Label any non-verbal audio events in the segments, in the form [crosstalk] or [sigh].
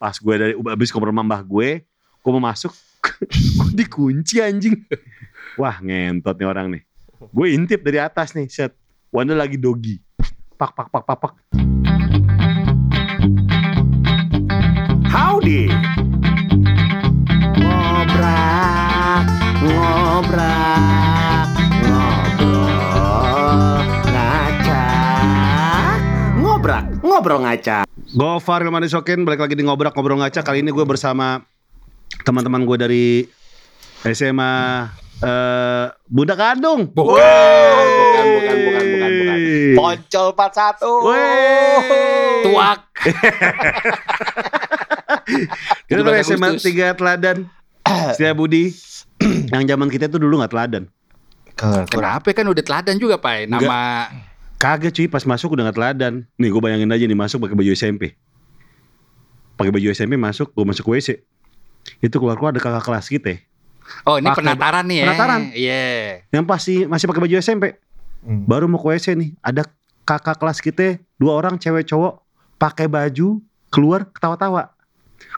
pas gue dari abis ngobrol sama mbah gue, gue mau masuk, [laughs] gue dikunci anjing. Wah ngentot nih orang nih. Gue intip dari atas nih, set. Wanda lagi dogi. Pak, pak, pak, pak, pak. Howdy. Ngobrak, ngobrak, ngobrol, ngaca. Ngobrak, ngobrol ngaca. Gofar Ilman Isokin, balik lagi di Ngobrak Ngobrol Ngaca. Kali ini gue bersama teman-teman gue dari SMA eh Bunda Kandung. Bukan, bukan, bukan, bukan, bukan, bukan. Poncol 41. Wey. Tuak. [laughs] Kita 17 dari SMA Agustus. 3 Teladan. Setia Budi. [clears throat] Yang zaman kita tuh dulu gak teladan. Kenapa kan udah teladan juga Pak Nama Kagak cuy, pas masuk udah gak teladan. Nih gue bayangin aja nih masuk pakai baju SMP. Pakai baju SMP masuk, gue masuk WC. Itu keluar-keluar ada kakak kelas kita. Oh ini Pakai- penataran nih ya penataran. Iya Yang pasti masih pakai baju SMP. Hmm. Baru mau ke WC nih, ada kakak kelas kita, dua orang cewek cowok pakai baju keluar ketawa-tawa.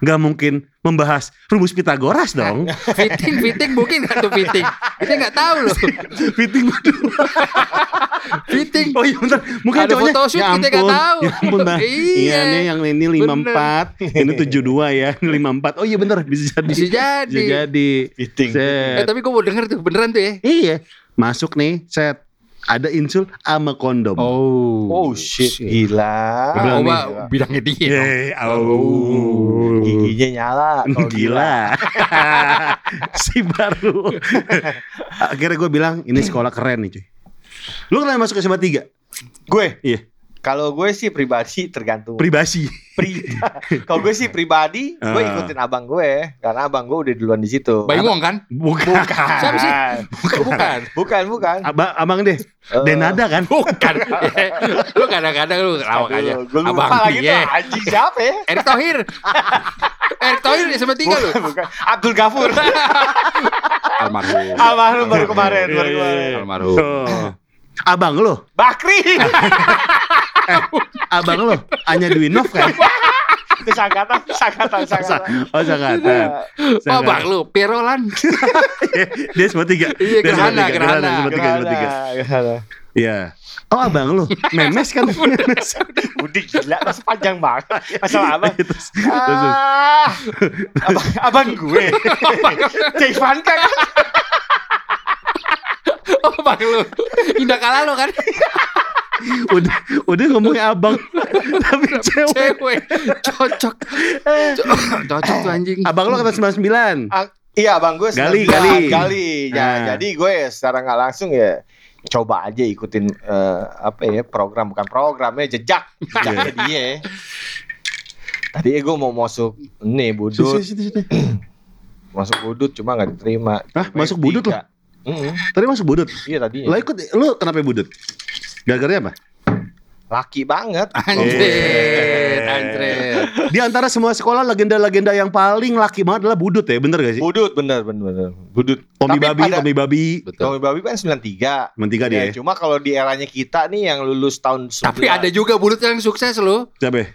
Gak mungkin membahas rumus Pitagoras dong. [laughs] Fitting Fitting mungkin gak tuh fitting Kita gak tahu loh [laughs] Fitting berdua. [laughs] Fitting Oh iya bentar, mungkin Ada cowoknya. photoshoot, ya kita ampun, nggak tahu. Ya ampun Mbak. [laughs] Iya. Iya nih yang ini 54, ini 72 ya, ini 54. Oh iya bener, bisa jadi. Bisa jadi. Bisa jadi. Fitting. Eh Set. tapi gue mau denger tuh beneran tuh ya Iya, masuk nih, set. Ada insul sama kondom. Oh Oh shit, gila. Gua bilang Oh, nih. Bilangnya dia. Eh, oh. Giginya nyala. kalau Gila. [laughs] si baru. Akhirnya gue bilang, ini sekolah keren nih cuy. Lu kenapa masuk ke SMA 3? Gue, Iya, kalau gue sih pribadi tergantung. pribasi. Pri- [laughs] kalau gue sih pribadi, gue Ah. ikutin abang gue karena abang gue udah duluan di situ. Bayi Wong kan Bukan. Siapa sih? Bukan. Bukan Bukan, bukan. Aba- abang deh, Eh, Denada kan? Bukan [laughs] Lu kadang-kadang lu lawak aja Gue lupa Abang lagi tuh anjing siapa ya? [laughs] Erick Thohir Erick Thohir sama tiga lu Bukan, bukan. Abdul Ghafur. Almarhum Almarhum baru kemarin, baru Iya, iya, kemarin. iya. Almarhum Oh. Abang lo, Bakri. [laughs] abang lo, Anya Dwinov kan? [laughs] Itu sangkatan, sangkatan, sangkatan. Oh sangkatan. Oh bang lu Pirolan [laughs] Dia semua tiga. Iya, Dia semua gerhana, tiga, gerhana. Semua tiga, semua tiga. Gerhana. Iya. Oh abang lo, memes kan? Memes. Budi gila, masa panjang banget. Masalah apa? Terus- terus- Ah, abang, abang gue. Cek kan? [laughs] Oh bang lu Indah kalah lo kan [laughs] udah udah ngomongnya abang [laughs] tapi cewek Cewek Cocok Co- Cocok tuh anjing abang lo kata 99 Ah, iya, abang gue. Gali, 19, gali. gali. Ya, Nah. Jadi gue secara nggak langsung ya coba aja ikutin eh, apa ya program bukan programnya jejak jejaknya dia. Tadi gue mau masuk nih budut, Sini, sini, sini. [clears throat] masuk budut cuma nggak diterima. Hah, masuk budut tiga. Mm-mm, tadi masuk budut Iya tadi. lo ikut lo kenapa budut gara-gara apa Laki banget. Anjir Anjir di antara semua sekolah legenda-legenda yang paling laki banget adalah budut ya bener gak sih Budut bener bener bener. Budut. Tommy Tapi babi pada- Tommy babi Betul Tommy Babi kan 93. Mentiga dia Ya, ya. cuma kalau di eranya kita nih yang lulus tahun Tapi ada juga bulut yang sukses lo siapa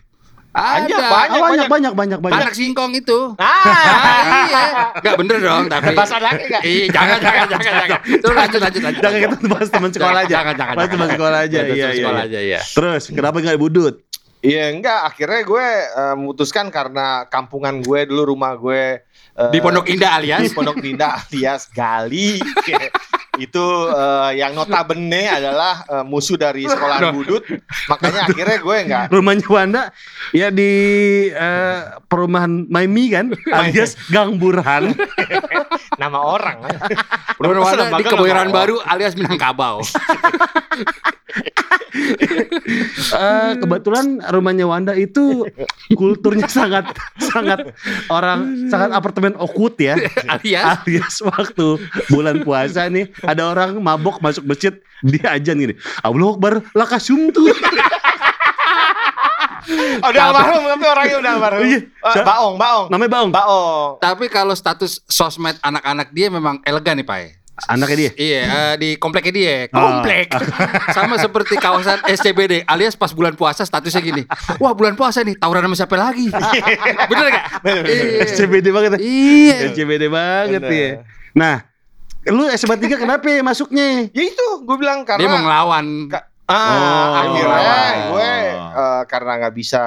Ada Banyak, Ah, banyak. banyak. banyak banyak banyak. Anak singkong itu. Ah, Ah iya. Gak bener dong tapi bahasa laki enggak? Iya jangan jangan jangan jangan Terus lanjut lanjut lanjut. Jangan kita bahas teman sekolah aja. Jangan jangan bahas teman sekolah aja Jangan, iya iya. sekolah iya. aja ya terus kenapa nggak budut Iya enggak, akhirnya gue eh, memutuskan karena kampungan gue dulu rumah gue eh, Di Pondok Indah di alias Pondok Indah alias Gali. [laughs] itu eh, yang notabene adalah eh, musuh dari sekolah budut. Makanya akhirnya gue enggak rumahnya Wanda ya di eh, perumahan Maimi kan alias Gang Burhan [laughs] nama orang. [laughs] Wanda di Kebayoran Baru alias Minangkabau. [laughs] Eh, kebetulan rumahnya Wanda itu kulturnya [laughs] sangat sangat orang sangat apartemen okut ya. Alias? Alias waktu bulan puasa nih ada orang mabok masuk masjid dia ajan gini Allah Akbar lakasum tuh udah almarhum tapi orangnya udah almarhum. Iya. Eh, baong, baong. namanya Baong Baong. Tapi kalau status sosmed anak-anak dia memang elegan nih Pak Anaknya dia. Iya, eh, di kompleknya dia. Oh. Komplek. [laughs] Sama seperti kawasan SCBD alias pas bulan puasa statusnya gini. Wah, bulan puasa nih, tawuran sama siapa lagi? Bener gak? Iya. SCBD banget. ya. Iya. SCBD banget Bener. ya. Nah, lu SMA 3 kenapa ya masuknya? Ya itu, gue bilang karena Dia mau ngelawan. Ka- ah, Oh. akhirnya gue Oh. eh, karena nggak bisa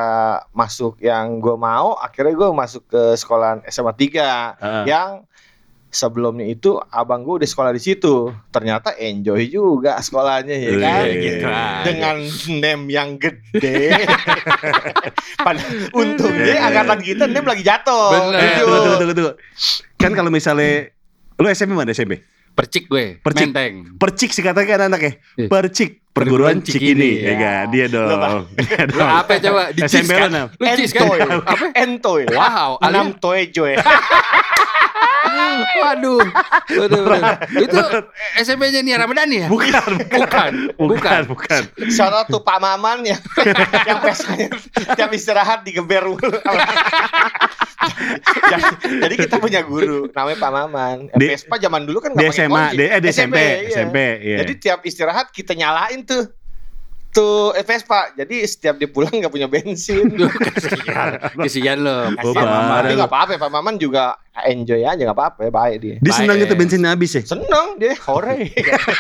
masuk yang gue mau, akhirnya gue masuk ke sekolah SMA 3 Heeh. yang sebelumnya itu abang gue udah sekolah di situ. Ternyata enjoy juga sekolahnya ya Iya, kan. iya, gitu iya. Dengan name yang gede. [laughs] Untungnya angkatan kita name lagi jatuh. Bener. Gitu. tunggu, tunggu, tunggu, tunggu. Kan kalau misalnya lu SMP mana SMP? Percik gue, Percik. menteng. Percik sih katakan anaknya. Iya. Percik perguruan Cikini. Cikini. Ya enggak? Dia dong. Dia Lu dong. [laughs] apa coba? Di SMP lu, Nam? Lu cis kan? Entoy. Apa? Entoy. Wow, Enam alias toy joy. [laughs] Waduh. Waduh, [laughs] waduh. Itu SMP-nya Nia Ramadhani ya? Bukan, Bukan. bukan, bukan. Shout out to Pak Maman yang yang biasanya tiap istirahat digeber jadi, jadi kita punya guru namanya Pak Maman. Di- Vespa zaman dulu kan Di nggak pakai SMA, kunci. di, eh, di SMP, iya. SMP, iya. Jadi tiap istirahat kita nyalain tuh tuh eh, Vespa. Jadi setiap dia pulang nggak punya bensin. [laughs] Duh, kasihan. Kasihan lo. Oh, Kasihan parah. Mama. Tapi nggak apa-apa Pak Maman juga enjoy aja nggak apa-apa ya baik dia. Dia senang gitu bensinnya habis ya. Seneng dia hore.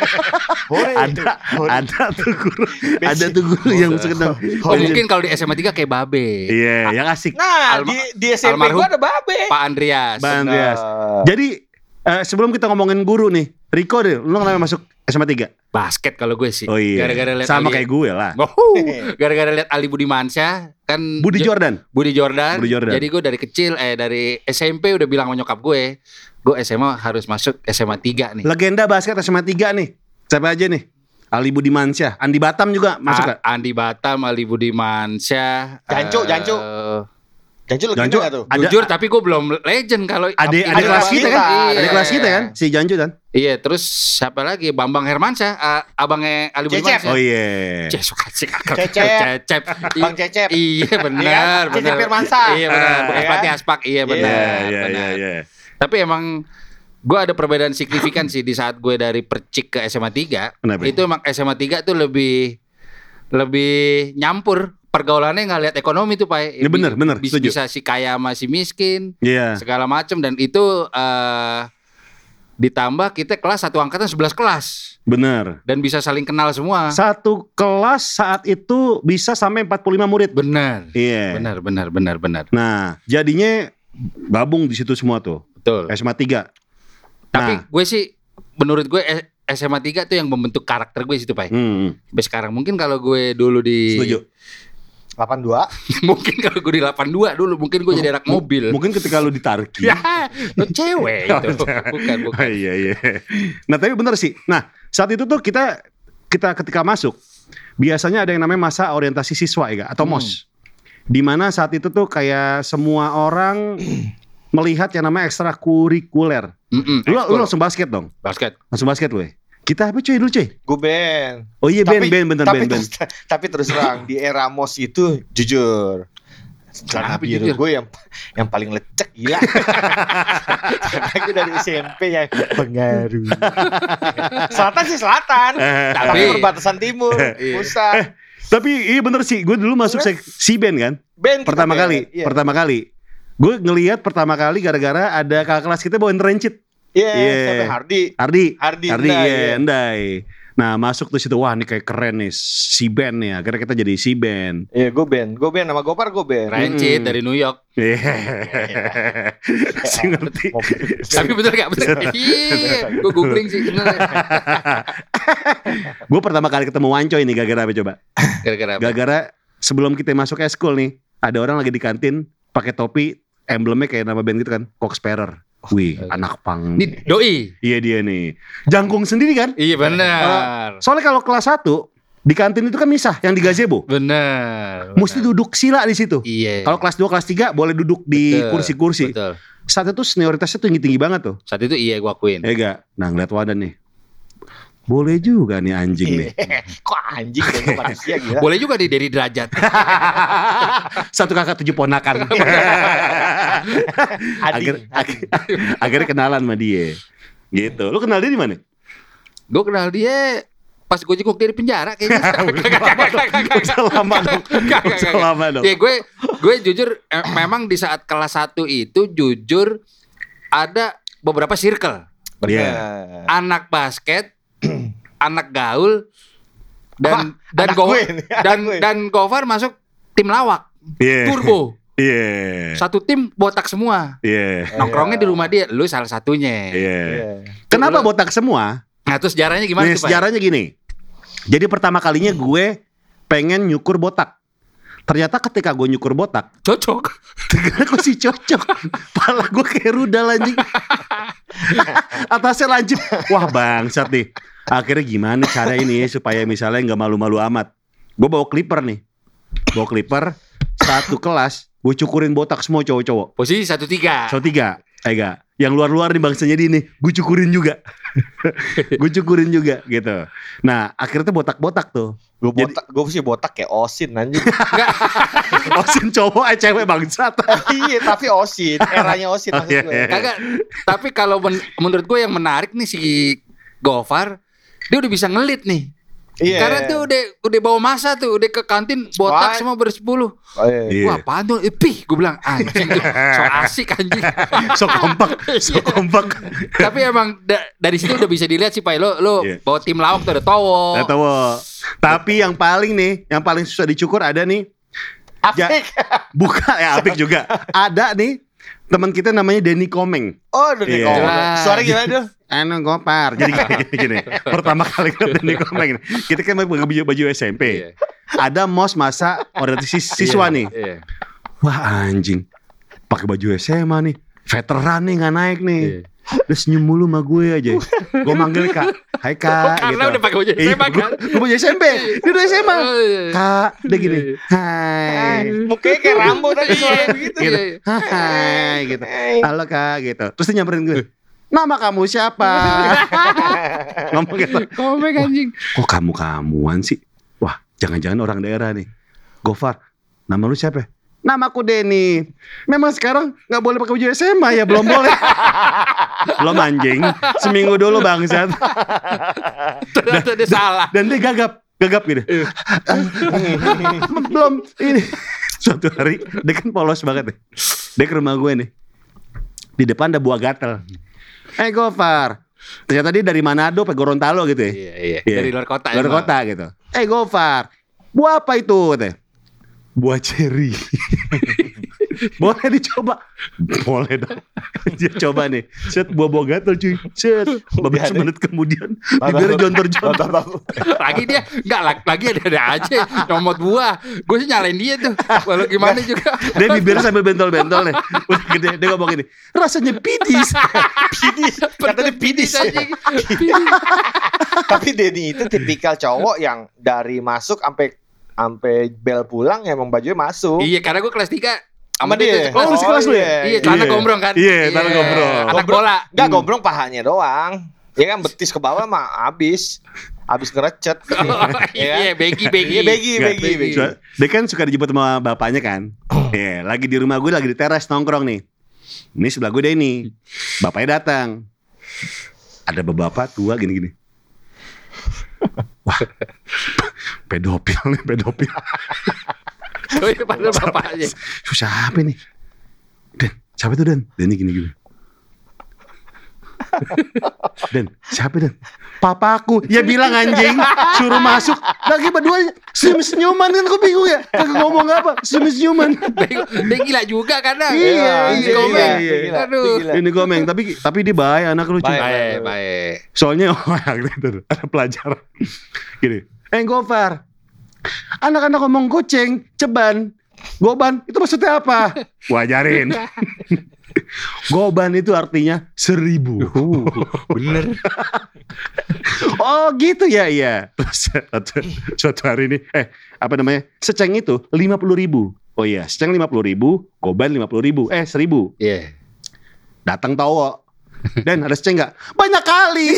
[laughs] hore. Ada, Hore. ada tuh guru, Bensin. [laughs] ada tuh guru yang senang. Oh mungkin kalau di SMA 3 kayak Babe. Iya, yang asik. Nah, Alma- di di SMP gua ada babe. Pak Andreas. Bang Andreas. Jadi eh, sebelum kita ngomongin guru nih, Riko deh, lu kenapa masuk SMA 3? Basket kalau gue sih. Oh iya. Gara-gara lihat Sama Ali- kayak gue lah. Oh, [laughs] gara-gara lihat Ali Budimansyah kan Budi Jo- Jordan. Budi Jordan. Budi Jordan. Jadi gue dari kecil eh dari SMP udah bilang sama nyokap gue, gue SMA harus masuk SMA 3 nih. Legenda basket SMA 3 nih. Siapa aja nih? Ali Budimansyah, Andi Batam juga masuk A- gak? Andi Batam, Ali Budimansyah. Jancu, eh, Jancu. Jancu, gak tuh? Ada- Jujur tapi gue belum legend kalau Adik Iya, adik kelas kita kan? Iya. Adik kelas kita kan? Si Janju kan? Iya, terus siapa lagi? Bambang Hermansyah, ah, abangnya Ali Cecep. Budimansyah. Oh iya. Cek suka sih kakak. Cecep. Cecep. Bang Cecep. Iya benar, Iya kan? benar. Cecep Firmansyah. Iya benar, Iya bekas kan? pelatih Aspak. Iya benar. Iya, iya, benar. iya, iya. Tapi emang gue ada perbedaan signifikan sih di saat gue dari Percik ke SMA 3. Kenapa? Itu emang SMA 3 tuh lebih lebih nyampur pergaulannya nggak lihat ekonomi tuh pak. Ya, bener, bener, Bisa, setuju. bisa si kaya masih miskin Iya. segala macam dan itu eh ditambah kita kelas satu angkatan 11 kelas Bener. dan bisa saling kenal semua. Satu kelas saat itu bisa sampai 45 murid. Benar. Iya. Benar, benar, benar, benar. Nah, jadinya gabung di situ semua tuh. Betul. SMA 3. Tapi Nah. gue sih menurut gue eh, SMA 3 tuh yang membentuk karakter gue situ, Pak. Hmm, Sampai sekarang mungkin kalau gue dulu di setuju. 82. [laughs] mungkin kalau gue di 82 dulu mungkin gue jadi anak mobil. Mungkin ketika lu ditarki. Ya, lu cewek [laughs] itu. Bukan, Oh, bukan. iya iya. Nah tapi bener sih. Nah saat itu tuh kita kita ketika masuk biasanya ada yang namanya masa orientasi siswa ya atau Hmm. mos. Di mana saat itu tuh kayak semua orang [clears throat] melihat yang namanya ekstrakurikuler. Mm-mm, Lu, lu ekskul. langsung basket dong. basket. Langsung basket lu ya. Kita apa cuy dulu cuy? Gue band. Oh iya band Tapi- band bener tapi, band band. terus, tapi terus terang di era mos itu jujur. Celana biru gue yang yang paling lecek gila. [laughs] Karena gue dari SMP yang pengaruh. [laughs] selatan sih selatan. Eh, Tapi Tapi- perbatasan timur, Iya. pusat. Tapi iya bener sih. Gue dulu masuk si band kan. Band Pertama band. kali. Iya. Pertama kali. Gue ngelihat pertama kali gara-gara ada kakak kelas kita bawain rencit. Iya, Iya. siapa? Hardi. Ardi. Hardi, Ardi Endai, iya, iya. Endai. Nah masuk tuh situ wah ini kayak keren nih si band nih akhirnya kita jadi si band. Iya, gue band. Gue band sama Gopar gue band. Rancid Mm-mm. dari New York. Iya. [laughs] si ngerti. Tapi bener gak? Bener. [laughs] Iya, gue googling sih bener. Gue pertama kali ketemu Wanco ini gara-gara apa coba? Gara-gara apa? Gara-gara sebelum kita masuk school nih ada orang lagi di kantin pakai topi emblemnya kayak nama band gitu kan Cocksparer. Wih, anak pang. Ini doi. Iya dia nih. Jangkung sendiri kan? Iya benar. Soalnya kalau kelas 1 di kantin itu kan misah yang di gazebo. Benar. Mesti duduk sila di situ. Iya. Kalau kelas 2, kelas 3 boleh duduk di kursi-kursi. Betul. Saat itu senioritasnya tinggi-tinggi banget tuh. Saat itu iya gue akuin. Ya gak? Nah ngeliat Wadan nih. Boleh juga nih anjing nih. [laughs] Kok anjing deh gue manusia gila. Boleh juga di dari derajat. [laughs] Satu kakak tujuh ponakan. [laughs] Ading. akhir- akhirnya kenalan sama dia. Gitu. Lu kenal dia di mana? Gue kenal dia pas gue jenguk dia di penjara kayaknya. Usah lama dong. Lama dong. Ya gue gue jujur eh, memang di saat kelas 1 itu jujur ada beberapa circle. Bener. Anak basket, [clears throat] anak gaul dan Apa? dan Anak Go- gue nih, anak dan dan Gofar masuk tim lawak Iya. turbo. [laughs] Iya. Satu tim botak semua. Iya. Nongkrongnya di rumah dia, lu salah satunya. Iya. Iya. Kenapa botak semua? Nah, terus sejarahnya gimana Nih, tuh, Pak? sejarahnya gini. Jadi pertama kalinya gue pengen nyukur botak. Ternyata ketika gue nyukur botak, [laughs] Cocok. ternyata gue sih cocok. Pala gue kayak rudal anjing. [laughs] Atasnya lancip. Wah bangsat nih. Akhirnya gimana cara ini ya supaya misalnya nggak malu-malu amat. Gue bawa clipper nih. Bawa clipper. Satu kelas. Gue cukurin botak semua cowok-cowok. Posisi satu tiga. So tiga. Eh gak. Yang luar-luar nih bangsanya di ini. Gue cukurin juga. [laughs] gue cukurin juga gitu. Nah akhirnya tuh botak-botak tuh. Gue Jadi- botak, gue sih botak kayak osin anjing. [laughs] Osin cowok eh cewek bangsat. [laughs] iya, tapi osin, eranya osin Oh, maksud iya, gue. iya. Kagak. Tapi kalau men- menurut gue yang menarik nih si Gofar, dia udah bisa ngelit nih. Iya. Karena tuh udah udah bawa masa tuh, udah ke kantin botak Wah. semua bersepuluh. Oh, iya. Iya. Wah, apaan tuh? Eh, pih, gue bilang anjing tuh, so asik anjing. [laughs] so kompak, [laughs] so kompak. Tapi emang da- dari situ udah bisa dilihat sih, Pak. Lo lo Iya. bawa tim lawak tuh ada Towo. Gak tahu. Tapi yang paling nih, yang paling susah dicukur ada nih. Ja- Apik. Buka ya Apik juga. [laughs] Ada nih teman kita namanya Denny Komeng. Oh, Iya. yeah. Jelas. Suara gimana tuh? Anu gopar. Jadi gini, gini, [laughs] gini. Pertama kali ke Denny Komeng. nih, Kita kan pakai baju, baju SMP. Iya. Ada mos masa orientasi siswa nih. Iya. Wah anjing. Pakai baju SMA nih. Veteran nih nggak naik nih. Iya. Dia senyum mulu sama gue aja. Gue manggil kak. Hai kak. Karena gitu. udah pakai baju Iya, SMA kan. Gue baju SMP. Dia udah SMA. Oh, iya. Kak, dia gini. Hai. Mukanya kayak Rambo tadi suara begitu. Gitu. Iya, iya. Hai gitu. Halo kak gitu. Terus dia nyamperin gue. Nama kamu siapa? [laughs] Ngomong gitu. Komeng anjing. Kok kamu kamuan sih? Wah, jangan-jangan orang daerah nih. Gofar, nama lu siapa? Namaku Denny. Memang sekarang nggak boleh pakai baju SMA ya, belum boleh. [laughs] belum anjing. Seminggu dulu bangsat. Ternyata dia salah. Dan dia gagap, gagap gitu. belum ini. Suatu hari dia kan polos banget nih. Dia ke rumah gue nih. Di depan ada buah gatel. Eh Gofar. Ternyata dia dari Manado, apa Gorontalo gitu ya. Iya, iya. Iya. Dari luar kota Luar kota gitu. Eh Gofar, buah apa itu? Katanya. Buah ceri. [laughs] Boleh dicoba. Boleh dong. [laughs] Dia coba nih. Set buah-buah gatel cuy. Set. Beberapa Biar- menit kemudian bibirnya jontor-jontor. lagi dia enggak lag- lagi ada ada aja nomor buah. Gue sih nyalain dia tuh. Walau gimana juga. Dia bibirnya sambil bentol-bentol nih. Udah gede. Dia ngomong gini. Rasanya pidis. [laughs] Pidis. Katanya pidis. anjing. Tapi Denny itu tipikal cowok yang dari masuk sampai sampai bel pulang emang bajunya masuk. Iya, karena gue kelas 3 Sama dia. Oh, lu sekelas lu ya? Iya, celana gombrong kan. Iya, celana gombrong. Anak Gombrong. bola. Enggak gombrong pahanya doang. Ya kan betis ke bawah mah habis. Habis ngerecet. [laughs] Iya, begi begi. Iya, begi, begi, begi. Dia kan suka dijemput sama bapaknya kan. Iya, lagi di rumah gue lagi di teras nongkrong nih. Ini sebelah gue Denny. Bapaknya datang. Ada bapak tua gini-gini. Wah, pedofil nih, pedofil. Iya, padahal bapaknya. Susah apa nih? Dan, siapa itu Dan? Denny gini-gini. Dan, siapa Dan? Papaku. Ya bilang anjing, suruh masuk. Lagi berdua senyum-senyuman kan gue bingung ya. Kagak ngomong apa, senyum-senyuman. Dia dia gila juga karena. Iya, Komeng. iya, gila, gila, Aduh. Ini komeng, tapi tapi dia baik anak lucu. Baik. Baik, baik. Soalnya [laughs] oh, gitu, ada pelajaran. Gini, eh Gofar, anak-anak ngomong goceng, ceban, goban, itu maksudnya apa? [laughs] Wajarin. [laughs] Goban itu artinya seribu. Bener. [laughs] Oh gitu ya, iya. Terus suatu, hari ini, eh apa namanya, seceng itu lima puluh ribu. Oh iya, seceng lima puluh ribu, goban lima puluh ribu, eh seribu. Iya. Datang tawo. Dan ada seceng nggak? Banyak kali.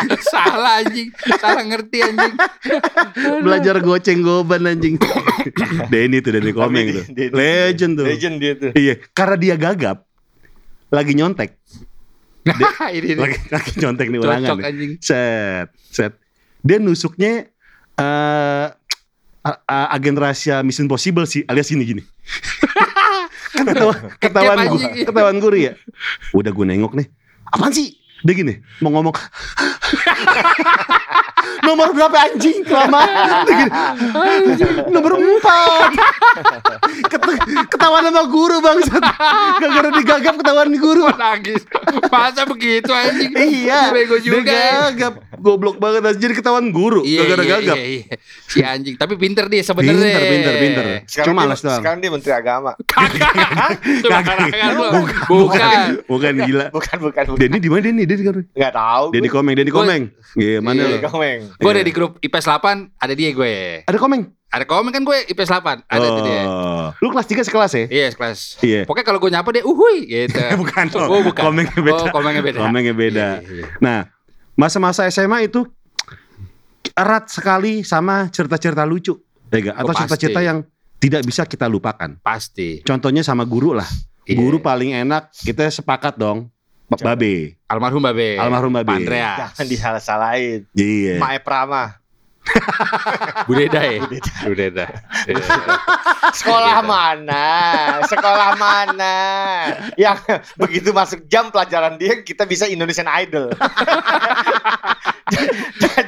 [laughs] Salah anjing. Salah ngerti anjing. [laughs] Belajar goceng goban anjing. [coughs] Denny tuh Denny Komeng tuh. Legend tuh. Legend dia tuh. Iya, karena dia gagap. Lagi nyontek. [laughs] Nah, ini lagi lagi nyontek nih ulangan Cocok nih. anjing. set set dia nusuknya eh a- agen rahasia Mission Impossible sih alias gini gini kan ketawa, ketahuan Kecap gue ketahuan guru ya udah gue nengok nih apaan sih dia gini mau ngomong nomor berapa anjing kelamaan Dia gini, nomor empat Ket- ketahuan sama guru bangsat gara-gara digagap ketahuan guru Nangis. Masa begitu anjing? Iya, Bego dia juga. ya. gagap, goblok banget. Jadi ketahuan guru, Iya, gara-gara iya, gagap. iya, iya. Si anjing, tapi pinter dia sebenarnya. Pinter, pinter, pinter. Sekarang Cuma dia, malas doang. sekarang dia menteri agama. [laughs] Lu. Bukan, Bukan. bukan gila. Bukan, bukan, bukan. Denny di mana Denny? Denny? Enggak tahu. Denny. Komeng, Denny Komeng. Iya, mana Iya, lo? Komeng. Gue Iya. ada di grup IPS 8, ada dia gue. Ada Komeng. Ada komen kan gue IPS 8, ada tuh dia. Oh. Lu kelas 3 sekelas ya? Iya, kelas. Iya. Pokoknya kalau gue nyapa dia, uhuy gitu. [laughs] Bukan dong. Oh, bukan. [laughs] Komengnya beda. Oh, komengnya beda. Komengnya beda. Iya, iya, iya. Nah, masa-masa SMA itu erat sekali sama cerita-cerita lucu. Ya? Atau Oh, cerita-cerita yang tidak bisa kita lupakan. Pasti. Contohnya sama guru lah. Iya. Guru paling enak, kita sepakat dong. Babe. Almarhum Babe. Almarhum Babe. Pak Andreas. Jangan disalah-salahin. Iya. Mae Prama. [laughs] Bu Deda ya? Sekolah mana? Sekolah mana? Yang begitu masuk jam pelajaran dia kita bisa Indonesian Idol. [laughs]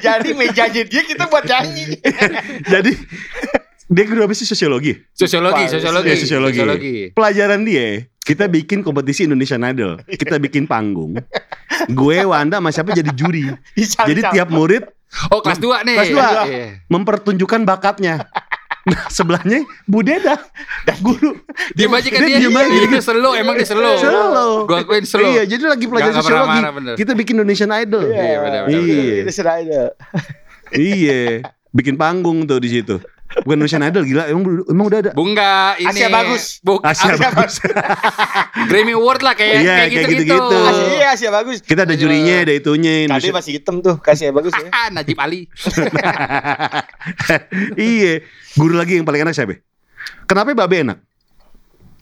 Jadi mejanya dia kita buat nyanyi. [laughs] Jadi dia guru apa sih sosiologi? Sosiologi, Iya, sosiologi. sosiologi. Pelajaran dia kita bikin kompetisi Indonesian Idol. Kita bikin panggung. Gue Wanda sama siapa jadi juri. [laughs] Bisa, Jadi tiap murid Oh, kelas 2 nih. Kelas dua. Iya. mempertunjukkan bakatnya. [laughs] Nah, sebelahnya Bu Deda dan guru. Kan dia. aja. Iya, Dia slow, emang dia slow. Slow. Gua akuin slow. Iya, jadi lagi pelajaran sosiologi. Kita bikin Indonesian Idol. Iya, benar, benar, Iya. Indonesian Idol. Iya, bikin panggung tuh di situ. Bukan Indonesian Idol gila, emang emang udah ada. Bunga ini. Asia bagus. Buk, Asia Asia bagus. [laughs] Grammy Award lah kayak Iya, kayak kayak gitu-gitu. gitu-gitu. Asia, iya, Asia bagus. Kita ada jurinya, ada itunya. Tadi Indonesia- masih hitam tuh, kasih bagus ya. Ah, [laughs] Najib Ali. [laughs] iya, guru lagi yang paling enak siapa? Kenapa Babe enak?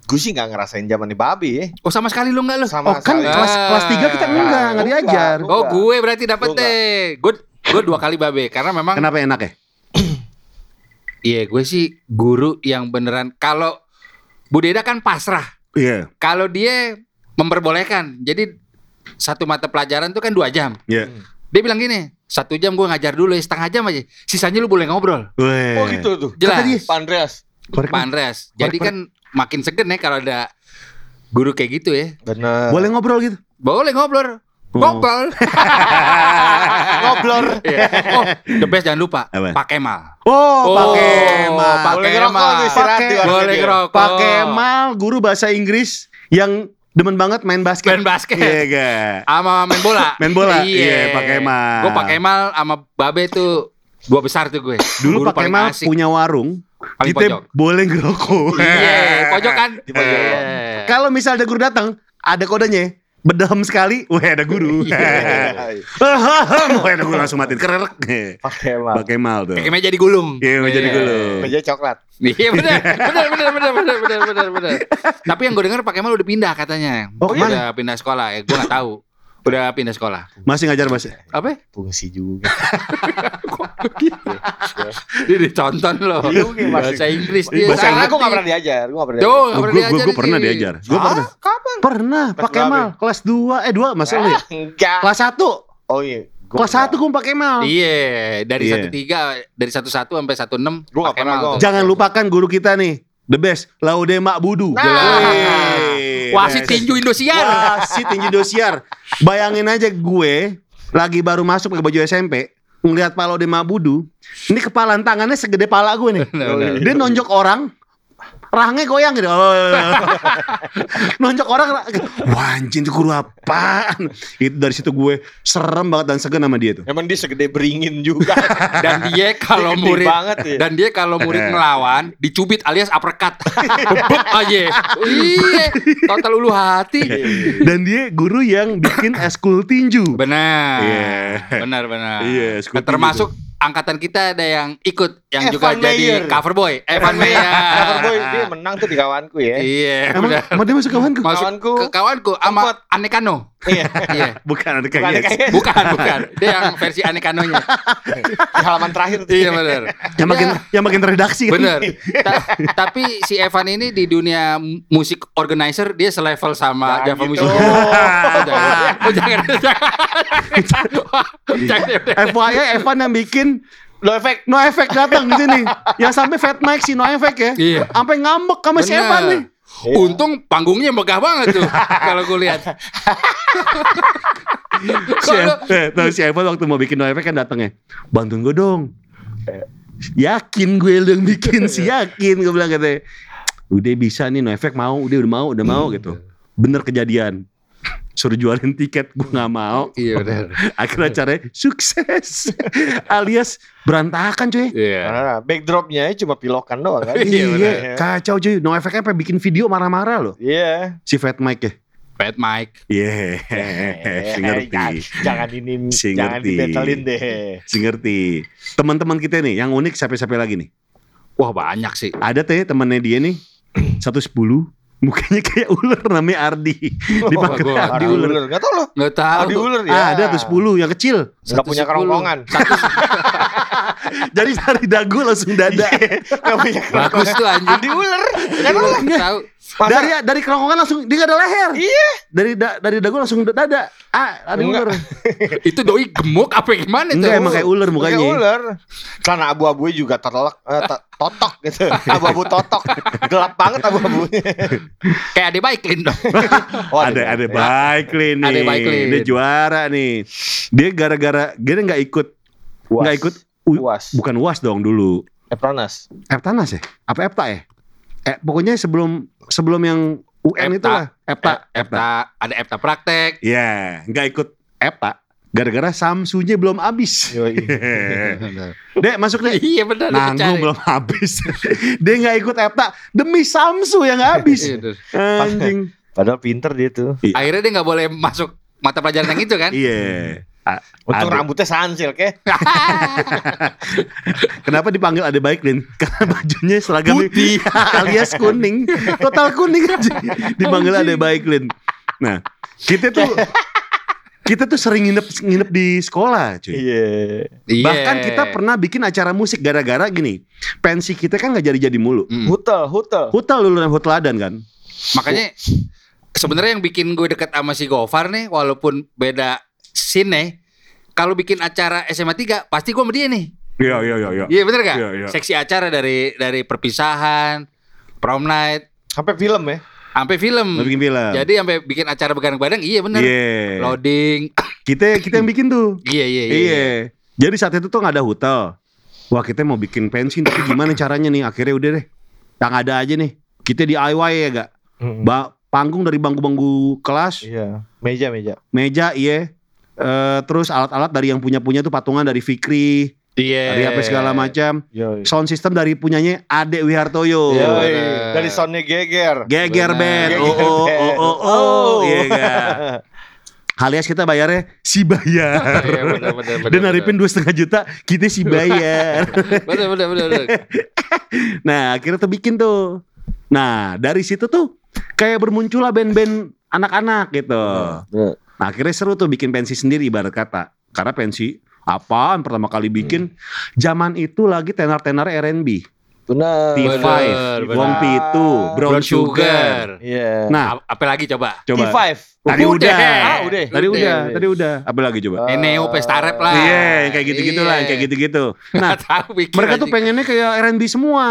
Gue sih nggak ngerasain zaman di babi ya. Oh sama sekali lu enggak lu? Sama Oh kan sekali. kelas kelas 3 kita enggak, enggak Enggak, diajar. enggak. Oh gue berarti enggak. deh. Gue gue dua kali babe karena memang Kenapa enak ya? Iya gue sih guru yang beneran kalau Bu Deda kan pasrah. Iya, Kalau dia memperbolehkan. Jadi satu mata pelajaran tuh kan dua jam. iya. Dia bilang gini, satu jam gue ngajar dulu ya setengah jam aja. Sisanya lu boleh ngobrol. Weh. Oh gitu tuh. Jelas. Kata dia. Pak Andreas. Pak Andreas. Jadi kan makin segen ya kalau ada guru kayak gitu ya. Bener. Boleh ngobrol gitu. Boleh ngobrol. Ngobrol. [laughs] ngobrol. Iya. Oh, the best jangan lupa. Apa? Pak Kemal. Oh, Pak Kemal. Pak Boleh Kemal. ngerokok tuh istirahat Pakai- di warnet Boleh ngerokok. Pak Kemal guru bahasa Inggris yang demen banget main basket. Main basket. Iya gak? Sama main bola. [laughs] Main bola? Iya, Pak Kemal. Gue Pak Kemal sama Babe tuh dua besar tuh gue. Dulu Guru Pak paling Kemal asik. punya warung. Paling kita pojok. boleh ngerokok. Iya, pojok kan? Di pojok. Iya. Kalau misal ada guru datang, ada kodenya. Bedam sekali, wah ada guru. [laughs] Iya. [laughs] Wah ada guru langsung matiin kerek. Pakai mah. Pak Kemal tuh. Kayak meja di gulung. Iya, meja di gulung. Meja coklat. Iya benar, [laughs] benar, benar, benar, benar, benar, benar, benar. Tapi yang gue dengar Pak Kemal udah pindah katanya. Oh, udah pindah sekolah. Ya, gue nggak tahu. Udah pindah sekolah. Masih ngajar bahasa. Apa? Fungsi juga. [laughs] Dia ditonton loh. Iya, Bahasa Inggris dia. Bahasa Karena aku ngerti. gak pernah diajar. Gue gak pernah Tuh, diajar. nggak pernah Gue diajar gue pernah diajar. Gue Hah? pernah. Kapan? Pernah, Kelas Pak Kemal. Kelas 2, eh 2 masa lu ya? [laughs] Enggak. Kelas 1. Oh iya. Gua Kelas 1 gue Pak Kemal. Iya, dari Iya. satu tiga, dari satu satu sampai satu enam. Gua nggak pernah, gua. Jangan lupakan guru kita nih. The best, Laude Mak Budu. Nah. Wasit tinju Indosiar. Wasit tinju Indosiar. Bayangin aja gue lagi baru masuk pakai baju SMP, ngelihat Pak Laude Mak Budu. Ini kepalan tangannya segede pala gue nih. Benar, [laughs] benar. Dia nonjok orang, rahangnya goyang gitu. [laughs] Nonjok orang, wah anjing itu guru apaan? Itu dari situ gue serem banget dan segan sama dia tuh. Emang dia segede beringin juga. [laughs] Dan dia kalau murid banget ya. dan dia kalau murid ngelawan dicubit alias uppercut. Bebek aja. Iya, total ulu hati. Dan dia guru yang bikin eskul tinju. Benar. Iya. Benar benar. Iya, skuti Termasuk angkatan kita ada yang ikut yang Evan juga jadi Meyer. cover boy. Evan Meyer. [laughs] Cover boy dia menang tuh di kawanku ya. Iya, Emang, dia masuk kawanku? Masuk Kawanku ke kawanku sama. Anekano. Iya. Iya. [laughs] Bukan ada Bukan Bukan, bukan. Dia yang versi Anekanonya. [laughs] di halaman terakhir tuh. Iya benar. yang makin yang makin terredaksi kan. Bener. Ta- tapi si Evan ini di dunia musik organizer dia selevel sama Nah, Java gitu. Music. Oh, jangan. Oh, jangan. jangan. jangan. FYI Evan yang bikin Lo efek. No Effect datang di sini. Yang sampai Fat Mike si No Effect ya. Iya. Sampai ngambek sama Bener. Evan nih. Untung panggungnya megah banget tuh [laughs] kalau gue lihat. [laughs] Eh, tahu si Evan waktu mau bikin No Effect kan datangnya. Bantuin gue dong. Yakin gue lu yang bikin sih yakin gue bilang katanya. Udah bisa nih No Effect mau, udah udah mau, udah mau gitu. Bener kejadian. Suruh jualin tiket, gue nggak mau. Iya benar. [laughs] Akhirnya caranya sukses. [laughs] Alias berantakan cuy. Iya. Nah, backdropnya cuma pilokan doang kan. [laughs] Iya, bener. Iya, kacau cuy. No Effect sampai bikin video marah-marah loh. Iya. Si Fat Mike ya. Fat Mike. Iya, Eh, si ngerti. Jangan, jangan ini Si jangan dibetelin deh. Si ngerti. Teman-teman kita nih, yang unik siapa-siapa lagi nih? Wah banyak sih. Ada teh temannya dia nih, [clears throat] 110 mukanya kayak ular namanya Ardi. Dipanggil gua- Ardi ular. ular. Enggak tahu loh. Nggak tahu. Adi ular ya. Ah, ada tuh 10 yang kecil. Enggak punya 110. kerongkongan. Satu [laughs] Jadi dari dagu langsung dada. Enggak punya kerongkongan. bagus tuh anjing. Adi ular. Enggak tahu. Masa- dari dari kerongkongan langsung dia gak ada leher. Iya. Dari da- dari dagu langsung dada. Ah, ada Enggak. ular. [laughs] Itu doi gemuk apa gimana tuh? Enggak emang kayak ular Kayak mukanya. ular. Karena abu-abu juga terlek eh, to- totok gitu. [laughs] Abu-abu totok. Gelap banget abu-abunya. [laughs] Kayak ada Baiklin dong. Oh, ada ada Baiklin nih. Ada Baiklin. Dia juara nih. Dia gara-gara dia nggak ikut nggak ikut U- Uas. bukan UAS dong dulu. Epranas. Eptanas ya? Apa Epta ya? Eh pokoknya sebelum sebelum yang UN Epta. itu lah. Epta, E- Epta, ada Epta praktek. Iya, nggak ikut Epta. Gara-gara Samsunya belum habis. [laughs] Dek masuk deh. Iya benar. Nanggung dicari. belum habis. [laughs] Dia nggak ikut Epta demi Samsu yang nggak habis. Iya. Anjing. Padahal pinter dia tuh. Akhirnya dia nggak boleh masuk mata pelajaran yang itu kan? Iya. A- Untung Ade. rambutnya sansil ke. [laughs] Kenapa dipanggil Ade Baiklin? Karena bajunya seragam putih [laughs] alias kuning. Total kuning aja. Dipanggil Ade Baiklin. Nah, kita tuh kita tuh sering nginep nginep di sekolah, cuy. Iya. Iya. Bahkan kita pernah bikin acara musik gara-gara gini. Pensi kita kan nggak jadi-jadi mulu. Hmm. Hutel, hutel. Hutel dulu dan huteladan kan. Makanya sebenarnya yang bikin gue deket sama si Gofar nih walaupun beda scene nih, kalau bikin acara SMA 3 pasti gue sama dia nih. Iya iya iya iya. Iya bener gak? Iya, iya. Seksi acara dari dari perpisahan, prom night, Sampai film ya. sampai film. Mau bikin film. Jadi sampai bikin acara begadang-begadang, iya bener. Iya. Loading. [coughs] Kita kita yang bikin tuh. iya iya iya. Iya. Jadi saat itu tuh nggak ada hotel. Wah kita mau bikin pensi tapi gimana caranya nih? Akhirnya udah deh. Yang ada aja nih. Kita DIY ya gak? Ba panggung dari bangku-bangku kelas, Iya. Meja, meja. meja iya. Eh terus alat-alat dari yang punya-punya tuh patungan dari Fikri, Iya. dari apa segala macam. Sound system dari punyanya Ade Wihartoyo. Iya, Yoi. bener. Dari soundnya geger. Geger band. Oh oh band. oh oh oh. Iya gak? Alias kita bayarnya si bayar. Iya bener bener bener. Dan naripin dua setengah juta, kita si bayar. [laughs] Bener bener bener. bener. [laughs] Nah akhirnya tuh bikin tuh. Nah dari situ tuh kayak bermunculah band-band anak-anak gitu. Iya. Nah akhirnya seru tuh bikin pensi sendiri ibarat kata. Karena pensi apaan pertama kali bikin. Zaman itu lagi tenar-tenar R&B. Benar. T5, bener, bener. Wong Pitu, Brown, Brown Sugar. Iya. Nah A- apa lagi coba? coba. T5. Tadi Udah. udah. Ah, udah. Tadi Udah. udah, tadi udah. Apa lagi coba? Eh, Eneo Pesta Rap lah. Iya, yang kayak gitu-gitu lah, yang kayak Iya. gitu-gitu. [laughs] Nah, Nggak tahu bikin mereka tuh pengennya kayak R&B semua.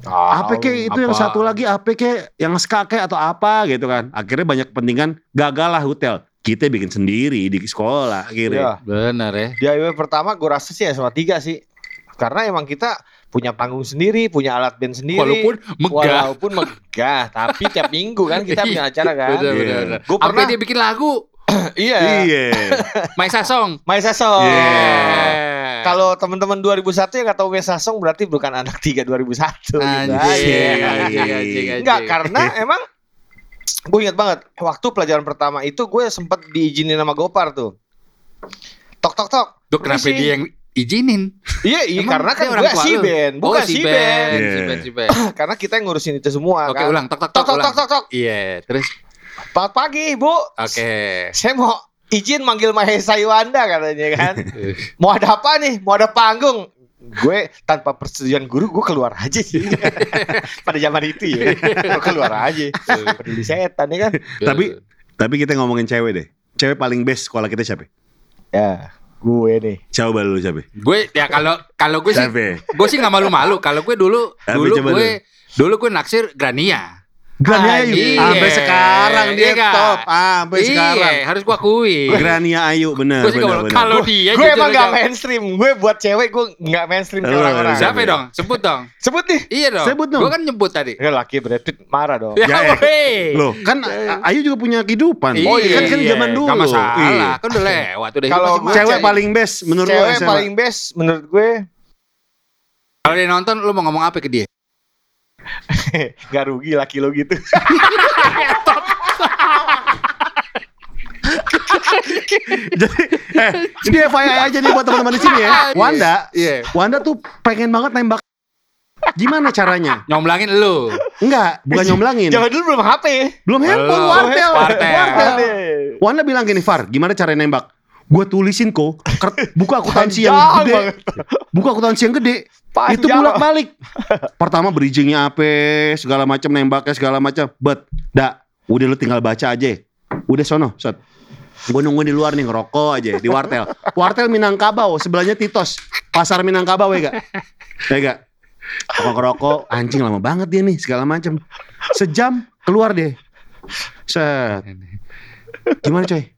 Ah, apa kek itu yang apa? satu lagi apa kek yang ska atau apa gitu kan akhirnya banyak kepentingan gagal lah hotel kita bikin sendiri di sekolah akhirnya Iya. Bener ya. DIY pertama gue rasa sih SMA 3 sih. Karena emang kita punya panggung sendiri, punya alat band sendiri. Walaupun megah. Walaupun megah, tapi tiap minggu kan kita punya acara kan. Iya. bener. bener. Gua Sampai pernah- dia bikin lagu [clears throat] iya. iya [laughs] Maisa Song. Maisa Song. Iya. Kalau teman-teman 2001 yang nggak tahu Maisa Song berarti bukan anak 3 2001 gitu Anjing, anjing, anjing, anjing. Enggak, karena emang gue ingat banget waktu pelajaran pertama itu gue sempet diizinin sama Gopar tuh. Tok tok tok. Tuh kenapa Permisi. dia yang izinin. Iya, iya Emang karena kan gue si? Ben, Oh, bukan si si Ben. Ben. Iya. Si Ben, si Ben. [clears throat] Karena kita yang ngurusin itu semua Oke, kan. ulang. Tok, tok, Tok tok, tok tok tok. Iya, terus. Selamat pagi, Bu. Oke. Saya mau izin manggil Mahesa Iwanda katanya kan. [laughs] Mau ada apa nih? Mau ada panggung? Gue tanpa persetujuan guru gue keluar aja sih. [laughs] Pada zaman itu ya. Gue keluar aja. Peduli setan ya kan. Tapi tapi kita ngomongin cewek deh. Cewek paling best sekolah kita siapa? Ya, gue nih. Coba lu siapa? gue ya kalau kalau gue sih gue sih nggak malu-malu. Kalau gue dulu dulu gue dulu gue naksir Grania. Grania Ayu. Iya. Sampai sekarang dia Iya top. Ah, Sampai sekarang. Iya, harus gue akui. Grania Ayu Gue malu. bener. Kalau dia gue emang aja. gak mainstream. Gue buat cewek gue gak mainstream Lu- orang-orang. siapa? Dong? Sebut dong. Sebut nih. Iya dong. Sebut dong. Gue kan nyebut tadi. Ya laki Brad Pitt marah dong. Ya, Ya, eh. Loh, kan A- Ayu juga punya kehidupan. Oh, iya, kan kan iya. zaman dulu. Gak masalah. Iya. Kan udah lewat. Udah Kalau gue. Cewek paling best menurut lu Cewek paling best menurut gue Kalau dia nonton lu mau ngomong apa ke dia? [laughs] gak rugi laki lo gitu. Jadi eh ini FYI aja nih buat teman-teman di sini ya. Wanda, Iya. Wanda tuh pengen banget nembak. Gimana caranya? Nyomblangin lu. Enggak, bukan nyomblangin. Zaman dulu belum HP. Belum handphone, Belum. wartel. Wartel. Wartel. Wanda bilang gini, Far, gimana cara nembak? Gue tulisin kok, buka akuntansi yang gede, buka akuntansi yang gede, Panjang. itu bolak balik. [laughs] Pertama bridgingnya apa, segala macam nembaknya segala macam. But, dak, udah lu tinggal baca aja. Udah sono, set. Gue nungguin di luar nih ngerokok aja di wartel. [laughs] Wartel Minangkabau, sebelahnya Titos. Pasar Minangkabau ya gak? Ya gak? Rokok ngerokok, anjing lama banget dia nih segala macam. Sejam keluar deh. Set. Gimana coy?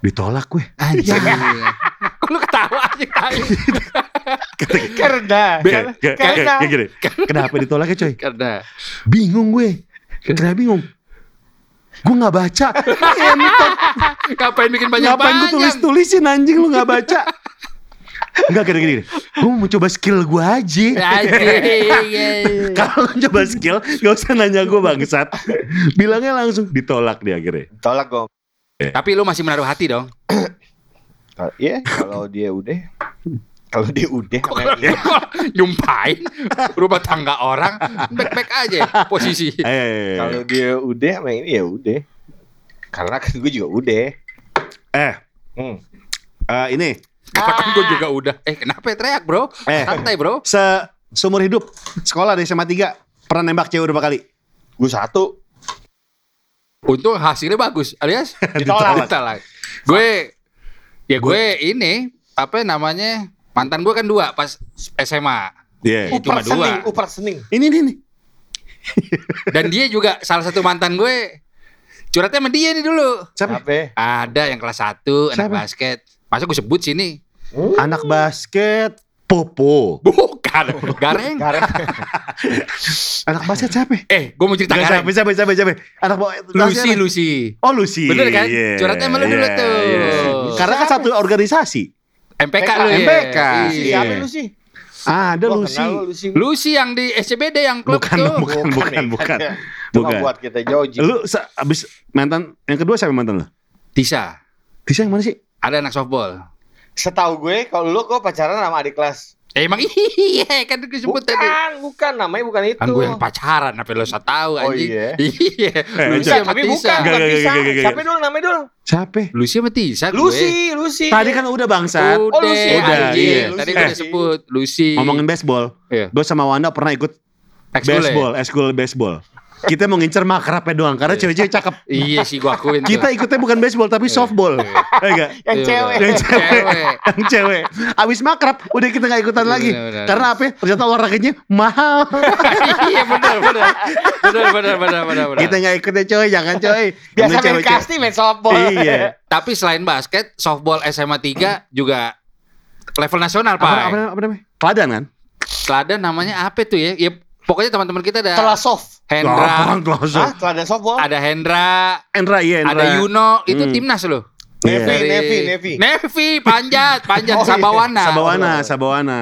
Ditolak gue. Anjir. [laughs] Kok lu ketawa Karena karena kayak gini. Kenapa ditolaknya coy? Karena Bingung gue. Kenapa bingung? Gue gak baca. Entot. ngapain bikin banyak Ngapain gue banyak? tulis-tulisin anjing lu gak baca. Enggak gini gini. Gue mau coba skill gue aja. Anjing. [laughs] Kalau lu coba skill, gak usah nanya gue bangsat. Bilangnya langsung ditolak dia akhirnya. tolak gue. Tapi lu masih menaruh hati dong. [clears throat] Iya, kalau dia udah kalau dia udah Kok [laughs] nyumpain rumah tangga orang back-back aja posisi. Eh, kalau dia udah sama ini ya udah. Karena kan gue juga udah. eh, Hmm. eh, ini Katakan gue juga udah. Eh kenapa ya teriak bro? Eh. Santai bro. se seumur hidup sekolah dari SMA 3 pernah nembak cewek berapa kali? Gue satu. Untung hasilnya bagus alias [laughs] Ditolak. ditolak. Gue ya gue ini apa namanya mantan gue kan dua pas SMA Iya. Cuma Uprat sening, dua. uprat sening. Ini nih nih. [laughs] dan dia juga salah satu mantan gue curhatnya sama dia nih dulu. Siapa? Apa? Ada yang kelas 1 anak Siapa? basket. Masa gue sebut sini? Anak basket Popo. Bukan, Gareng. Gareng. [laughs] Anak basket siapa? Eh, gue mau cerita Gak Gareng. siapa, siapa, siapa, siapa? Anak Lucy? Lucy. Oh Lucy. Bener kan? Iya, Curhatnya sama lu dulu iya, tuh. iya. Karena kan satu organisasi. MPK lu ya. MPK. Iya. Siapa lu sih? Ah, ada Gua Lucy. Lucy. Lucy yang di SCBD yang klub Bukan, tuh. bukan, bukan, bukan. Cuma Bukan. buat kita joji. Lu abis mantan yang kedua siapa mantan lu? Tisa. Tisa yang mana sih? Ada anak softball. Setahu gue kalau lu kok pacaran sama adik kelas. Eh, emang iya [laughs] kan gue sebut Bukan, tadi. bukan namanya bukan itu. Kan gue yang pacaran, apa lo saya tahu Oh, anjing. iya? [laughs] Iya. Lucy Bukan, sama tapi Tisa. bukan, Gak, bukan gak, gak, bisa. gak, gak, gak. Siapa dulu namanya dulu? Siapa? Lucy sama Tisa gue. Lucy, Lucy. Tadi kan udah bangsat. Udah, Oh, Lucy. Udah, anjing. iya. Tadi Lucy. gue udah sebut Lucy. Ngomongin baseball. Iya. Gue sama Wanda pernah ikut ya? baseball, eskul baseball. Kita mau ngincer makrabnya doang karena cewek-cewek cakep. Iya sih gue akuin. tuh. Kita ikutnya bukan baseball tapi softball. Ya enggak? Yang Iya, cewek. Yang cewek. Cewek. Yang cewek. Abis makrab udah kita gak ikutan lagi. bener. Karena apa? Ternyata olahraganya mahal. [laughs] Iya benar benar. Benar benar benar benar kita gak ikutnya coy, jangan coy. Biasa main kasti main softball. Iya. Tapi selain basket, softball SMA 3 juga level nasional, Apa, Pak. apa, apa namanya? Teladan kan? Selada namanya apa tuh ya? Ya pokoknya teman-teman kita ada Telah soft. Hendra, Apaan Kloso? Hah? Telah ada softball? ada Hendra, Endra, iya Endra. ada Yuno, itu Hmm. timnas loh. Iya. Nevi, Nevi, Nevi. Nevi, Panjat, Panjat Oh, iya. Sabawana. Sabawana, Sabawana.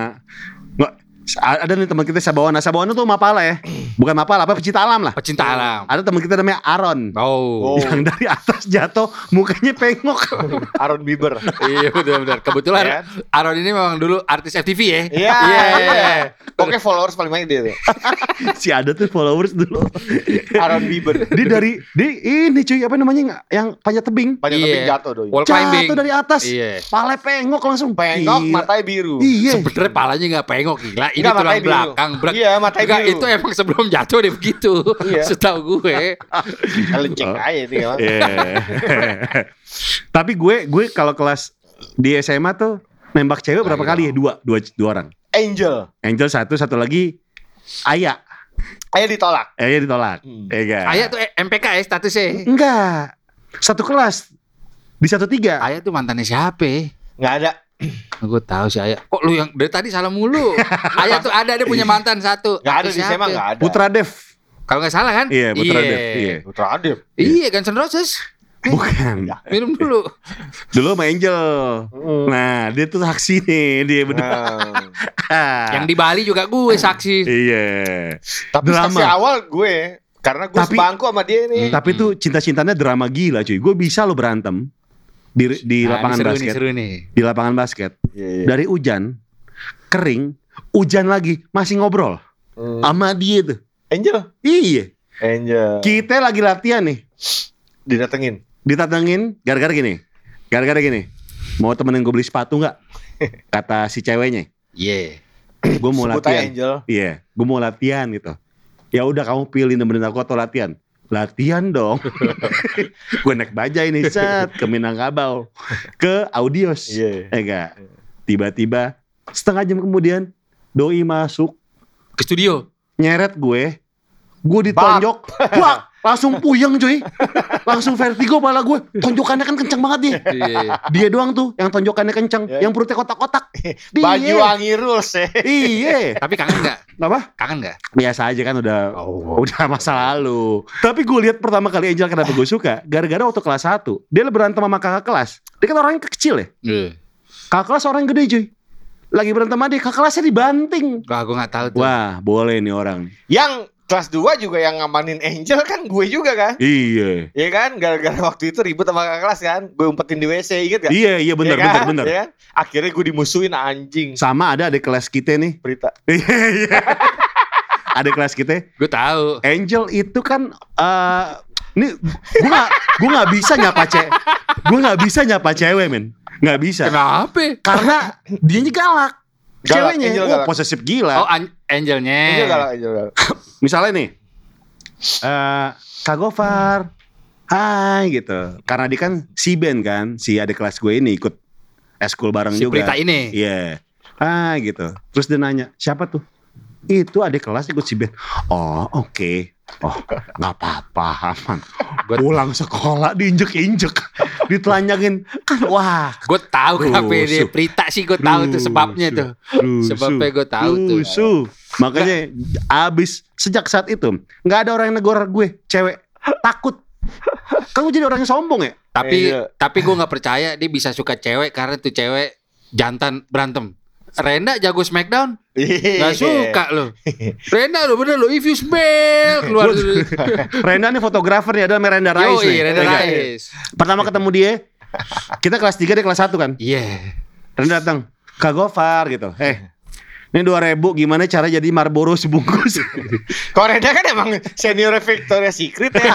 Ada nih teman kita Sabawana. Sabawana tuh Mapala ya. Bukan Mapala, apa pecinta alam lah. Pecinta alam. Ada teman kita namanya Aaron. Oh. Oh. Yang dari atas jatuh mukanya pengok. [laughs] Aaron Bieber. iya benar-benar. Kebetulan Ya. Aaron ini memang dulu artis FTV ya. Iya. Iya. Pokoknya followers paling banyak dia tuh. [laughs] si ada tuh followers dulu. Aaron Bieber. Dia dari dia ini cuy apa namanya yang panjat tebing. Banyak Iya. tebing jatuh doi. Wall climbing. Jatuh dari atas. Iya. Pala pengok langsung. Pengok, Gila. matanya biru. Iya. Sebenernya palanya nggak pengok gila. Ini Nggak, tulang biru. belakang. Belak- Iya, matanya Nggak, biru. itu emang sebelum jatuh deh begitu. Iya. Setahu gue. [laughs] Kalian cek aja nih emang. Iya. [laughs] Tapi gue gue kalau kelas di SMA tuh nembak cewek berapa Ayo. kali ya? Dua, dua, dua orang. Angel. Angel satu, satu lagi Aya. Ayo ditolak. Aya ditolak. Hmm. Ya enggak? Ayah tuh MPK ya statusnya. Enggak. Satu kelas. Di satu tiga. Ayah tuh mantannya siapa? ya? Nggak ada. Gue tahu sih Ayah. Kok lu yang dari tadi salah mulu? [laughs] Ayah tuh ada dia punya mantan satu. Nggak ada di siapa? SMA nggak ada. Putra Dev. Kalau nggak salah kan? Iya, Putra Dev. Iya. Putra Adib. Iya, Guns N' Roses. [laughs] Bukan. Minum dulu. [laughs] Dulu sama Angel. Nah, dia tuh saksi nih, dia bener. Nah. Yang di Bali juga gue saksi. Iya. Tapi Drama. saksi awal gue. Karena gue Tapi- sebangku sama dia nih. Tapi tuh cinta-cintanya drama gila cuy. Gue bisa lo berantem di di Nah, lapangan ini seru basket. Nih, seru nih. Di lapangan basket. Iya, iya. Dari hujan, kering, hujan lagi, masih ngobrol Hmm. sama dia tuh. Angel. Iya. Angel. Kita lagi latihan nih. Didatengin. Ditatangin gara-gara gini. Gara-gara gini. Mau temenin gue beli sepatu nggak? [laughs] Kata si ceweknya. Iya. Gue mau Sebut latihan. Iya, gue mau latihan gitu. Ya udah kamu pilih nemenin aku atau latihan. Latihan dong. [laughs] gue naik bajai nih set ke Minangkabau ke Audios. Iya. Eh enggak. Tiba-tiba setengah jam kemudian doi masuk Ke studio. nyeret gue. Gue ditonjok. Wah, langsung puyeng cuy. Langsung vertigo malah gue. Tonjokannya kan kenceng banget nih. Iya. Dia doang tuh yang tonjokannya kenceng, Ya. yang perutnya kotak-kotak. Dia. [laughs] Baju wangi rules ya. Iya. Tapi kangen nggak? Apa? Kangen nggak? biasa aja kan udah Oh. udah masa lalu. Tapi gue lihat pertama kali Angel kenapa gue suka, gara-gara waktu kelas 1, dia berantem sama kakak kelas. Dia kan orangnya kecil ya. Iya. Kakak kelas orang gede cuy. Lagi berantem sama dia, kakak kelasnya dibanting. Wah, gue nggak tahu tuh. Wah, boleh nih orang. Yang kelas 2 juga yang ngamanin Angel kan gue juga kan. Iya. Iya kan? Gara-gara waktu itu ribut sama kakak kelas kan. Gue umpetin di WC inget gak? Iya, iya benar Iya benar kan? benar. Iya kan? Akhirnya gue dimusuhin anjing. Sama ada adik kelas kita nih. Berita. [laughs] Iya, iya. Adik kelas kita, Gue tahu. Angel itu kan eh ini gue gak, gue gak bisa nyapa cewek. Gue gak bisa nyapa cewek, men. Gak bisa. Kenapa? Karena dianya galak. Galak, Ceweknya, Angel oh galak. posesif gila. Oh, an- angelnya. Angel galak, Angel galak. Misalnya nih, eh Kak Gofar, hai gitu. Karena dia kan si Ben kan, si adik kelas gue ini ikut eskul bareng Si juga. Prita ini. Iya, hai gitu. Terus dia nanya, siapa tuh? Itu adik kelas ikut si Ben. Oh oke. Oh nggak apa-apa aman. Gua- Pulang sekolah diinjek-injek, ditelanjangin. Kan wah. Gue tahu kenapa dia Prita sih gue tahu tuh sebabnya tuh. Rusuh. Sebabnya gue tahu tuh. Rusuh. Makanya abis sejak saat itu nggak ada orang yang negor gue cewek takut. Kan gue jadi orang yang sombong ya. Tapi Iya. tapi gue nggak percaya dia bisa suka cewek karena tuh cewek jantan berantem. Renda jago Smackdown Iya. Gak suka lo [laughs] Renda lo bener lo If you smell Keluar Renda nih fotografer nih ada Miranda Rais Yoi nih. Renda Iya. Rais Pertama ketemu dia, kita kelas 3 dia kelas 1 kan. Iya Renda datang, Kak Gofar gitu. Eh, ini 2000 gimana cara jadi Marlboro sebungkus? [laughs] Reda kan emang senior Victoria Secret ya. [laughs]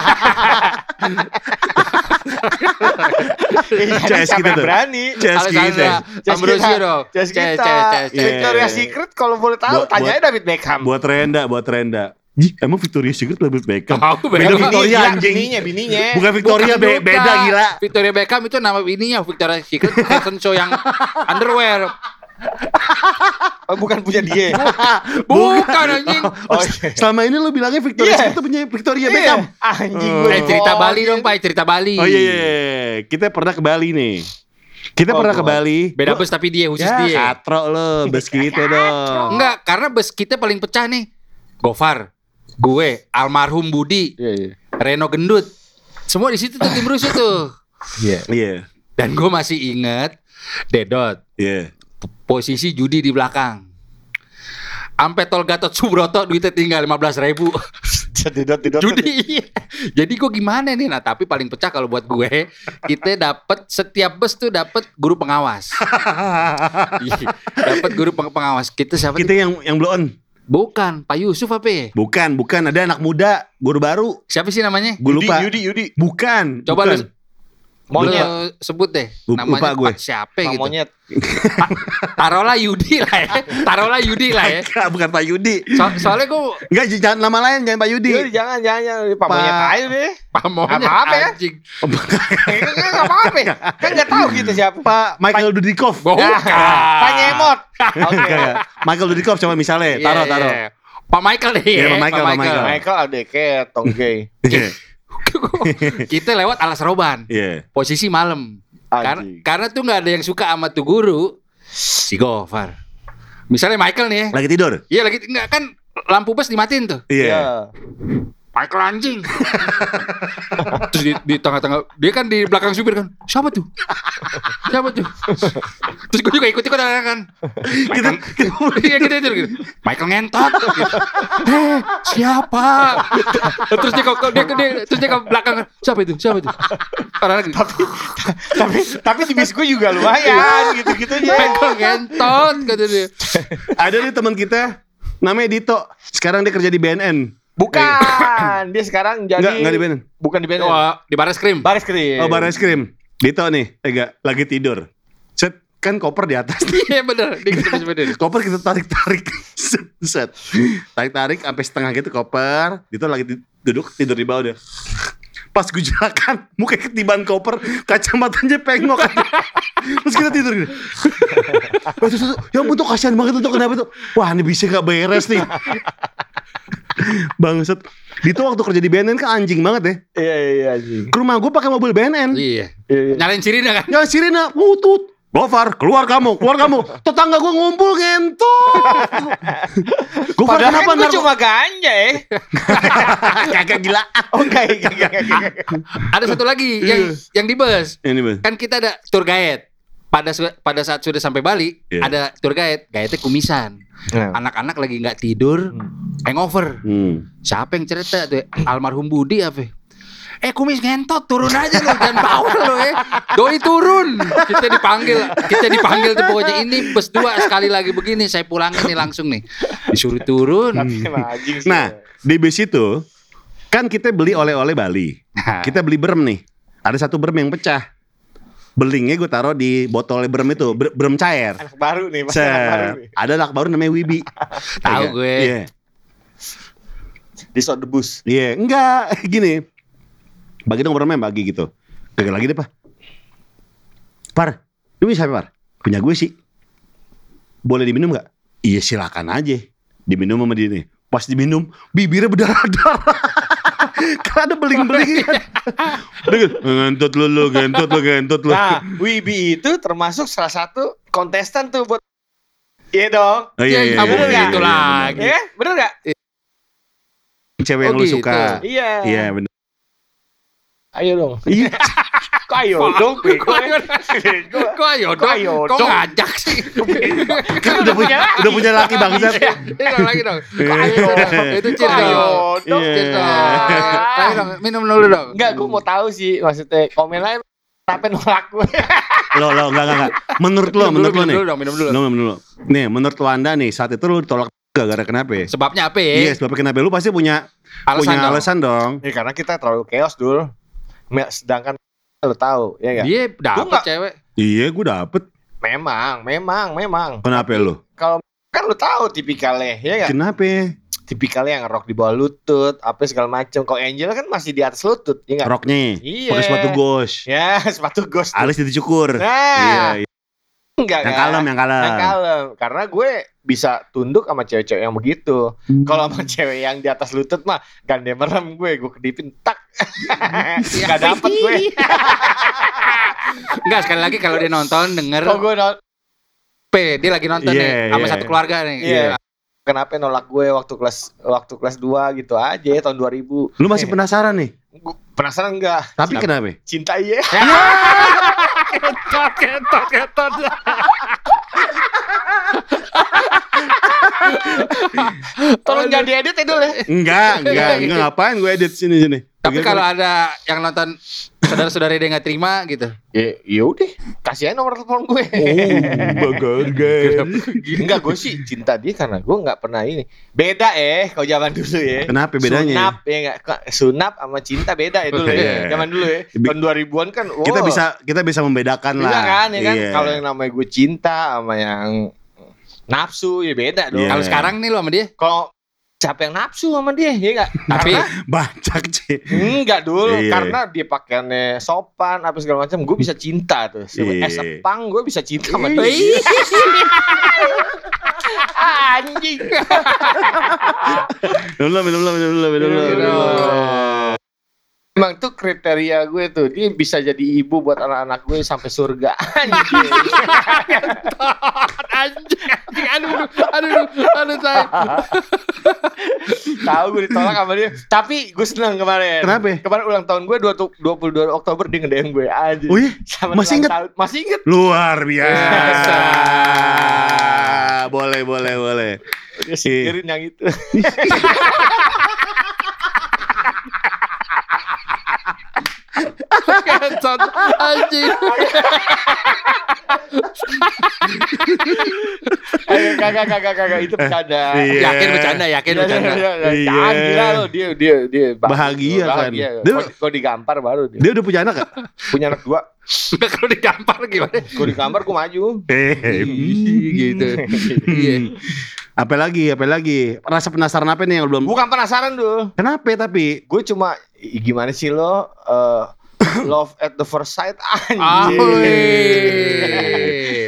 Iya, CS siapa kita yang tuh. berani. CS Alexandra kita. Ambrosio kita. dong CS Ces, kita. Victoria Iya. Secret kalau boleh tahu tanya David Beckham. buat Renda, buat Renda. Ih, emang Victoria's Secret lebih Beckham? Tahu Beda. Victoria Bininya, anjing. Bininya, bininya. Bukan Victoria Bukan be- beda gila. Victoria Beckham itu nama bininya Victoria Secret fashion show yang [laughs] underwear [laughs] Oh, bukan punya dia. [laughs] Bukan anjing Oh, Oh, iya. [laughs] selama ini lu bilangnya Victoria's Iya. Secret itu punya Victoria Iya. Beckham. Anjing Oh. gue. Eh cerita. Bali dong Pak cerita Bali Oh iya, iya, iya. kita pernah ke Bali nih. Kita Oh, pernah ke Bali. Beda bus tapi dia khusus ya, dia katro lo, bus kita dong. Enggak karena bus kita paling pecah nih Gofar Gue Almarhum Budi Iya, iya. Reno Gendut Semua di situ tuh tim rusuh tuh Iya. Iya, Dan gue masih inget Dedot iya. Posisi judi di belakang Sampai tol Gatot Subroto duitnya tinggal 15 ribu Didot didot. Judi Jadi gue gimana nih Nah tapi paling pecah kalau buat gue Kita dapat Setiap bus tuh dapat guru pengawas [laughs] Iya, Dapat guru peng- pengawas Kita siapa Kita tuh? yang yang blow on. Bukan Pak Yusuf apa ya? Bukan, bukan. Ada anak muda, guru baru. Siapa sih namanya? Gue Yudi, lupa. Yudi, Yudi. Bukan. Coba bukan. lu Monyet. lu sebut deh Lupa namanya gue. Pak siapa Mang gitu. monyet. Taruhlah Yudi lah ya. Taruhlah Yudi lah ya. Enggak, bukan Pak Yudi. So- soalnya gue Enggak, jangan nama lain, jangan Pak Yudi. Yudi, jangan, jangan, jangan. Pak Pak- monyet aja deh. pamongnya Apa-apa ya? anjing. Kan nggak apa-apa. Kan nggak tahu kita siapa. Pak Michael Dudikov. Bukan. Pak Nyemot. Oke. Enggak, enggak. Michael Dudikov coba misalnya, taruh, iya, taruh. Pak Michael deh. Iya, ya, Pak Michael, Pak Michael. Michael ada kayak Tonggay. [laughs] Kita lewat alas roban. Iya. Posisi malam. Karena, karena tuh nggak ada yang suka sama tuh guru. Si Gofar. Misalnya Michael nih ya. Lagi tidur. Iya lagi enggak kan lampu bus dimatiin tuh. Iya. Michael anjing. [laughs] Terus di, di tengah-tengah dia kan di belakang supir kan. Siapa tuh? Siapa tuh? Terus gue juga ikut-ikut kan. Kita, kita Iya gitu gitu. gitu. Michael ngentot. Gitu. Eh, siapa? terus dia ke dia, dia, terus dia ke belakang. Siapa itu? Siapa itu? Orang lagi. tapi tapi di bis gue juga lumayan gitu-gitu aja. Michael ngentot kata dia. ada nih teman kita namanya Dito. Sekarang dia kerja di BNN. Bukan, dia sekarang jadi Enggak, enggak di BNN. Bukan di BNN. Oh, di baris krim. Baris krim. Oh, baris krim. Dito nih, enggak lagi tidur. Set kan koper di atas. Iya bener. Dia gitu [laughs] koper kita tarik-tarik. Set, set. Tarik-tarik sampai setengah gitu koper. Dito lagi duduk tidur di bawah dia. Pas gue jelakan, muka ketiban koper, kacamatanya pengok. Terus kita tidur gitu. Terus, ya ampun tuh kasihan banget tuh kenapa tuh. Wah ini bisa gak beres nih. Bangsat. Dito waktu kerja di BNN kan anjing banget ya. Iya iya iya anjing. Ke rumah gue pakai mobil BNN. Iya. Iya, iya. Nyalain sirine kan. Ya sirena ngutut. Gofar, keluar kamu, keluar kamu. Tetangga gue ngumpul ngentot. Gofar Padahal kenapa kan gue cuma ganja ya. [laughs] Kagak gila. Oh enggak, enggak. Ada satu lagi yang yang di bus. Ini bang. Kan kita ada tour guide. Pada pada saat sudah sampai Bali, Iya. ada tour guide. Guide-nya kumisan. Anak-anak lagi nggak tidur, hangover. Hmm. Siapa yang cerita tuh? Almarhum Budi apa? Eh kumis ngentot turun aja lu jangan bawa lu eh. Doi turun. Kita dipanggil, kita dipanggil tuh pokoknya ini bus dua sekali lagi begini saya pulangin nih langsung nih. Disuruh turun. Nah, di bis itu kan kita beli oleh-oleh Bali. Nah, Kita beli berem nih. Ada satu berem yang pecah. Belingnya gue taruh di botol berem itu, ber- berem cair. anak baru nih, pasti anak baru nih. Ada anak baru namanya Wibi. [laughs] Tahu gue. Iya. Di shot debus. Iya, enggak [laughs] gini. Bagi dong bermain bagi gitu. Gagal lagi deh, Pak. Par, lu bisa apa, Par? Punya gue sih. Boleh diminum nggak? Iya, silakan aja. Diminum sama dia nih. Pas diminum, bibirnya berdarah-darah. [laughs] [laughs] Karena ada beling-beling [laughs] kan. Gitu, ngentut lu, lu, ngentut lu, ngentut lu. Nah, Wibi itu termasuk salah satu kontestan tuh buat Iya dong. Oh, iya, iya, kamu iya, iya, begitu iya, lagi. Iya, bener gak? bener. Cewek yang Oh, lu gitu. suka. Iya. Iya, bener. Ayo dong. [laughs] Iya. Kok ayo dong? Kok ayo Bego. Kok ayo Kok dong? ayo Kok dong? ngajak sih? [laughs] Kan udah punya, udah punya laki. Ini dong lagi dong. Kok ayo Itu dong? dong. Itu Kok cheers ayo dong. dong? Iya. Dong. Lagi dong. Minum dulu dong. Enggak, gue mau tahu sih maksudnya komen lain Kenapa nolak gue? [laughs] Lo, lo, enggak, enggak, enggak. Menurut lo, menurut lo minum nih. dulu dong, minum dulu. Lo, minum dulu. Nih, menurut lo anda nih, saat itu lo ditolak gara-gara kenapa ya? Sebabnya apa ya? Iya, sebab kenapa? Lu pasti punya Alasan punya dong. alasan dong. Ya karena kita terlalu chaos dulu. Sedangkan lo tahu, ya enggak? Dia dapet nggak- cewek. Iya, gue dapet. Memang, memang, memang. Kenapa lo? Kan lo tahu tipikalnya, ya enggak? Kenapa? Tipikalnya yang rok di bawah lutut, apa segala macam. Kalau Angel kan masih di atas lutut, ya enggak? Roknya. Iya. Pakai sepatu gos. Ya, [laughs] sepatu ghost. tuh. Alis dicukur. Nah, Iya, iya. enggak Yang kan? kalem, yang kalem. Yang kalem. Karena gue bisa tunduk sama cewek-cewek yang begitu. Hmm. Kalau sama cewek yang di atas lutut mah gande merem gue, gue kedipin tak. Iya. Gak dapet gue. Enggak sekali lagi kalau dia nonton denger Kalau gue nol- P, dia lagi nonton Iya, nih sama iya. satu keluarga nih. Iya. Kenapa nolak gue waktu kelas waktu kelas 2 gitu aja tahun 2000. Lu masih penasaran nih? Penasaran enggak? Tapi kenapa? Cinta iya. Ketot, ketot, ketot. Tolong jangan diedit ya dulu ya. Enggak, enggak, enggak ngapain gue edit sini sini. Tapi kalau ada yang nonton saudara-saudara dia nggak terima gitu. Ya, ya udah, kasih aja nomor telepon gue. Oh, bagus [laughs] guys. Enggak, gue sih cinta dia karena gue nggak pernah ini. Beda eh, kalau zaman dulu ya. Kenapa bedanya? Sunap ya enggak sunap sama cinta beda ya dulu Iya. ya. Zaman dulu ya. Tahun 2000-an kan oh, Kita bisa kita bisa membedakan Iya lah. kan, ya kan. Iya. Kalau yang namanya gue cinta sama yang nafsu ya beda dong. Iya. Kalau sekarang nih lo sama dia. Kalau siapa yang nafsu sama dia ya enggak? Tapi bacak sih. Enggak dulu Iya. karena dia pakaiannya sopan apa segala macam gue bisa cinta tuh. Iya. Es pang gue bisa cinta sama dia. Ih. [laughs] Anjing. Minum dulu, minum dulu, minum dulu, minum dulu. minum dulu. Emang tuh kriteria gue tuh dia bisa jadi ibu buat anak-anak gue sampai surga. [laughs] Anjing. [laughs] anjing, anjing, aduh, aduh, aduh, aduh, saya. [laughs] Tahu gue ditolak sama dia. Tapi gue seneng kemarin. Kenapa? Kemarin ulang tahun gue 22 Oktober dia ngedein gue aja. Oh iya? Sama Masih inget? tahun. Masih inget. Luar biasa. boleh, boleh, boleh. Dia singkirin yang itu. Kencot, anjing. Kagak kagak kagak itu bercanda. Iya. Yakin bercanda, yakin Iya, bercanda. iya, iya. Iya. Jangan gila lo dia dia dia Bahagia kan. bahagia. Dia- Kok- digampar baru dia. Dia udah punya anak gak? Punya anak dua. Udah kalau digampar gimana? Gue digampar gue maju. Eh, gitu. [laughs] Iya. Apa lagi? Apa lagi? Rasa penasaran apa nih yang belum? Bukan penasaran dulu. Kenapa tapi? Gue cuma "Ih, gimana sih lo eh, [coughs] love at the first sight Ah, anjing.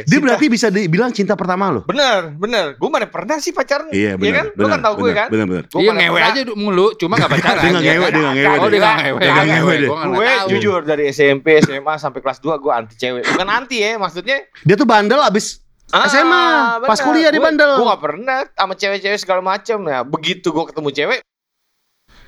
Dia berarti bisa dibilang cinta pertama lo? Bener, bener. Gue mana pernah sih pacaran? Iya Iya benar. kan? Lu kan tahu gue kan? Benar benar. Gua Dia mana ngewe aja mulu, cuma gak [laughs] pacaran. Dia ya ngewe, dia nggak ngewe. Oh, dia nggak ngewe. Dia nggak ngewe Gue jujur dari SMP, SMA sampai kelas 2 gue anti cewek. Bukan anti ya, maksudnya Dia tuh bandel abis Ah, SMA. Pas bener. kuliah dia Gua- bandel. Gue gak pernah sama cewek-cewek segala macam ya. Begitu gue ketemu cewek,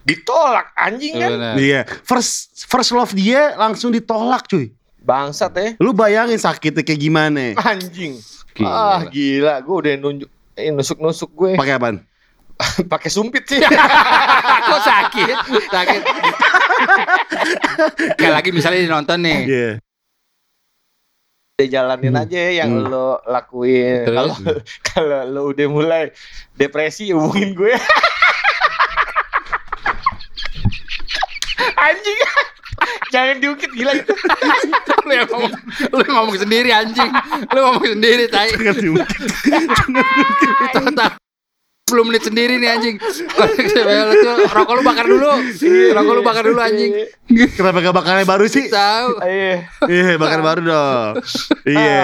ditolak anjing kan? Iya. First first love dia langsung ditolak cuy. Bangsat ya, Lu bayangin sakitnya kayak gimana? [laughs] anjing. Gila. Ah gila, gue udah nunjuk, eh, nusuk-nusuk gue. Pakai apaan? [laughs] Pakai sumpit sih. [laughs] Kok sakit? Sakit. Kayak lagi misalnya nonton nih. Iya jalanin hmm. aja ya yang hmm. lo lakuin. Kalau hmm. [laughs] kalau lo udah mulai depresi hubungin gue. [laughs] anjing. Jangan diungkit gila [laughs] itu lo yang ngomong, lo yang ngomong sendiri anjing. lo ngomong sendiri tai. 10 menit sendiri nih anjing. [laughs] Rokok lu bakar dulu. Rokok lu bakar dulu anjing. Kenapa gak bakarnya baru sih? Tahu. Iya, iya bakar baru dong. Iya.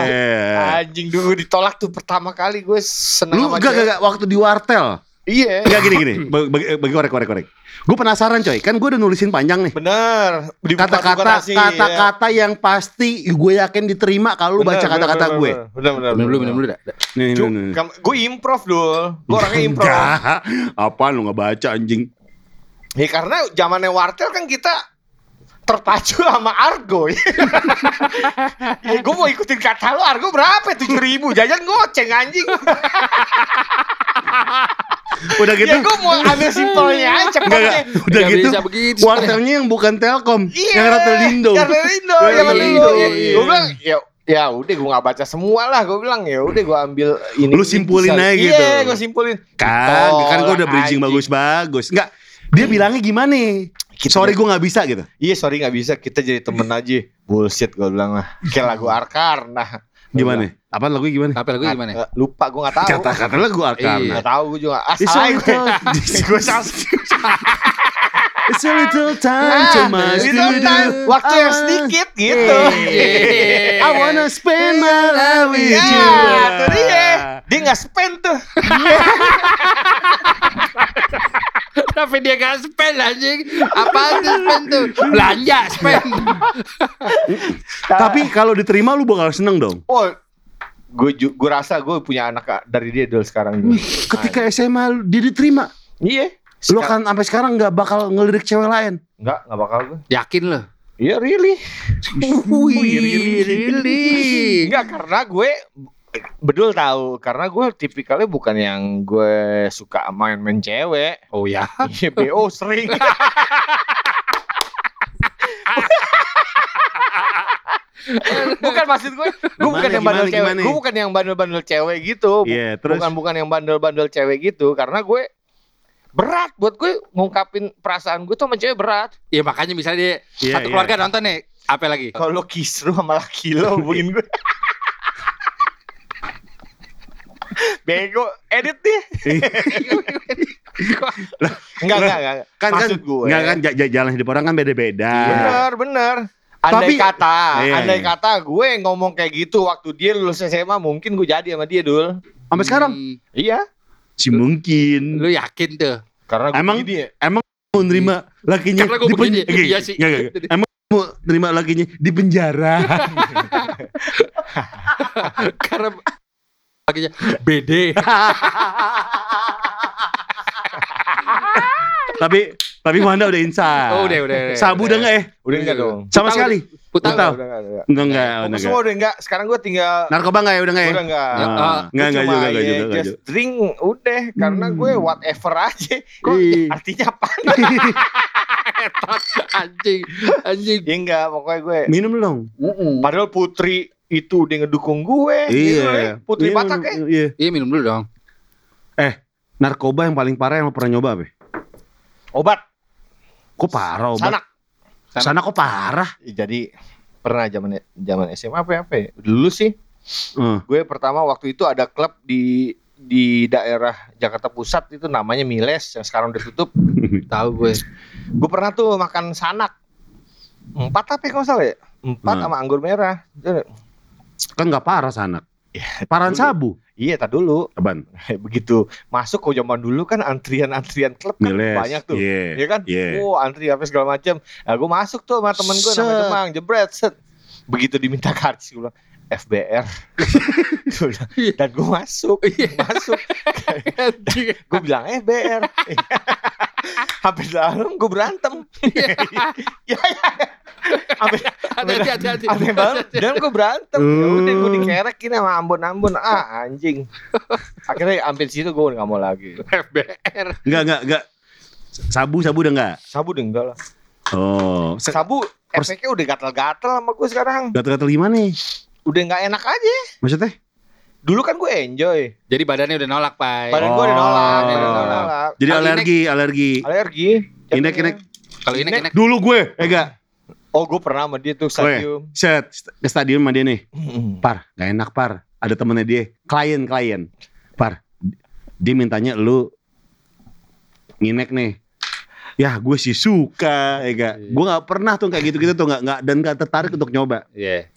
Ah, anjing dulu ditolak tuh pertama kali gue seneng Lu gak, gak, gak waktu di wartel. Iya. Enggak gini gini. Bagi, bagi, bagi korek korek korek. Gue penasaran coy. Kan gue udah nulisin panjang nih. Bener. Di buku Kata-kata ya. kata-kata yang pasti gue yakin diterima kalau lu Bener, baca bener, kata-kata bener, gue. Bener bener. Minum dulu, minum dulu dah. Nih, nih, nih. gue improv dulu. Gue orangnya improv. Apaan lu gak baca anjing? Ya karena zamannya wartel kan kita terpacu sama Argo ya. ya gue mau ikutin kata lu Argo berapa? Tujuh ribu jajan goceng anjing. [laughs] Udah gitu. ya gue mau ambil simpelnya aja enggak. Udah gitu. begitu. Wartelnya yang bukan Telkom, Iya. yang Ratelindo. Ratelindo, Iya, yang iya, Ratelindo. iya, iya. Gue bilang ya ya udah gue nggak baca semua lah gue bilang ya udah gue ambil ini Lu simpulin aja iya gitu. gue simpulin Kan, kan gue udah bridging anjing. bagus-bagus. Enggak, dia bilangnya gimana? Sorry gue gak bisa gitu. iya sorry nggak bisa kita jadi temen aja bullshit gue bilang lah kayak lagu Arkar nah Gimana? Apa lagu gimana? Apa lagu gimana? Eh, lupa gue nggak tahu Kata-kata lagu Iya. Arkarna. Gak tahu gue juga. Ah, It's salah a gue. little- [laughs] gue salah. [laughs] It's a little time to Ah, itu to do. time. Waktu I yang sedikit gitu. I wanna spend my life with Ya, you. itu dia. Dia nggak spend tuh. [laughs] Tapi dia gak spend anjing. Apaan tuh spend tuh? Belanja spend. Tapi kalau diterima lu bakal seneng dong. Oh, gue gue rasa gue punya anak dari dia dulu sekarang. dulu. Ketika SMA lu- dia diterima, Iya. lu kan sampai sekarang nggak bakal ngelirik cewek lain. Enggak, enggak bakal gue. Yakin lo? Iya, really. Wih, really. Enggak karena gue Bedul tahu karena gue tipikalnya bukan yang gue suka main-main cewek. Oh ya. Iya, BO sering. [laughs] bukan maksud gue, gue bukan yang bandel gimana, cewek, gimana? gue bukan yang bandel-bandel cewek gitu, Iya, terus bukan bukan yang bandel-bandel cewek gitu, karena gue berat buat gue ngungkapin perasaan gue tuh sama cewek berat. Ya makanya misalnya dia Iya, satu iya. keluarga nonton nih, apa lagi? Kalau kisru sama laki lo hubungin [laughs] gue. Bego, edit deh. [laughs] Enggak, enggak, enggak. kan kan Maksud gue. nggak kan j- j- jalan hidup orang kan beda-beda. Bener, bener. Andai Tapi- kata, Iya, andai iya. kata gue ngomong kayak gitu waktu dia lulus SMA mungkin gue jadi sama dia dul. Sampai sekarang Hmm, Iya. si mungkin lu yakin tuh? Karena gue Emang- begini ya. mau nerima lakinya Karena di pen- begini, Oke, iya sih. nggak, nggak. Emang mau nerima lakinya di penjara. [laughs] Karena laginya BD. [laughs] tapi tapi Wanda udah insaf. Oh, udah, udah, udah. Sabu udah enggak ya? Udah enggak dong. Sama sekali. Putar. Udah enggak, udah. Enggak enggak, Aku udah semua enggak. udah enggak. Sekarang gue tinggal Narkoba enggak ya? Udah enggak ya? udah enggak. Ya, Ah, ah. enggak enggak juga enggak ya juga enggak just juga. drink udah karena gue whatever aja. Kok Ih. artinya apa? [laughs] anjing, anjing. ya enggak, pokoknya gue. Minum dong. Padahal Putri itu udah ngedukung gue. gitu Iya. ya. Putri Iya, Batak ya. Iya. Iya minum dulu dong. Narkoba yang paling parah yang lo pernah nyoba, Be? Obat. Kok parah obat? Sanak. Sana kok parah? Jadi pernah zaman zaman SMA apa ya, apa ya? Dulu sih Eh, gue pertama waktu itu ada klub di di daerah Jakarta Pusat itu namanya Miles yang sekarang udah tutup. [laughs] Tahu gue. Gue pernah tuh makan sanak. Empat apa ya kalau nggak salah ya? Empat Hmm. sama anggur merah. Kan nggak parah sanak. Ya, Parahan dulu. sabu. Iya, tak dulu. Aban. [laughs] Begitu masuk ke zaman dulu kan antrian-antrian klub kan Miles. banyak tuh. Iya. Iya kan? Iya. Oh, antri apa segala macam. Nah, gue masuk tuh sama temen gue namanya. Demang, jebret, set. Begitu diminta [laughs] karcis gue bilang FBR. Bilang, Dan gue masuk, Iya. masuk. [laughs] Gue bilang FBR. [laughs] Hampir dalam gue berantem. ya, [laughs] ya. Hampir, Hati-hati, banget. Dan gue berantem. Ya udah gue Hmm. dikerekin sama Ambon-Ambon. Ah anjing. Akhirnya hampir situ gue nggak mau lagi. FBR. Enggak enggak enggak. Sabu sabu udah enggak? Sabu udah enggak lah. Oh, Sabu efeknya udah gatal-gatal sama gue sekarang. gatal-gatal gimana nih? Udah nggak enak aja. Maksudnya? Dulu kan gue enjoy. Jadi badannya udah nolak, Pak. Badan gue udah Oh. nolak, udah nolak. Jadi Kalau alergi, alergi. Alergi. Inek, jatuhnya. inek. Kalau ini enak. Dulu gue, eh enggak. Oh gue pernah sama dia tuh stadium. Set ke stadion sama dia nih. Par, gak enak par. Ada temennya dia, klien-klien. Par, dia mintanya lu nginek nih. Ya gue sih suka, ya gak. Gue gak pernah tuh kayak gitu-gitu tuh nggak nggak dan gak tertarik untuk nyoba Iya.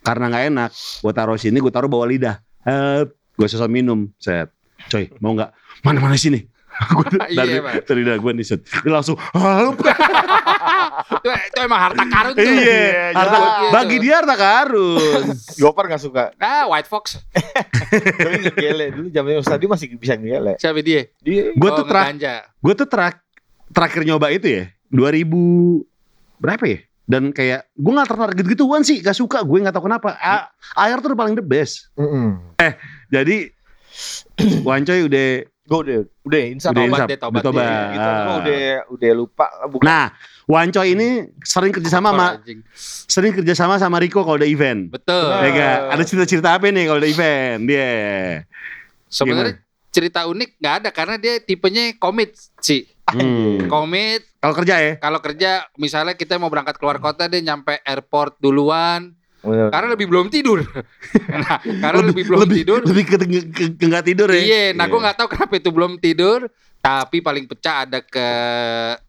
Karena nggak enak. Gue taruh sini, gue taruh bawah lidah. Eh, gue sosok minum, set. Coy, mau nggak? Mana mana sini? [laughs] gue [laughs] dari Iya, Pak. dari lidah gue nih set. Dia langsung, "Ah, Itu, itu emang harta karun tuh. iya, harta, Gitu. bagi dia harta karun. [laughs] Gopar gak suka. Ah, White Fox. Tapi ngegele. Dulu zamannya stadium masih bisa ngegele. Siapa dia? Dia Gue Oh, tuh terak, ngeganja. gue tuh terak, terakhir nyoba itu ya 2000 berapa ya dan kayak gue nggak tertarik gitu-gituan sih gak suka gue nggak tahu kenapa A- air tuh udah paling the best jadi [clears throat] Wancoy udah Gue udah udah insaf. udah insaf, deh, tobat udah tobat. deh. Gitu gue udah udah lupa. Bukan. nah Wancoy ini sering kerjasama sama sering kerjasama sama Riko kalau ada event Betul. Ya gak? ada cerita-cerita apa nih kalau ada event dia Sebenarnya cerita unik nggak ada karena dia tipenya komit sih. Hmm. Komit kalau kerja ya kalau kerja misalnya kita mau berangkat keluar kota dia nyampe airport duluan Bener. karena lebih belum tidur. [laughs] nah, karena lebih, belum lebih, tidur. lebih ke, ke, tidur ya Iya, nah gue nggak tahu kenapa itu belum tidur, tapi paling pecah ada ke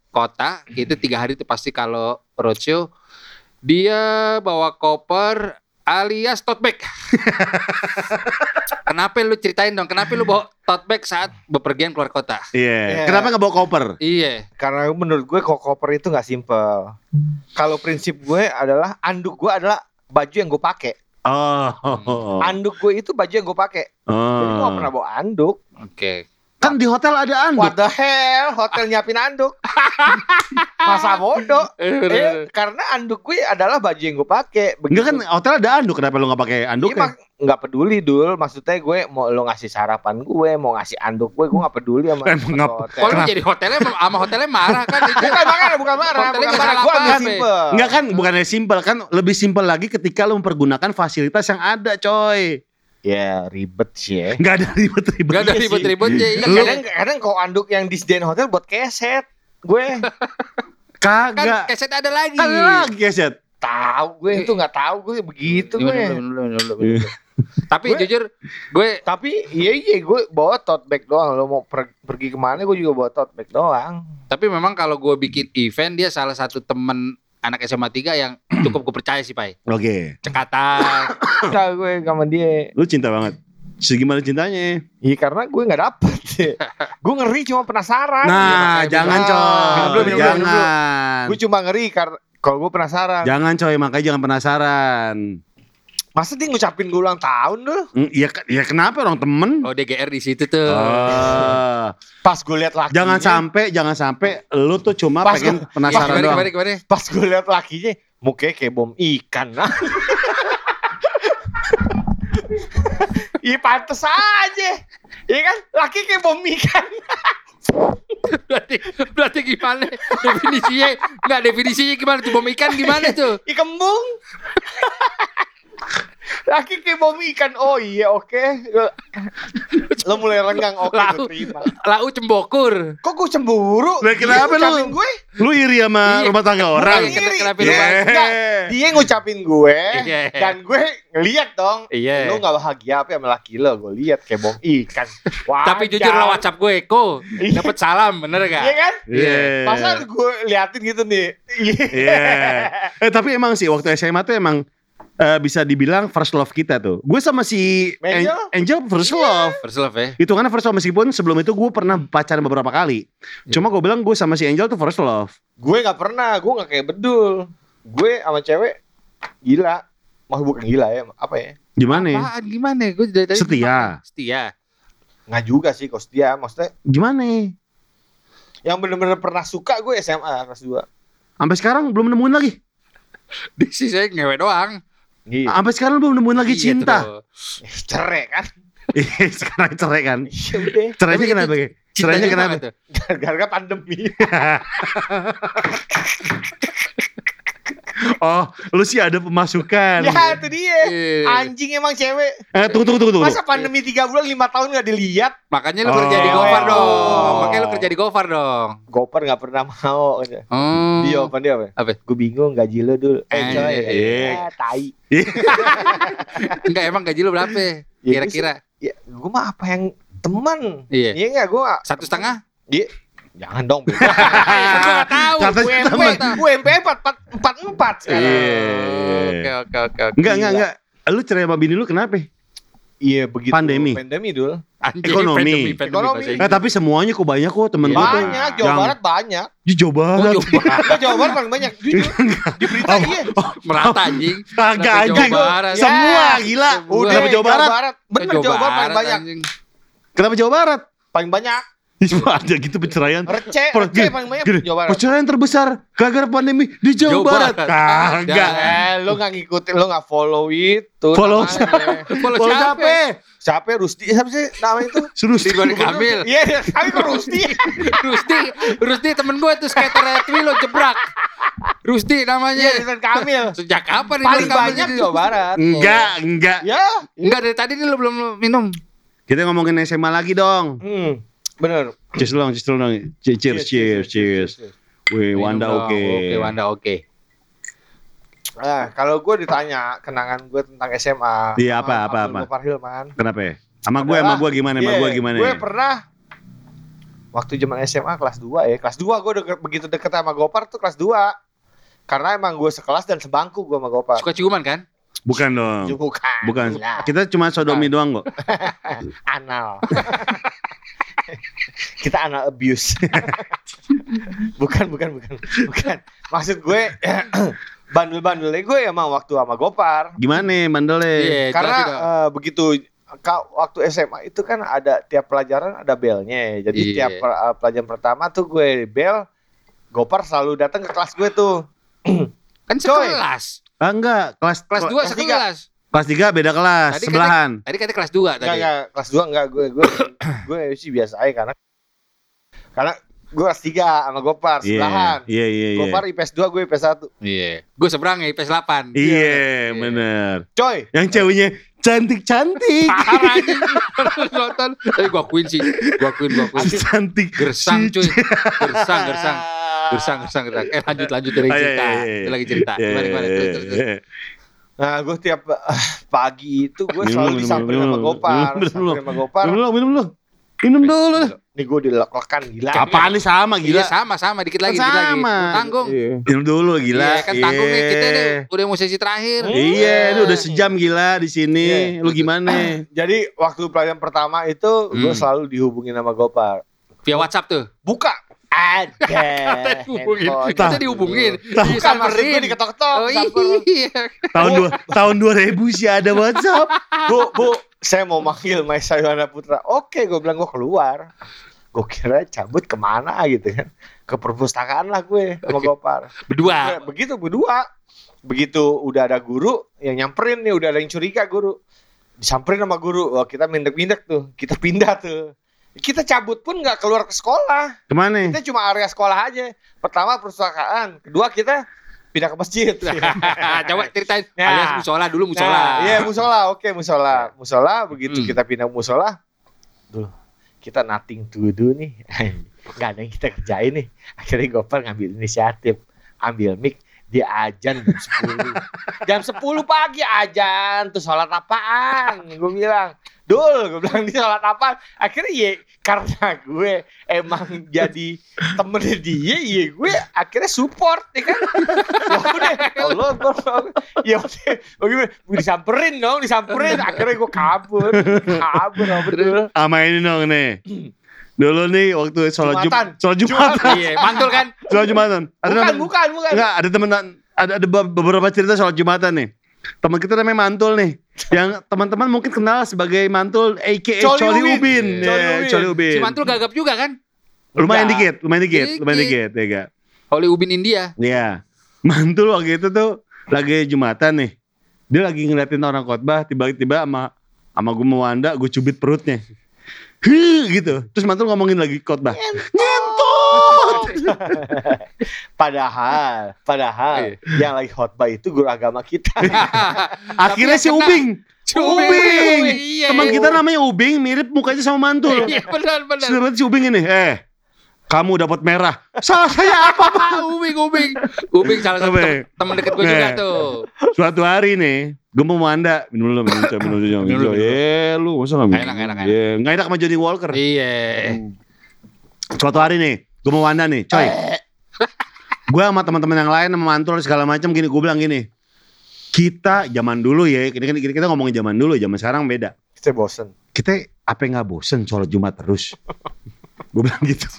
kota, itu tiga hari itu pasti kalau roadshow dia bawa koper alias tote bag. [laughs] kenapa lu ceritain dong? Kenapa lu bawa tote bag saat bepergian keluar kota? Iya. Iya. kenapa nggak bawa koper Iya, Karena menurut gue kok koper itu nggak simpel. Kalau prinsip gue adalah anduk gue adalah baju yang gue pakai. oh, Anduk gue itu baju yang gue pakai. Jadi gue oh. gak pernah bawa anduk. oke. Kan di hotel ada anduk. What the hell? Hotel nyiapin anduk. [laughs] Masa bodoh. Eh, karena anduk gue adalah baju yang gue pakai. Enggak kan hotel ada anduk, kenapa lu nggak pakai anduk Iya, nggak peduli dul. Maksudnya gue mau lo ngasih sarapan gue, mau ngasih anduk gue, gue nggak peduli sama, Emang sama ngap- hotel. Kalau lu jadi hotelnya sama hotelnya marah kan. [laughs] Bukan marah, bukan marah, Hotelnya bukan nggak marah. Gue ambil simple. Enggak kan, bukannya simpel kan, lebih simpel lagi ketika lu mempergunakan fasilitas yang ada, coy. Ya ribet sih ya. Enggak ada ribet-ribet. Gak ada Iya sih. ribet-ribetnya. Nah, iya. kadang kadang kalau anduk yang disediain hotel buat keset, gue Kan Kagak. keset ada lagi. Kan ada lagi keset. tahu gue itu nggak tahu gue begitu gue. [laughs] Tapi Gue- jujur gue Tapi iya iya gue bawa tote bag doang. Lo mau per- pergi ke mana gue juga bawa tote bag doang. tapi memang kalau gue bikin event dia salah satu temen anak SMA 3 yang [clears throat] cukup gue percaya sih Pai. Oke. Cekatan. [coughs] Udah gue sama dia. Lu cinta banget. Segimana cintanya? Iya karena gue nggak dapet. [laughs] gue ngeri cuma penasaran. Nah, makanya jangan coy. Minum dulu, minum dulu, minum dulu. jangan. Gue cuma ngeri karena kalau gue penasaran. Jangan coy, makanya jangan penasaran. Masa dia ngucapin gue ulang tahun dulu? Hmm, Iya, ya kenapa orang temen? Oh DGR di situ tuh. Oh. Pas gue liat lakinya. Jangan sampai, jangan sampai lu tuh cuma Pas pengen gua- penasaran gimana, doang. gimana? Pas gue liat lakinya. Mukanya kayak bom ikan. [laughs] Iya pantes aja. Iya kan? Laki kayak bom ikan. [laughs] berarti berarti gimana definisinya? Enggak definisinya gimana tuh bom ikan gimana tuh? Ih kembung. Laki kayak bom ikan. Oh iya oke. Lo mulai renggang. Oke Lau. gue terima. Lau cembokur. Kok gue cemburu? Lah, kenapa lu? gue? Lu iri sama Iya. rumah tangga orang. Bukan Kenapa- iri. kenapa Dia- lu- enggak. Dia ngucapin gue. Iya. Dan gue ngeliat dong. Iya. Lo gak bahagia apa sama laki lo? Gue liat kayak bom ikan. Wajar. [laughs] Tapi jujur lo WhatsApp gue, ko dapat salam, bener gak? Iya kan? Iya. Masa gue liatin gitu nih. Iya. [laughs] Eh tapi emang sih waktu SMA tuh emang eh, bisa dibilang first love kita tuh. Gue sama si An- Angel? Angel first love. First love ya. Itu karena first love meskipun sebelum itu gue pernah pacaran beberapa kali. Cuma gue bilang gue sama si Angel tuh first love. gue gak pernah. Gue gak kayak bedul. Gue sama cewek gila. Mau bukan gila ya. Apa ya? Gimana? ya? Apaan gimana? Gue dari tadi Setia. Setia. Nggak juga sih kok setia. Maksudnya Gimana? ya? yang bener-bener pernah suka gue SMA kelas 2. Sampai sekarang belum nemuin lagi. [laughs] Di saya ngewe doang. Iya. Sampai sekarang belum nemuin lagi Iya, cinta. Cerai kan? Iya, [laughs] sekarang cerai kan. Iya udah. Cerainya Tapi itu kenapa? Cerainya kenapa? [laughs] Gara-gara pandemi. [laughs] Oh, lu sih ada pemasukan. ya itu dia. Iya. Anjing emang cewek. Eh, tunggu, tunggu, tunggu. Masa pandemi 3 bulan 5 tahun gak dilihat? Makanya lu Oh. kerja di Gofar dong. Oh. Makanya lu kerja di Gofar dong. Gopar gak pernah mau. Hmm. Dia apa dia apa? Apa? Gue bingung gaji lo dulu. Eh Eh, coy. iya. Ya, tai. [laughs] Enggak emang gaji lu berapa? Ya, Kira-kira. Ya, gue mah apa yang teman? Iya. Iya enggak gue Satu setengah? Iya. Jangan dong. beda. [laughs] Gue gak tahu. Kata Gue teman. gue tahu. Gue MP 4 4 4 sekarang. Iya. Oke oke oke. Enggak, enggak, enggak. Lu cerai sama bini lu kenapa? Iya begitu. Pandemi. Pandemi dulu. Anjing, Ekonomi. pandemi, pandemi Ekonomi. Eh Inggris. tapi semuanya kok banyak kok temen gue tuh. Banyak. Jawa Yang- Barat banyak. Di Jawa Oh, Barat. coba. Nah, Jawa Barat paling banyak. Jujur. [laughs] Di berita iya. Merata anjing. Kagak anjing. Jawa Barat? Semua gila. Kenapa Jawa Barat? Bener Jawa Jawa Barat paling banyak. anjing. Kenapa Jawa Barat? Paling banyak. [laughs] Cuma ada gitu perceraian. Receh, Per- receh paling banyak gini, Jawa Barat. Perceraian terbesar gara-gara pandemi di Jawa, Jawa Barat. Barat. Kagak. Eh, lo gak ngikutin, lo gak follow itu. Follow namanya. [laughs] Follow siapa? siapa? Siapa Rusti? Siapa sih namanya itu? [laughs] Suruh Ridwan Kamil. Iya, iya, kami kok Rusti. Rusti, Rusti temen gue tuh skater Redwi lo jebrak. Rusti Iya, namanya. Ridwan Kamil. Sejak kapan Paling Ridwan Kamil banyak Jawa Barat. Enggak, enggak. Ya. Enggak dari tadi nih lo belum minum. Kita ngomongin SMA lagi dong. Hmm, bener. Cheers dong, cheers dong. Cheers, cheers, cheers, cheers. Wih, Minum Wanda oke. Oke, Wanda oke. Nah, kalau gue ditanya kenangan gue tentang SMA. Iya, sama apa, apa, apa? Kenapa ya? Sama gue, sama gue gimana, sama Iya, gue gimana? Gue ya? pernah waktu zaman SMA kelas 2 ya. Kelas 2 gue deket, begitu deket sama Gopar tuh kelas 2. Karena emang gue sekelas dan sebangku gue sama Gopar. Suka ciuman kan? Bukan dong. Bukan. Bukan. Gila. Kita cuma sodomi doang kok. [laughs] Anal. [laughs] Kita anal abuse. [laughs] bukan, bukan, bukan. Bukan. Maksud gue [clears throat] bandel-bandelnya gue emang waktu sama Gopar. Gimana mandelnya? Iya, Karena eh, begitu waktu SMA itu kan ada tiap pelajaran ada belnya. Jadi Iya. tiap uh, pelajaran pertama tuh gue bel, Gopar selalu datang ke kelas gue tuh. [clears throat] Kan Coy. sekelas. Ah, enggak, kelas Kelas 2 kelas tiga. sekelas. Kelas 3 beda kelas, Tadi sebelahan. Tadi kata kelas 2 Enggak, tadi. enggak, kelas 2 enggak gue gue gue sih biasa aja karena karena gue kelas 3 sama Gopar Iya, sebelahan. iya, iya, iya. Gopar IPS 2, gue IPS 1. Iya. Gue seberang ya IPS 8. Iya, bener. Coy, Yang ceweknya cantik-cantik. [laughs] Parah. Nonton. Tapi gua akuin sih. Gua akuin, gua akuin. cantik. Gersang cuy. Gersang, gersang. Gersang, gersang, gersang. Eh lanjut, lanjut dari Ah, iya, cerita. iya, iya. Lagi cerita. Iya, Gimana, gimana? iya, Terus, terus, terus. Iya. Nah, gue tiap uh, pagi itu gue selalu minum, disamperin minum, sama Gopar, minum, minum, samperin sama Gopar. Minum dulu, minum dulu. Minum dulu. Nih gue dilek-lekan gila. Apaan nih sama Iya gila? sama sama dikit lagi dikit lagi. Tanggung. Iya. Minum dulu gila. Iya kan tanggung nih kita Iya. nih udah mau sesi terakhir. Iya, ini udah sejam gila di sini. Iya. Lu gimana? [clears throat] Jadi waktu pelajaran pertama itu gue Hmm. selalu dihubungin sama Gopar. Via WhatsApp tuh. Buka. Ada. [laughs] Dihubungin. handphone. Kita dihubungin. Maksud gue Disamperin. diketok-ketok. Oh iya. tahun dua, tahun 2000 sih ada WhatsApp. Bu, bu, saya mau manggil Maisa Yohana Putra. Oke, gue bilang gue keluar. Gue kira cabut ke mana gitu kan. Ke perpustakaan lah gue sama Oke. Gopar. Berdua. Nah, begitu berdua. Begitu udah ada guru yang nyamperin nih, udah ada yang curiga guru. Disamperin sama guru. Wah, kita mindek-mindek tuh. Kita pindah tuh. Kita cabut pun nggak keluar ke sekolah. Ke mana? Kita cuma area sekolah aja. Pertama perpustakaan, kedua kita pindah ke masjid. [laughs] Coba ceritain. Ya. Alias musola dulu musola. Nah, iya musola, oke musola. Musola begitu Hmm. kita pindah musola. Duh, kita nothing to do nih. [laughs] Gak ada yang kita kerjain nih. Akhirnya Gopar ngambil inisiatif. Ambil mic, dia ajan jam 10. [laughs] jam 10 pagi ajan. Tuh sholat apaan? Gue bilang. Dul, gue bilang di sholat apaan? Akhirnya ya karena gue emang jadi temennya dia, ya gue akhirnya support ya kan. Ya udah, Allah, ya udah? Gue disamperin dong, disamperin. Akhirnya gue kabur, kabur, betul. Sama ini dong nih. Dulu nih waktu sholat Jumatan. Jumat, sholat Jumatan, Iya, mantul kan? sholat Jumatan. Ada Bukan, temen- bukan, bukan. Enggak, ada temen ada ada be- beberapa cerita sholat Jumatan nih. Teman kita namanya Mantul nih. Yang teman-teman mungkin kenal sebagai Mantul aka Coli Coli, Ubin. Ubin. Coli Ya, Ubin. Coli Ubin. Si mantul gagap juga kan? Lumayan Enggak. dikit, lumayan dikit, lumayan Dikit. dikit, ya gak? Holy Ubin India. Iya. Mantul waktu itu tuh lagi Jumatan nih. Dia lagi ngeliatin orang khotbah, tiba-tiba sama sama gue mau Wanda, gue cubit perutnya. Huh, gitu. Terus mantul ngomongin lagi khotbah. [laughs] Padahal, padahal yang lagi khotbah itu guru agama kita. [laughs] Akhirnya si Ubing. Ubing. Ubing. Iya. Teman kita namanya Ubing, mirip mukanya sama mantul. Iya benar benar. Sebenarnya si Ubing ini, eh, kamu dapat merah. Salah saya apa, Pak? [laughs] Ubing Ubing. Ubing salah satu Ubing. teman dekat gue juga Nih. tuh. Suatu hari nih, gue mau Wanda, minum dulu, minum dulu, minum dulu, minum dulu. Eh, lu masa gak minum? Enak, enak, enak. Iya, nggak enak sama Johnny Walker. Iya. Suatu hari nih, gue mau Wanda nih, coy. [laughs] gue sama teman-teman yang lain sama mantul segala macam gini, gue bilang gini. Kita zaman dulu ya, ini kan kita ngomongin zaman dulu, zaman sekarang beda. Kita bosen. Kita apa nggak bosen sholat Jumat terus? [laughs] gue bilang gitu.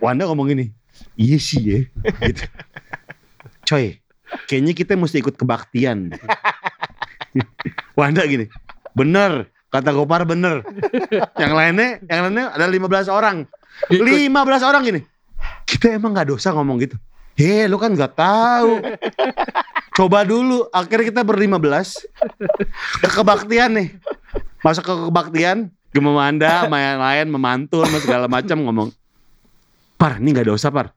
Wanda ngomong gini, iya sih ya. Gitu. Coy, kayaknya kita mesti ikut kebaktian. Wanda gini, bener, kata Gopar bener. yang lainnya, yang lainnya ada 15 orang. 15 orang gini. Kita emang nggak dosa ngomong gitu. He, lu kan nggak tahu. Coba dulu, akhirnya kita berlima belas ke kebaktian nih. Masuk ke kebaktian, lain, memantul, sama segala macam ngomong. Par, ini nggak dosa par.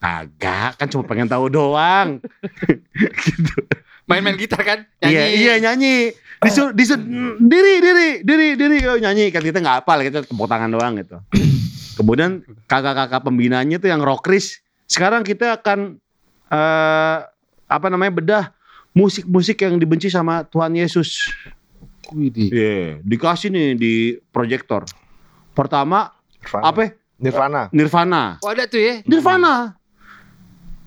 Agak, kan cuma pengen tahu doang. [laughs] gitu. Main-main gitar kan? Iya, iya nyanyi. Disu, disu, diri, diri, diri, diri, oh, nyanyi. Kan kita nggak hafal, kita tepuk tangan doang gitu. Kemudian kakak-kakak pembinanya tuh yang rockris. Sekarang kita akan eh apa namanya bedah musik-musik yang dibenci sama Tuhan Yesus. Widih. Iya, dikasih nih di proyektor. Pertama Nirvana. apa? Nirvana. Nirvana. Oh ada tuh ya. Nirvana.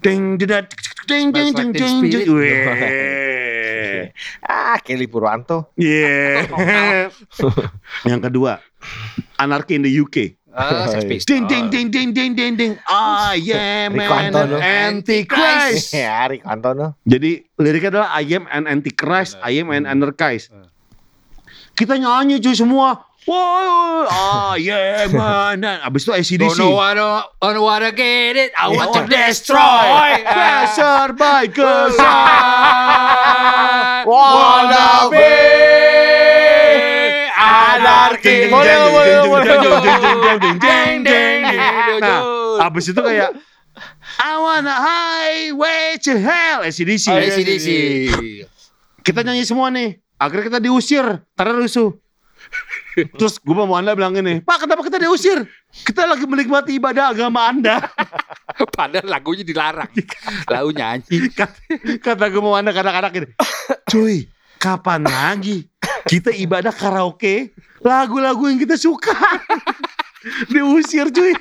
Ding dedat ding ding ding ding ding. Ah, Kelly Purwanto. Iya. [laughs] Yang kedua, Anarchy in the UK. Ah, [laughs] Sex Pistols. Ding ding ding ding ding ding ding. I [laughs] am Rico an Antono. antichrist. [laughs] Ya, Rick Antono. Jadi liriknya adalah I am an antichrist, I am an anarchist. Kita nyanyi cuy semua. Ah, yeah, man. Dan Abis itu ACDC. Don't know wanna, wanna, wanna get it. I want to destroy. Pressure by Ah. Wanna be Jeng, Boleh, boleh, boleh. Nah, Nah, abis itu kayak I wanna highway to hell ACDC. Oh, iya, ACDC. Kita nyanyi semua nih. Akhirnya kita diusir karena rusuh. Terus gue sama Anda bilang gini, Pak kenapa kita diusir? Kita lagi menikmati ibadah agama Anda. Padahal lagunya dilarang. Lalu nyanyi. Kata, kata gue sama Anda kadang-kadang gini, cuy kapan lagi kita ibadah karaoke lagu-lagu yang kita suka. [laughs] diusir cuy.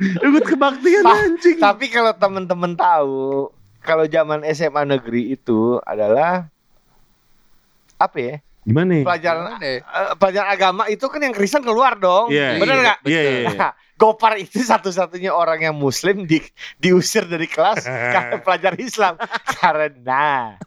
Ikut kebaktian Ta- anjing. Tapi kalau temen-temen tahu, kalau zaman SMA negeri itu adalah apa ya? Gimana? Pelajaran Gimana eh, pelajaran agama itu kan yang Kristen keluar dong. Iya, Bener iya, nggak? Iya, iya, iya. Nah, Gopar itu satu-satunya orang yang muslim di, diusir dari kelas [laughs] karena pelajar Islam. Karena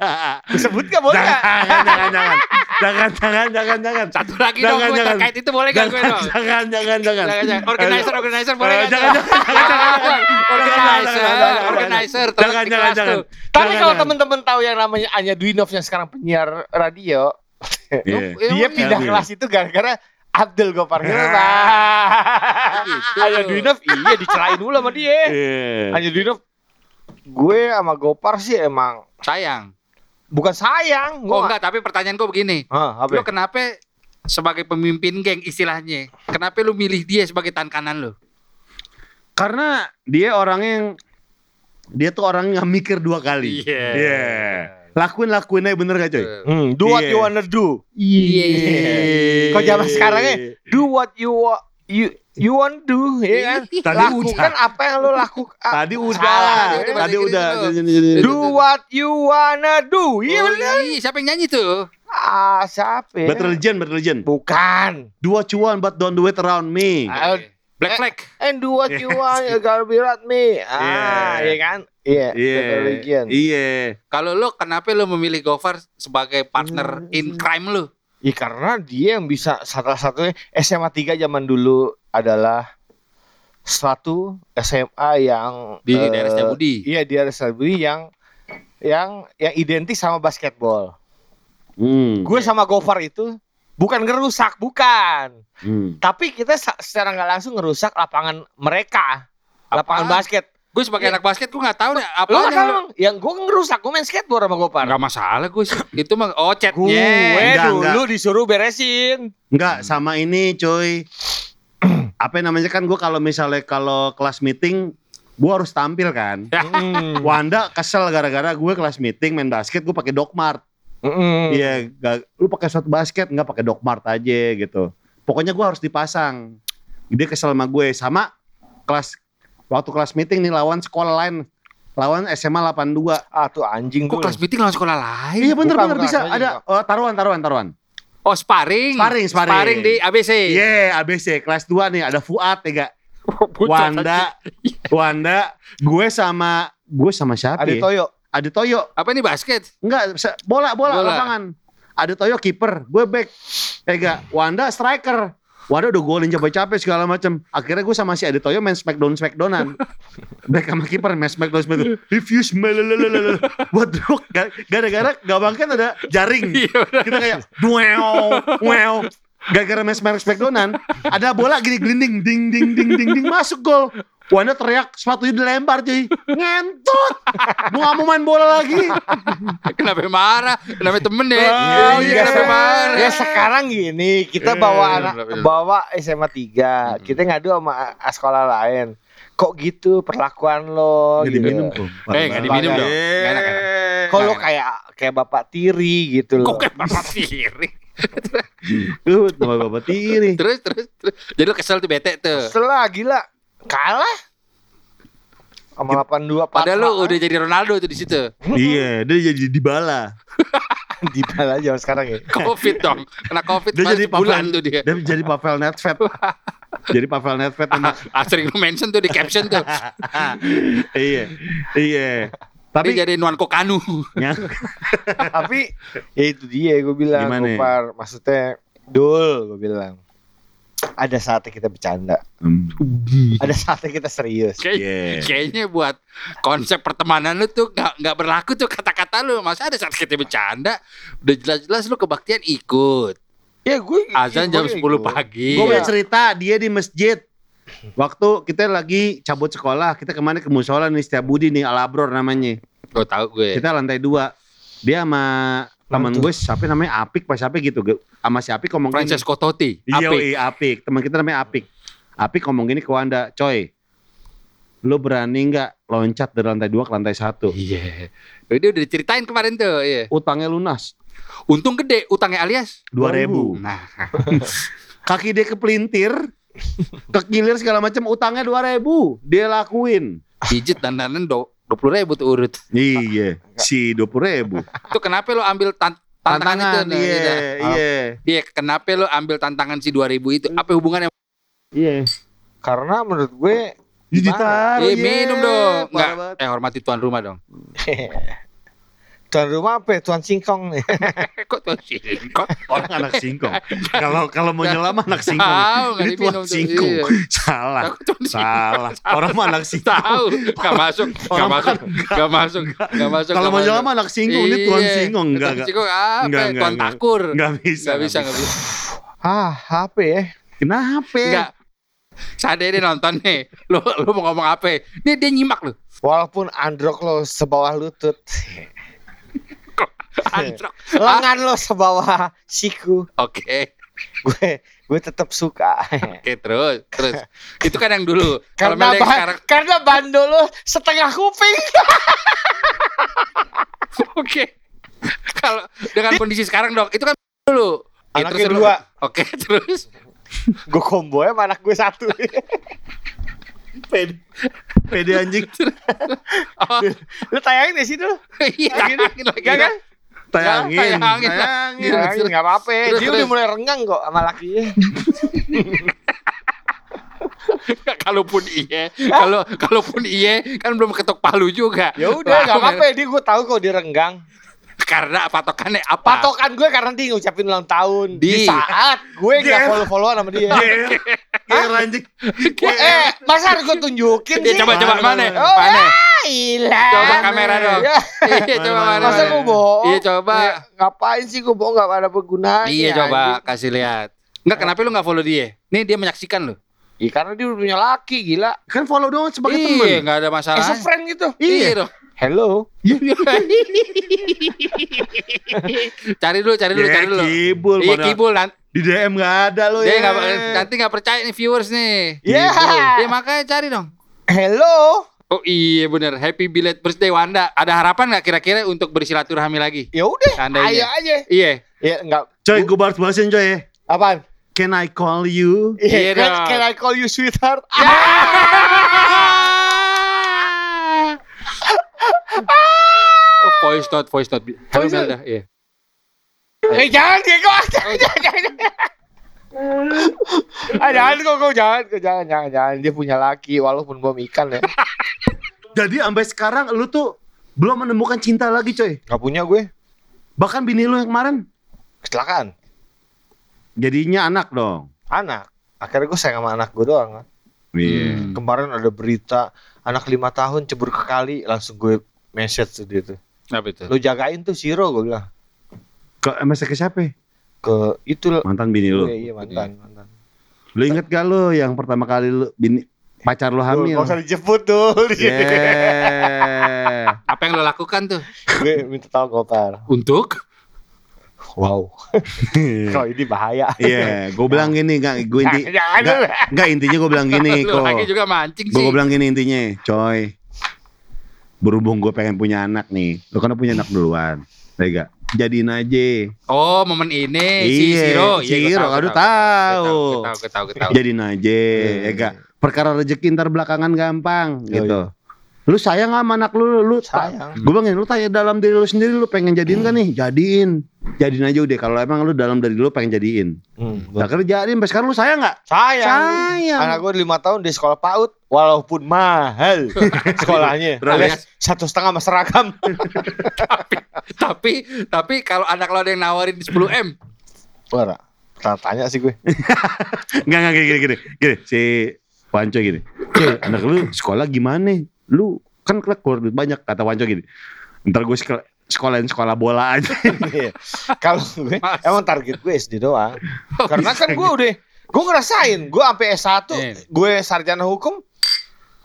disebut gak boleh nggak? jangan, jangan, jangan, jangan, jangan, jangan, jangan, Satu lagi dong Jangan, gue jangan. terkait itu boleh gak gue jangan, dong? jangan, jangan, jangan, Jangan. Organizer, organizer boleh Eh, gak? jangan, jangan, Organizer, organizer. jangan, terus di jangan, kelas jangan. Tapi kalau temen-temen tahu yang namanya Anya Dwinov yang sekarang penyiar radio, Iya. Dia pindah Iya. kelas itu gara-gara Abdul Gopar [laughs] Hilman. Gitu. Anya Dwinov iya dicelain dulu sama dia. Iya. Anya Dwinov gue sama Gopar sih emang Sayang. bukan sayang. Oh Gua enggak, tapi pertanyaan gue begini. Hah, apa? Lu kenapa sebagai pemimpin geng istilahnya, kenapa lu milih dia sebagai tangan kanan lu? Karena dia orang yang dia tuh orang yang mikir dua kali. Iya. Iya. Lakuin lakuin aja bener gak coy? Hmm, do what Iya. you wanna do. Iya. Kok zaman sekarang ya? Do what you wa- you you want do, ya kan? Tadi Lakukan apa yang lo lakukan. [laughs] Tadi udah, Salah. Tadi tadi udah udah. balikin Do what you wanna do. Iya Oh, bener. iya, siapa yang nyanyi tuh? Ah, siapa? ya? Battle Legend, Battle Legend. Bukan. Do what you want but don't do it around me. Ah, Black Eh, Flag. And do what you [laughs] want, you gotta be right me. Ah, Iya. iya kan? Iya, Iya. Legend. Iya. Kalau lu kenapa lu memilih Gofar sebagai partner in crime lu? Ya karena dia yang bisa salah-satunya SMA 3 zaman dulu adalah suatu SMA yang Di eh, daerah Setiabudi. Iya di daerah Setiabudi yang yang yang identik sama basketball. Hmm. Gue sama Gofar itu bukan ngerusak, bukan. Hmm. Tapi kita secara nggak langsung ngerusak lapangan mereka, lapangan Apaan? basket. Gue sebagai anak basket gue nggak tahu deh Lo apa kan yang gue ngerusak, gue main skateboard sama Gopar. Nggak masalah gue sih. Itu mah oh Gue chatnya. Enggak, dulu disuruh beresin. Enggak, sama ini coy. [clears throat] Apa namanya kan gue kalau misalnya kalau kelas meeting gue harus tampil kan. Hmm. Wanda kesel gara-gara gue kelas meeting main basket gue pakai Dokmart. Iya, gak- lu pakai sepatu basket nggak pakai Dokmart aja gitu. Pokoknya gue harus dipasang. Dia kesel sama gue sama kelas waktu kelas meeting nih lawan sekolah lain. Lawan SMA 82. Ah tuh anjing Kok tuh. kelas meeting lawan sekolah lain? Iya bener bukan, bener bukan, bisa ada oh, taruhan taruhan taruhan. Oh sparring. Sparring, sparring. di ABC. Iya ABC kelas 2 nih ada Fuad ya gak? [laughs] Wanda, Wanda, gue sama gue sama siapa? Ada ya? Toyo. Ada Toyo. Apa ini basket? Enggak, bola, bola, Bola. lapangan. Ada Toyo kiper, gue back. Enggak, Wanda striker. Wanda udah golin capek-capek segala macam. Akhirnya gue sama si Adi Toyo main smackdown smackdownan. [laughs] back sama kiper main smackdown smackdown. Reviews melelelelele. Buat druk gara-gara gawang kan ada jaring. Kita kayak wow, wow. Gara-gara main smack smackdownan, ada bola gini gelinding ding ding ding ding ding masuk gol. Wanda teriak sepatunya dilempar cuy Ngentut Mau gak mau main bola lagi Kenapa marah? Kenapa temen deh? Oh, iya. Kenapa marah? Ya sekarang gini, kita Eh, bawa anak bener. bawa SMA 3, kita ngadu sama sekolah lain. Kok gitu perlakuan lo Gak gitu. diminum kok Eh, nggak diminum dong. Lo kayak kayak Bapak Tiri gitu loh. Kok kayak bapak tiri? Lu nama bapak tiri Terus, terus, terus. Jadi lu kesel tuh bete tuh. Setelah gila kalah sama 82 Padahal lu udah jadi Ronaldo tuh di situ. Iya dia jadi dibala [laughs] di bala aja sekarang ya. Covid dong. Kena Covid Dia jadi bulan Pavel tuh dia. Dia jadi Pavel Nedved [laughs] Jadi Pavel Nedved Ah, sering lu mention tuh di caption tuh. [laughs] Iya Iya Tapi Dia jadi Nuan Kokanu. ya, Tapi ya itu dia gue bilang Gimana? Gopar. Maksudnya Dul gue bilang. Ada saatnya kita bercanda. Hmm, Ada saatnya kita serius. Kayak- yeah. Kayaknya buat konsep pertemanan lu tuh nggak nggak berlaku tuh kata-kata lu. Masa ada saat kita bercanda, udah jelas-jelas lu kebaktian ikut. Ya gue Azan jam gue 10 ikut. pagi. Gue punya Iya. cerita dia di masjid. Waktu kita lagi cabut sekolah, kita ke mana ke musola nih Setia Budi nih Alabror namanya. Gue tahu gue. Kita lantai dua. Dia sama teman gue siapa namanya Apik pas siapa gitu. Sama si Apik ngomong gini. Francesco Totti. Iya, Apik. iya, Apik. Teman kita namanya Apik. Apik ngomong gini ke Wanda, coy. Lu berani nggak loncat dari lantai dua ke lantai satu? Iya. Dia udah diceritain kemarin tuh. Iya. Utangnya lunas. Untung gede utangnya alias. Dua ribu. Nah, [laughs] Kaki dia kepelintir. Kekilir segala macam utangnya dua ribu. Dia lakuin. pijit dan danan do dua puluh ribu tuh urut. Iya, si dua puluh ribu. Itu kenapa lo ambil tan- tantangan, itu? Nah, iya, iya. iya, Iya, kenapa lo ambil tantangan si 2000 itu? Apa hubungannya? iya. Karena menurut gue Ditaruh, Eh, iya. minum dong. Parah Enggak, eh hormati tuan rumah dong. [laughs] tuan rumah apa ya? Tuan singkong nih. [laughs] Kok tuan singkong? Orang anak singkong. [laughs] Kalau kalau mau nyelam anak singkong. Tahu, Ini tuan diminum tuh, singkong. iya. [laughs] Salah. Tuan Salah. Orang mah anak singkong. Tahu, enggak masuk, enggak Orang masuk, enggak masuk, enggak masuk. Kalau mau nyelam anak singkong ini tuan Iya. singkong enggak Tuan enggak. singkong apa? Enggak, ya? enggak, Tuan takur. Enggak bisa. Enggak bisa, enggak bisa. ah, apa ya? Kenapa? Enggak. Sadar dia nonton nih. Lu lu mau ngomong apa? Nih dia nyimak lu. Walaupun androk lo sebawah lutut, Anjrok. lengan lo sebawah siku, Oke. gue gue tetap suka. Oke, terus, terus. Itu kan yang dulu. Kalau karena ba- sekarang karena bando lo setengah kuping. [laughs] Oke. Kalau dengan kondisi sekarang dong, itu kan dulu. Ya, Anaknya terus lu- dua. Oke, terus. gue combo ya anak gue satu. Pede, pede anjing. [laughs] Oh, lu tayangin di situ. iya, tayangin lagi. Gak kan? Tayangin. Tayangin. Tayangin. Tayangin nggak apa-apa. Dia udah mulai renggang kok sama lakinya. [laughs] kalaupun iya, kalau kalaupun iya kan belum ketok palu juga. Ya udah nggak apa-apa. Dia gue tahu kok dia renggang. Karena patokannya apa? Patokan gue karena dia ngucapin ulang tahun Di. di, saat gue nggak Ger. follow-followan sama dia. Ger anjing. Wah, eh, masa harus gue tunjukin Ya, sih? coba coba Mana, mana? Oh, Mana? Gila. Coba kamera dong. Ya, Iya, coba Mana, mana? masa mana? gue bohong? Iya, coba. Ya, ngapain sih gue bohong gak ada bergunanya? Iya, coba kasih lihat. Enggak, kenapa lu nggak follow dia? Nih dia menyaksikan lu. Iya, karena dia udah punya laki, gila. Kan follow doang sebagai Iya, teman. nggak ada masalah. As a friend gitu. Iya dong. Hello. [laughs] cari dulu, cari dulu, Ya, cari dulu. kibul, Iya, kibul nanti. Di DM nggak ada lo Dia ya. nggak nanti nggak percaya nih viewers nih. Iya. Ya makanya cari dong. Hello. Oh iya bener Happy belated birthday Wanda Ada harapan nggak kira-kira untuk bersilaturahmi lagi? Ya udah, ayo aja. Iya Ya enggak. Coy, gue balas balasin coy. Apaan? Can I call you? Iya Iya, can, can I call you sweetheart? [laughs] oh, Voice note, voice note Halo. Melda Iya Eh jangan Diego, jangan, jangan, jangan. Ah, jangan kok, kok jangan, kok jangan, jangan, jangan. Dia punya laki walaupun bom ikan ya. [laughs] Jadi sampai sekarang lu tuh belum menemukan cinta lagi coy. Gak punya gue. Bahkan bini lu yang kemarin Kecelakaan. jadinya anak dong. Anak. Akhirnya gue sayang sama anak gue doang. kan. Iya. Hmm. Kemarin ada berita anak lima tahun cebur ke kali, langsung gue message tuh dia tuh. Apa itu? Lu jagain tuh Siro gue bilang. Ke MSK ke siapa? Ke itu lo. Mantan bini lu. Iya, iya mantan, mantan. Lu inget gak lu yang pertama kali lu bini pacar lu hamil? Gak usah dijemput tuh. [laughs] Yeah. Apa yang lo lakukan tuh? gue minta tahu gopar. Untuk? Wow. [laughs] Kok ini bahaya. Iya, gue bilang gini, gak, gue inti, gak, gak intinya gue bilang gini Lu kok. lagi juga mancing Gue bilang gini intinya, coy. Berhubung gue pengen punya anak nih, lu kan punya anak duluan, ya gak? Jadiin aja. Oh momen ini si Iya, Siro si Iya, gua Siro, aduh, tahu. Tahu, tahu, tahu Jadiin aja, ya gak? Perkara rezeki ntar belakangan gampang, Iya, gitu. Lu sayang gak sama anak lu, lu Sayang. Gue bilang lu tanya dalam diri lu sendiri, lu pengen jadiin kan nih? Jadiin. jadiin aja udah kalau emang lu dalam dari dulu pengen jadiin. Hmm, Nah kerjain sampai sekarang lu sayang nggak? sayang. Sayang. Anak gue lima tahun di sekolah PAUD, walaupun mahal [laughs] sekolahnya, alias satu setengah mas seragam. [laughs] Tapi tapi kalau anak lo ada yang nawarin 10 m, Wah, tanya, tanya sih gue. [laughs] Enggak enggak gini gini gini. Gini si Wanco gini. "Cek, anak lu sekolah gimana? Lu kan duit banyak kata Wanco gini. Ntar gue sekol- sekolahin sekolah bola aja. [laughs] Iya. Kalau gue Mas. emang target gue SD doang. Oh, Karena kan gue udah gue ngerasain, gue sampai S1, Iya. gue sarjana hukum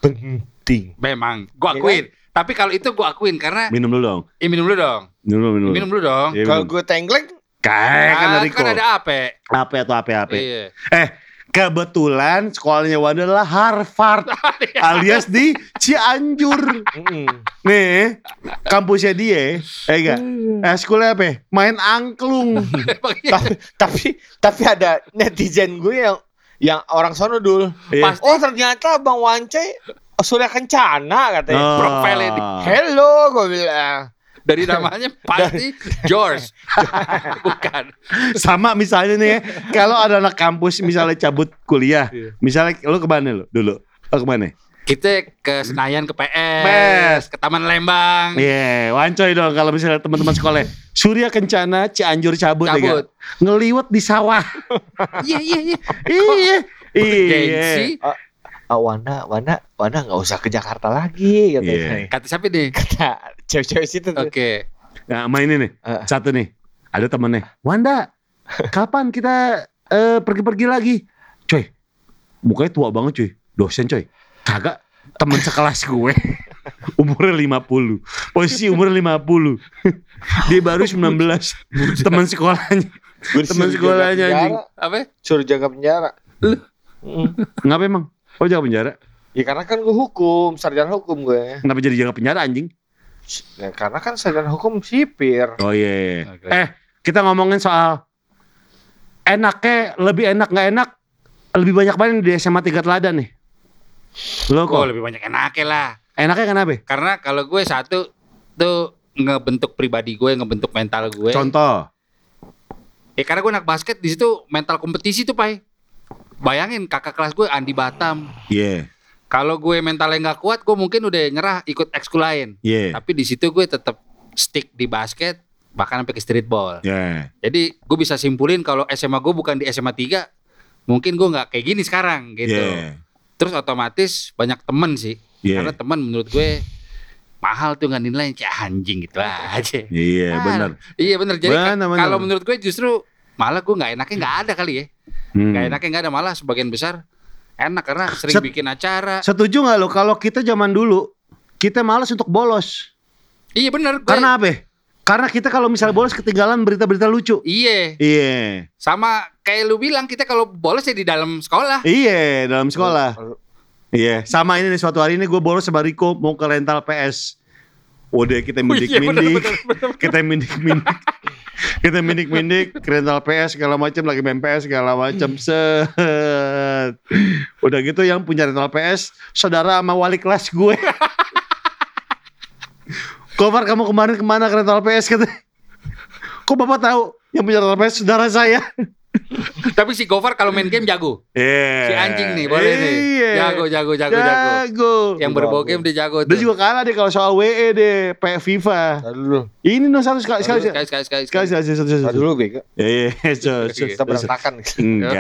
penting. memang gua Iya akuin. Tapi kalau itu gua akuin karena minum dulu dong. eh, minum dulu dong. Minum dulu, minum. Minum dulu dong. Iya, Kalau gue tengkleng, Kayak kan Ah, Riko. kan ada apa? Apa atau apa apa. Iya. Eh, kebetulan sekolahnya Wanda adalah Harvard [laughs] alias di Cianjur. mm, Nih, kampusnya dia, eh enggak? Eh, sekolahnya apa? Main angklung. [laughs] Iya. tapi, tapi tapi ada netizen gue yang yang orang sono dul. Iya. Pas- Oh ternyata Bang Wance Surya Kencana katanya. Oh. profile ini. Hello, gue bilang. Dari namanya [laughs] pasti George. [laughs] Bukan. Sama misalnya nih, ya, kalau ada anak kampus misalnya cabut kuliah, Iya. misalnya lu ke mana lu dulu? Lu ke mana? Kita ke Senayan ke PS, PS. ke Taman Lembang. Iya, wancoy dong kalau misalnya teman-teman sekolah. Surya Kencana Cianjur cabut, ya Cabut. nggak? Ngeliwet di sawah. Iya iya iya. iya. Iya. Gengsi. Ah, Wanda, Wanda, Wanda nggak usah ke Jakarta lagi katanya. Iya. Kata siapa nih? Kata cewek-cewek situ tuh. Oke. Nah, sama ini nih. Eh. Satu nih. Ada temennya. Wanda, kapan kita eh, pergi-pergi lagi? Coy, mukanya tua banget cuy. Dosen coy. Kagak temen sekelas gue. [laughs] Umurnya 50. Posisi umurnya 50. Dia baru 19. Teman sekolahnya. Jaga sekolahnya, anjing. Apa? Suruh jaga penjara. Lu? Mm. Ngapa emang? Oh jaga penjara? Ya karena kan gue hukum, sarjana hukum gue. Kenapa jadi jaga penjara anjing? Ya, karena kan sarjana hukum sipir. Oh iya. Oke. Eh, kita ngomongin soal enaknya lebih enak nggak enak lebih banyak mana di SMA 3 Teladan nih? Lo Oh, kok lebih banyak enaknya lah. enaknya kenapa? Karena kalau gue satu tuh ngebentuk pribadi gue, ngebentuk mental gue. Contoh. Ya karena gue anak basket di situ mental kompetisi tuh, Pai. Bayangin kakak kelas gue Andi Batam. Iya. Kalau gue mentalnya nggak kuat, gue mungkin udah nyerah ikut ekskul lain. Iya. Tapi di situ gue tetap stick di basket, bahkan sampai ke streetball. Iya. Jadi gue bisa simpulin kalau SMA gue bukan di SMA 3, mungkin gue nggak kayak gini sekarang gitu. Iya. Terus otomatis banyak temen sih. Iya. Karena temen menurut gue mahal tuh nggak nilai kayak anjing gitu [laughs] aja. Iya, Ah, benar. Iya. Jadi Benar, benar. kalau menurut gue justru malah gue nggak enaknya nggak ada kali ya. Hmm. Nggak enaknya nggak ada malah sebagian besar enak karena sering Set- bikin acara. Setuju nggak lo kalau kita zaman dulu kita malas untuk bolos? Iya bener. Gue, Karena apa? Karena kita kalau misalnya bolos ketinggalan berita-berita lucu. Iya. Iya. Sama kayak lu bilang kita kalau bolos ya di dalam sekolah. Iya, dalam sekolah. Iya, sama ini nih suatu hari ini gue bolos sama Riko mau ke rental PS. Udah kita Oh, iya, bener, mindik-mindik, bener, bener. kita kita mindik-mindik ke rental PS segala macam lagi main PS segala macam set. Udah gitu yang punya rental PS saudara sama wali kelas gue. Komar kamu kemarin ke mana ke rental PS kata. Kok bapak tahu yang punya rental PS saudara saya? [laughs] Tapi si Gofar kalau main game jago. Iya. Si anjing nih boleh nih. Iya. Jago jago jago jago. Jago. Yang berbau game dia jago Dia tuh. juga kalah deh kalau soal WE deh, kayak FIFA. Tadi dulu. Ini no satu sekali sekali Sekali sekali sekali. sekali sekali satu. Tadi dulu bego. Ya ya, so, so, Kita berantakan. Enggak,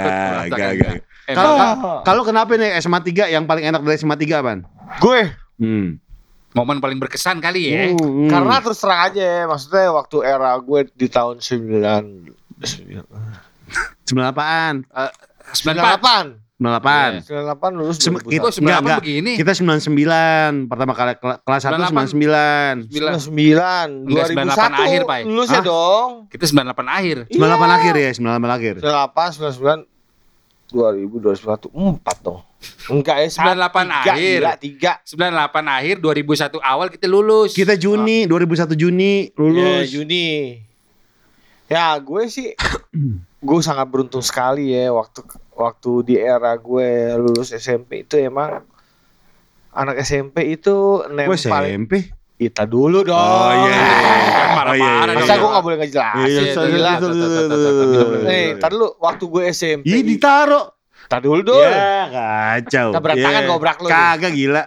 enggak, enggak. Kalau kalau kenapa nih SMA 3 yang paling enak dari SMA 3 apaan? Gue Hmm. momen paling berkesan kali ya. Hmm. karena terus terang aja, maksudnya waktu era gue di tahun 9 sembilan apaan? 94. 98. 98. 98 lulus Sem- 2001. kita- Kok 98 enggak. begini? Kita 99 pertama kali kela- kelas 1 99. 9. 99 Enggak, 98 2001 akhir, Pak. lulus ya Hah? dong Kita 98 akhir. 98 Iya. akhir ya, 98 akhir. 98 99 2000 2001 4 dong enggak ya 98 akhir. Gila, 3 98 akhir 2001 awal kita lulus. Kita Juni 2001 Juni lulus. Juni ya gue sih [coughs] gue sangat beruntung sekali ya waktu waktu di era gue lulus SMP itu emang anak SMP itu nempel SMP. kita dulu dong Oh, iya. [laughs] Kan Oh, iya, parah iya, Masa iya. gue gak boleh ngejelasin? Iya, minum, sorry. Eh, ntar dulu waktu gue SMP. Ih ditaruh. Tar dulu dulu. Ya kacau. Tabrak tangan, Iya. gobrak lu. Kagak gila.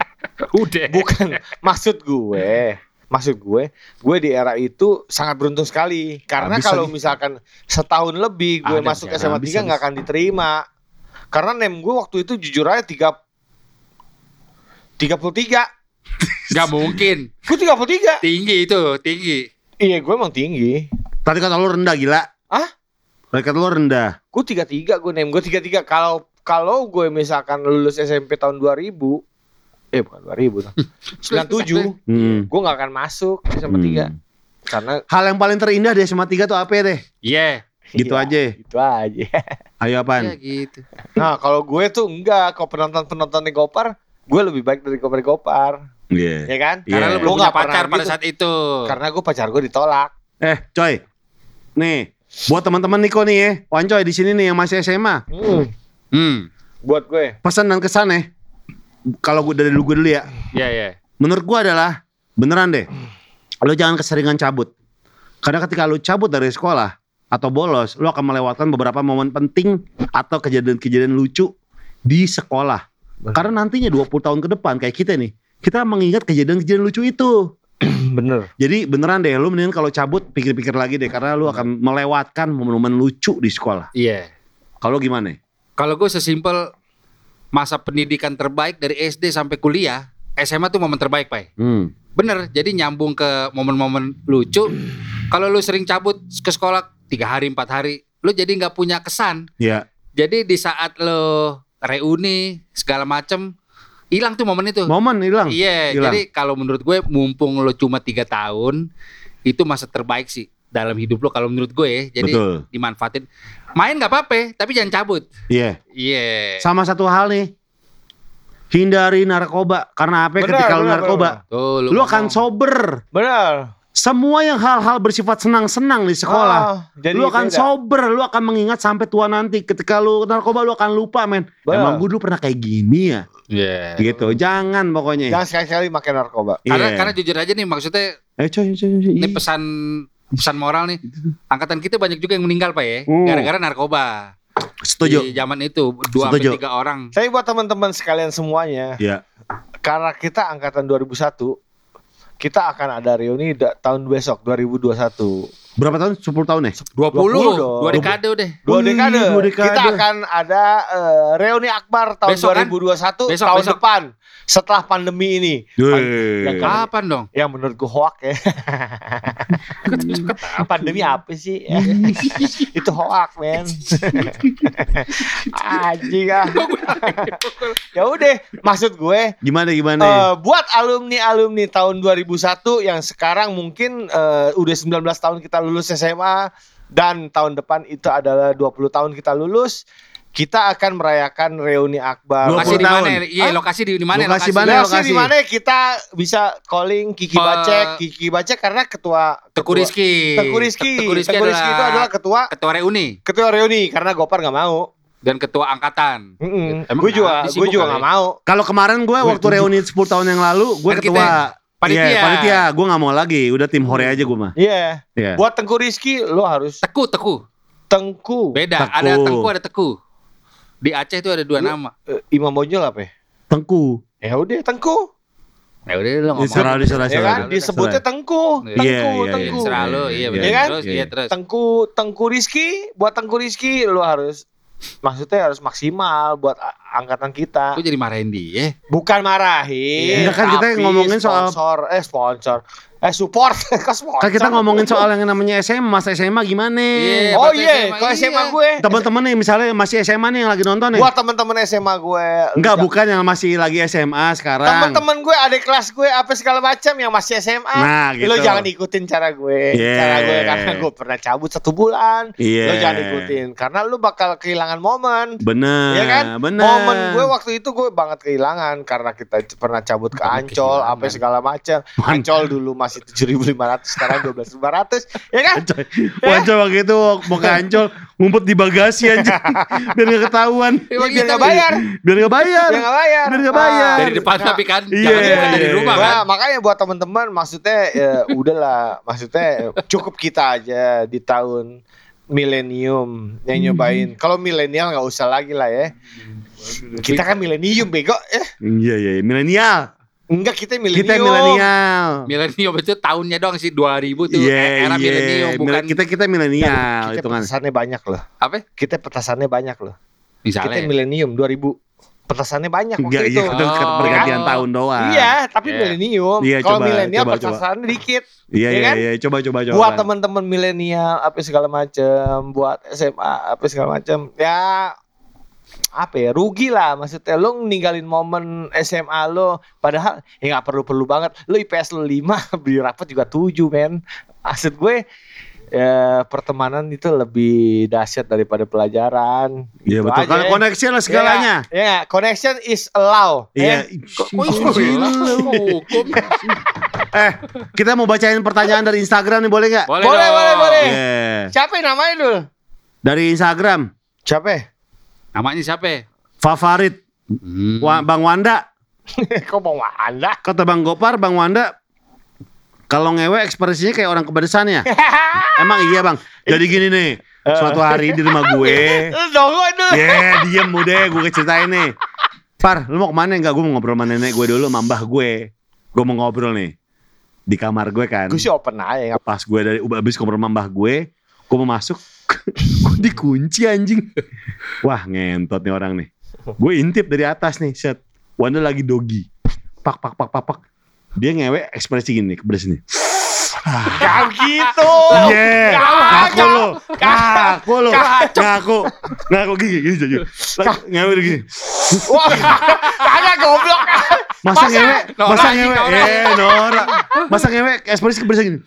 [laughs] Udah. Bukan maksud gue. Maksud gue, gue di era itu sangat beruntung sekali. Karena kalau lagi. misalkan setahun lebih gue Ada, masuk SMA habis, 3 nggak akan diterima. Karena nem gue waktu itu jujur aja tiga 33. [laughs] Gak mungkin. Gue 33. Tinggi itu, tinggi. Iya, gue emang tinggi. Tadi kata lu rendah gila. Hah? Tadi kata lu rendah. Gue 33 gue nem. Gue 33. Kalau kalau gue misalkan lulus SMP tahun 2000 eh bukan 2000 dong. 97 Hmm. gue nggak akan masuk di SMA 3 Hmm. karena Hal yang paling terindah di SMA 3 tuh apa ya deh? Iya. Gitu Iya, aja. Gitu aja. [laughs] Ayo Ya apaan? gitu. Nah, kalau gue tuh enggak, kalau penonton-penonton di Gopar, gue lebih baik dari Gopar-Gopar, Iya. ya kan? Iya. Karena lu Gua belum pernah pacar pada gitu. saat itu. Karena gue pacar gue ditolak. Eh, coy. Nih, buat teman-teman Niko nih ya. Wan coy di sini nih yang masih SMA. Hmm, Hmm. buat gue. Pesan dan kesan ya. Kalau gue dari lu gue dulu ya. Iya, iya. Menurut gue adalah beneran deh. Lo jangan keseringan cabut. Karena ketika lu cabut dari sekolah atau bolos, lu akan melewatkan beberapa momen penting atau kejadian-kejadian lucu di sekolah. Bener. Karena nantinya 20 tahun ke depan kayak kita nih, kita mengingat kejadian-kejadian lucu itu. [clears throat] Bener. Jadi beneran deh, lu mendingan kalau cabut pikir-pikir lagi deh karena lu akan melewatkan momen-momen lucu di sekolah. Iya. Kalau gimana? Kalau gue sesimpel masa pendidikan terbaik dari SD sampai kuliah, SMA tuh momen terbaik, Pak. Hmm. Bener, jadi nyambung ke momen-momen lucu. Kalau lu sering cabut ke sekolah tiga hari, empat hari, lu jadi nggak punya kesan. Ya. Jadi di saat lo reuni segala macem, hilang tuh momen itu. Momen hilang. Iya, jadi kalau menurut gue mumpung lo cuma tiga tahun, itu masa terbaik sih dalam hidup lo kalau menurut gue ya. Jadi Betul. dimanfaatin. Main nggak apa-apa, tapi jangan cabut. Iya. Iya. Sama satu hal nih. Hindari narkoba karena apa? Benar, Ketika lu benar, narkoba, Tuh, lu akan sober. Bener. Semua yang hal-hal bersifat senang-senang di sekolah, Ah, jadi lu akan beda. sober, lu akan mengingat sampai tua nanti. Ketika lu narkoba lu akan lupa, men. Benar. Emang gue dulu pernah kayak gini ya, Iya. gitu. Jangan pokoknya. Jangan sekali-sekali makan narkoba. Karena Iya. karena jujur aja nih maksudnya Eh, coy, coy, coy. ini pesan pesan moral nih. Angkatan kita banyak juga yang meninggal Pak ya, Hmm. gara-gara narkoba. Setuju. Di zaman itu dua Setuju. sampai tiga orang. Tapi buat teman-teman sekalian semuanya, Ya. karena kita angkatan 2001, kita akan ada reuni tahun besok 2021. Berapa tahun? 10 tahun ya? 20, 20 dong. dua dekade udah. Dua dekade. dua dekade. Kita akan ada eh, reuni akbar tahun Besok kan? 2021 Besok, tahun besok. depan setelah pandemi ini. Yang Kapan dong? Yang menurut gue hoax ya. [laughs] pandemi apa sih? Ya. [laughs] Itu hoax, men. [laughs] Anjing ah. ya udah, maksud gue Gimana gimana? eh, buat alumni-alumni tahun 2001 yang sekarang mungkin eh, udah 19 tahun kita lulus SMA dan tahun depan itu adalah 20 tahun kita lulus, kita akan merayakan reuni akbar. 20 Lokasi di mana? tahun. Iya, lokasi di di mana? Lokasi Lokasi. mana? Lokasi lokasi? di mana kita bisa calling Kiki Bacek, Kiki Bacek karena ketua Teku Rizky. Teku Rizky. Teku Rizky Teku Rizky itu adalah ketua ketua reuni ketua reuni karena Gopar nggak mau. dan ketua angkatan. Mm-mm. Emang Gue juga gue juga nggak ya? mau. Kalau kemarin gue waktu reuni 10 tahun yang lalu, gue Kan kita ketua panitia. Iya, panitia. Gue gak mau lagi. Udah tim hore aja gue mah. Iya. Iya. Buat Tengku Rizky lo harus Teku, teku. Tengku. Beda, Teku. ada Tengku ada Teku. Di Aceh itu ada dua Lu- nama. Eh, Imam Bonjol apa ya? Tengku. Ya udah Tengku. Ya udah lu ngomong. Ya kan disebutnya Tengku. Iya, Tengku, iya, iya. Tengku. Serah lu, iya Iya, benar. iya kan? Terus, Iya, iya iya. terus. Tengku Tengku Rizky, buat Tengku Rizky lo harus maksudnya harus maksimal buat angkatan kita. Aku jadi marahin dia. Bukan marahin. Enggak, kan kita ngomongin soal- sponsor, eh sponsor, eh support, [laughs] ke sponsor. Kan kita ngomongin soal yang namanya SMA, masa SMA gimana? Iya, Oh iya, SMA, kalau iya. SMA gue, Teman-teman nih misalnya masih SMA nih yang lagi nonton nih. buat teman-teman SMA gue, Enggak, bukan yang masih lagi SMA sekarang. Teman-teman gue, adik kelas gue, apa segala macam yang masih SMA. Nah, gitu. Lo jangan ikutin cara gue, Yeah. cara gue karena gue pernah cabut satu bulan. Iya. Lo jangan ikutin, karena lo bakal kehilangan momen. Bener, Iya kan? bener. Momen gue waktu itu gue banget kehilangan karena kita pernah cabut ke Ancol, apa segala macam. Ancol dulu masih 7.500 sekarang 12.500 ya kan? Coy, Wanco waktu itu mau ke Ancol ngumpet di bagasi anjing biar gak ketahuan Ya, biar nggak bayar, biar gak bayar biar nggak bayar. Biar nggak bayar. Dari depan Nah, tapi kan Iya. jangan dibuka dari rumah kan. Nah, makanya buat teman-teman maksudnya ya, udahlah, maksudnya cukup kita aja di tahun milenium yang nyobain. Kalau milenial nggak usah lagi lah ya. Kita kan milenium bego ya. iya iya iya. milenial Enggak kita milenium. kita milenial Milenium itu tahunnya doang sih 2000 tuh Iya, era iya. milenium bukan kita kita milenial Kita hitungan petasannya banyak loh. apa? Kita petasannya banyak loh. Kita Misalnya. milenium 2000. Petasannya banyak Enggak waktu iya itu. itu Oh. pergantian tahun doang Iya, tapi Iya. milenium. Iya, Kalau milenial petasannya dikit. iya Iya iya kan? iya coba coba coba buat teman-teman milenial apa segala macam buat SMA apa segala macam ya apa ya rugi lah. Maksudnya lo ninggalin momen SMA lo padahal ya nggak perlu perlu banget. Lo IPS lo 5 beli rapat juga 7 men. Maksud gue ya pertemanan itu lebih dahsyat daripada pelajaran. Iya Gitu betul. kan koneksi lah segalanya. Ya, ya, connection is allow iya. Eh. Hukum. eh kita mau bacain pertanyaan dari Instagram nih boleh nggak? Boleh, Boleh, boleh, boleh. Iya. siapa namanya dulu dari Instagram. Siapa? Namanya siapa? favorit. Hmm. Wa- Bang Wanda. [laughs] Kok mau anda kata Bang Gopar Bang Wanda kalau ngewe ekspresinya kayak orang kepedesan ya? [laughs] Emang iya Bang? Jadi gini nih suatu hari di rumah gue. [laughs] Ya diem udah gue ceritain nih. Par lu mau ke mana? Enggak gue mau ngobrol sama nenek gue dulu sama mbah gue. Gue mau ngobrol nih Di kamar gue kan. Gue sih open aja nggak Pas gue dari abis ngobrol sama mbah gue Gue mau masuk [laughs] Gue dikunci anjing? Wah ngentot nih orang nih. Gue intip dari atas nih set. Wanda lagi dogi. Pak pak pak pak pak. Dia ngewe ekspresi gini kebedes nih Gak gitu. Iya, ngaku lu, ngaku lu, ngaku, ngaku gini, gini, gini, ngewe gini. Wah, kagak goblok. Masa Masa- ngewe, masa ngewe, eh Nora, masa ngewe ekspresi kebersihan gini.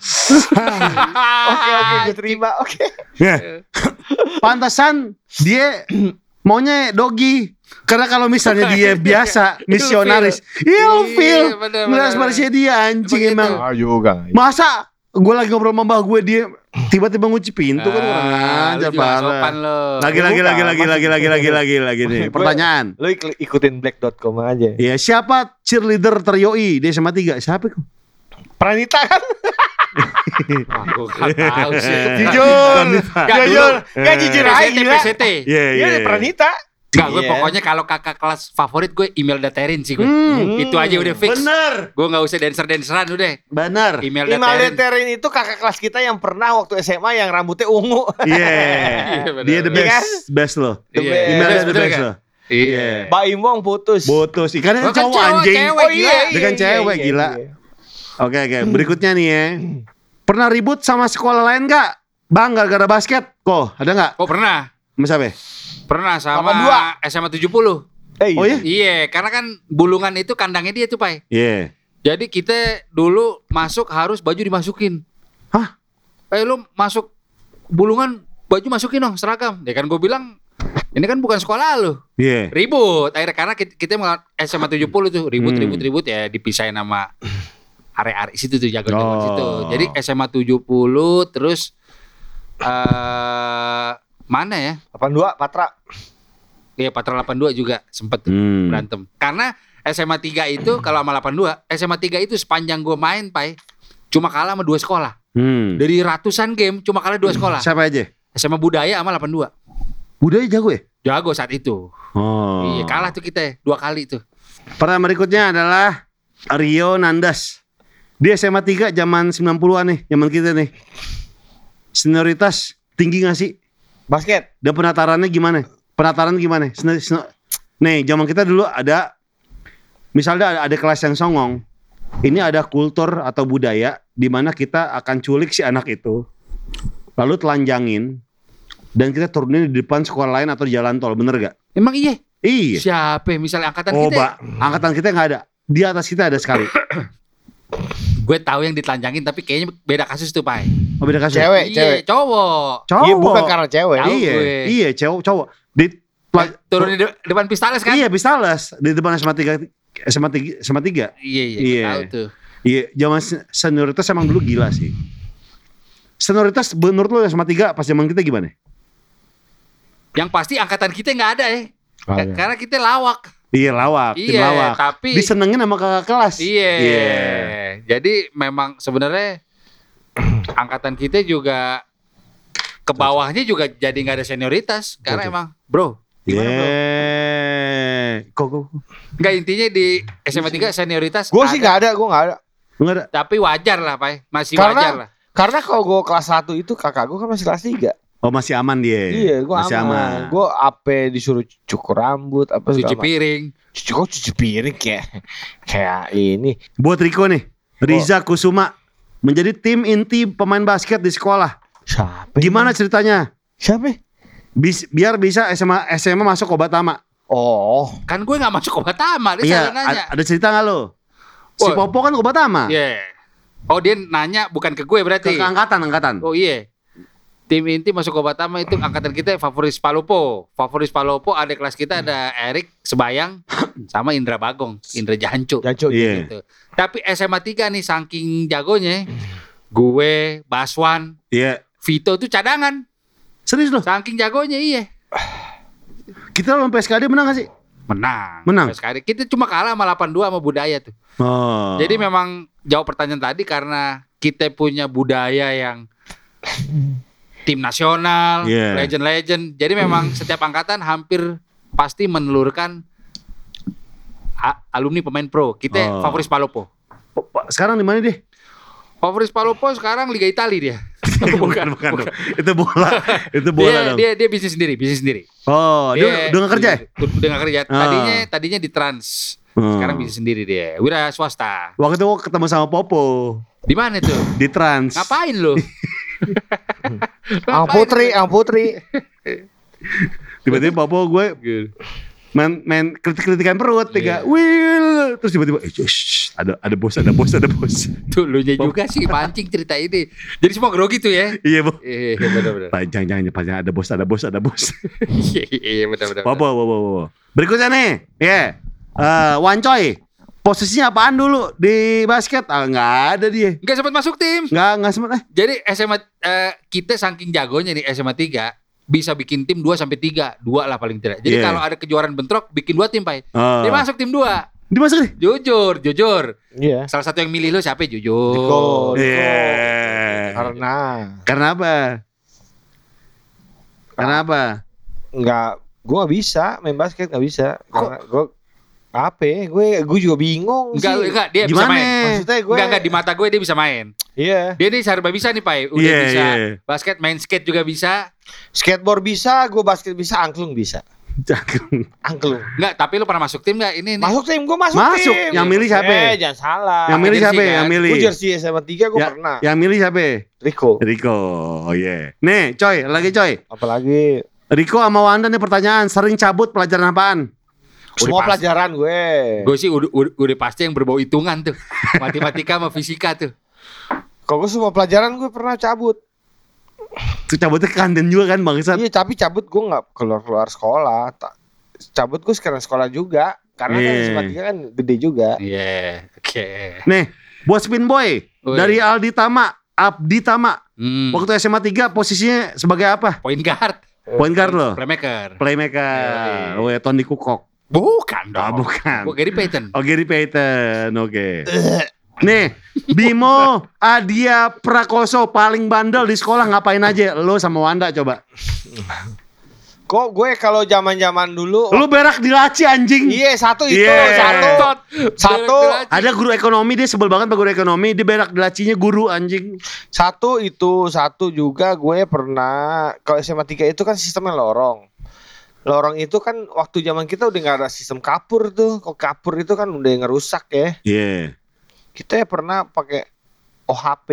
Oke, oke, gue terima. Oke. Ya, pantasan dia maunya dogi. Karena kalau misalnya dia [laughs] biasa misionaris, ilfil, Iya, nggak bener. ekspresi dia anjing Begitu. emang. Ah juga. Masa gue lagi ngobrol sama mbah gue dia tiba-tiba ngunci pintu kan Ah, lu juga sopan parah. Lagi lagi lagi lagi lagi lagi lagi lagi lagi nih pertanyaan. Lo ik- ikutin black.com aja. Ya siapa cheerleader teryoi di SMA 3? Siapa itu? Pranita kan? Gua nggak tahu sih. Jujur. Jujur. Gak jujur aja gila. PCT. Iya Iya, Pranita. Enggak, gue Iya. pokoknya kalau kakak kelas favorit gue email daterin sih gue. Hmm, Itu aja udah fix. bener, Gue nggak usah dancer-danceran udah. bener. Email daterin. Deterin itu kakak kelas kita yang pernah waktu SMA yang rambutnya ungu. Iya, [laughs] Iya, bener. dia the Iya kan? best, best loh. The Iya. best. Emailnya Bener, the best kan? loh. Iya. Mbak Imong putus. Ikannya Lo kan cowok cewek, anjing. cewek. gila. Dia kan cewek, gila. Oke oke, berikutnya nih ya. Pernah ribut sama sekolah lain gak? Bang gara-gara basket? Kok ada nggak? Oh pernah. Sama siapa? Pernah sama 82. SMA 70. Eh, Oh iya? Iya, karena kan bulungan itu kandangnya dia tuh, Pai. Iya. Jadi kita dulu masuk harus baju dimasukin. Hah? Eh lu masuk bulungan baju masukin dong seragam. Ya kan gue bilang ini kan bukan sekolah lu. Iya. Ribut. Akhirnya karena kita, kita mau SMA 70 tuh ribut Hmm. ribut ribut ya dipisahin sama area-area situ tuh jago jago Oh. situ. Jadi SMA 70 terus eh mana ya? 82 Patra. Iya Patra 82 juga sempet Hmm. berantem. Karena SMA 3 itu kalau sama 82, SMA 3 itu sepanjang gue main, Pai, cuma kalah sama dua sekolah. Hmm. Dari ratusan game cuma kalah dua sekolah. Siapa aja? SMA Budaya sama 82. Budaya jago ya? Jago saat itu. Oh. Iya, kalah tuh kita dua kali tuh. Pertanyaan berikutnya adalah Rio Nandas. Dia SMA 3 zaman 90-an nih, zaman kita nih. Senioritas tinggi gak sih? Basket. Dan penatarannya gimana? Penataran gimana? Seni- seni- Nih, zaman kita dulu ada misalnya ada, ada kelas yang songong. Ini ada kultur atau budaya di mana kita akan culik si anak itu. Lalu telanjangin dan kita turunin di depan sekolah lain atau di jalan tol, bener gak? Emang iya? Iya. Siapa? Misalnya angkatan Oh, kita. Pak, angkatan kita nggak ada. Di atas kita ada sekali. [coughs] Gue tahu yang ditelanjangin tapi kayaknya beda kasus tuh, Pai. Oh, beda kasus. Cewek, iya, cewek. cowok. Cowok. Iya bukan karena cewek. Tahu iya, gue. iya, cowok, cowok. Di pla- Turun di de- depan pistales kan? Iya, Pistales di depan SMA 3 SMA 3 SMA 3. Iya, iya, Iya. tahu tuh. Iya, zaman se- senioritas emang dulu gila sih. Senioritas menurut lo SMA 3 pas zaman kita gimana? Yang pasti angkatan kita nggak ada ya. Oh, Ka- iya. Karena kita lawak. Iya lawak, tim Iya, lawak. tapi- Disenengin sama kakak kelas. Iya. Iya. Jadi memang sebenarnya [clears throat] angkatan kita juga ke bawahnya juga jadi nggak ada senioritas karena emang bro. Iya. Kok kok Enggak intinya di SMA 3 senioritas. Gue sih nggak ada, gue nggak ada. enggak ada. Tapi wajar lah, Pak. Masih Karena- wajar lah. Karena kalau gue kelas 1 itu kakak gue kan masih kelas 3 Oh masih aman dia. Iya, gue masih aman. aman. Gue apa disuruh cukur rambut, apa Cuci segala piring. Cuci kok cuci piring kayak kayak ini. Buat Riko nih, Riza Kusuma menjadi tim inti pemain basket di sekolah. Siapa? Gimana ceritanya? Siapa? Bis- biar bisa SMA SMA masuk Obatama. Oh, Kan gue nggak masuk obat tama, dia Iya, nanya. ada cerita nggak lo? Si Oh. Popo kan Obatama. Iya. Oh dia nanya bukan ke gue berarti. ke angkatan angkatan. Oh iya. Tim inti masuk obat tama itu angkatan kita favoris Palopo. Favoris Palopo ada kelas kita ada Erik Sebayang sama Indra Bagong, Indra Jancu. jancuk. Iya. Gitu. Tapi SMA 3 nih saking jagonya gue, Baswan, Iya. Vito tuh cadangan. Serius loh. Saking jagonya iya. Kita lawan PSKD menang gak sih? Menang. Menang. Sekali. Kita cuma kalah sama 82 sama budaya tuh. Oh. Jadi memang jawab pertanyaan tadi karena kita punya budaya yang tim nasional, Iya. legend-legend. Jadi memang [clears throat] setiap angkatan hampir pasti menelurkan alumni pemain pro. Kita Oh. favoris Palopo. Po- po- sekarang di mana deh? Favoris Palopo sekarang Liga Italia dia. [laughs] bukan, bukan, dong. Itu bola. [laughs] Itu bola dia, dong. dia dia bisnis sendiri, bisnis sendiri. oh, dia, udah gak kerja ya? Udah nggak kerja. Ah. Tadinya tadinya di Trans. Hmm. Sekarang bisnis sendiri dia. Wira swasta. Waktu itu gua ketemu sama Popo Di mana tuh? di Trans. Ngapain lu? [laughs] Ang Putri, Ang Putri. Tiba-tiba Popo gue main main kritik-kritikan perut tiga. Iya. Will. Terus tiba-tiba eh, shh, ada ada bos, ada bos, ada bos. Tuh lu nya juga sih mancing cerita ini. Jadi semua grogi tuh ya. iya, Bu. Iya benar-benar. Panjang jangan panjang ada bos, ada bos, ada bos. [laughs] Iya iya benar-benar. Popo, Popo, Popo. Berikutnya nih, ya. Eh, Wancoy. Posisinya apaan dulu di basket? Ah, nggak ada dia. Enggak sempat masuk tim. Nggak nggak sempat eh. Jadi SMA eh, kita saking jagonya nih SMA 3 bisa bikin tim 2 sampai 3, dua lah paling tidak. Jadi Iya. kalau ada kejuaraan bentrok bikin dua tim, Pak. Oh. Dia masuk tim 2. Dimasuk nih. Jujur, jujur. Iya. Salah satu yang milih lu siapa? Jujur. Diko. Iya. Karena Karena apa? Karena apa? nggak, gue nggak bisa main basket nggak bisa. Karena gue apa? ya, Gue gue juga bingung Enggak, sih. enggak, dia bisa Gimana? main. Maksudnya gue Enggak, enggak di mata gue dia bisa main. Iya. Dia nih serba bisa nih, Pak. Udah Iya, bisa iya. basket, main skate juga bisa. Skateboard bisa, gue basket bisa, angklung bisa. Jagung. Angklung. Enggak, tapi lu pernah masuk tim enggak ini nih? Masuk tim, gue masuk, Masuk. tim. Yang milih siapa? Eh, jangan salah. Yang milih siapa? kan? Yang milih. Gue jersey SMA 3 gue Ya, pernah. Yang milih siapa? Rico. Riko. Oh iya. Nih, coy, lagi coy. Apalagi Riko sama Wanda nih pertanyaan, sering cabut pelajaran apaan? Semua pasti. pelajaran gue. Gue sih udah, udah, udah pasti yang berbau hitungan tuh. Matematika sama fisika tuh. Kalau gue semua pelajaran gue pernah cabut. Tuh cabutnya ke kantin juga kan bangsat. Iya, tapi cabut gue nggak keluar keluar sekolah. Cabut gue sekarang sekolah juga. Karena kan Iya. SMA 3 kan gede juga. Iya, oke. Nih, buat spin boy dari Aldi Tama, Abdi Tama. Hmm, Waktu SMA 3 posisinya sebagai apa? point guard, Point guard lo. playmaker. Playmaker. Oh ya, Tony Kukok. Bukan Ah, dong. bukan. Gue Gary Payton. Oh, Gary Payton. Oke. Nih, Bimo Adia Prakoso paling bandel di sekolah ngapain aja? Lo sama Wanda coba. Kok gue kalau zaman-zaman dulu Lu berak di laci anjing. Iya, satu itu, Iya. satu. Satu. Ada guru ekonomi dia sebel banget sama guru ekonomi, dia berak di lacinya guru anjing. Satu itu, satu juga gue pernah kalau SMA 3 itu kan sistemnya lorong. Lorong itu kan waktu zaman kita udah nggak ada sistem kapur tuh. Kok kapur itu kan udah ngerusak ya. Iya. Kita pernah pakai OHP.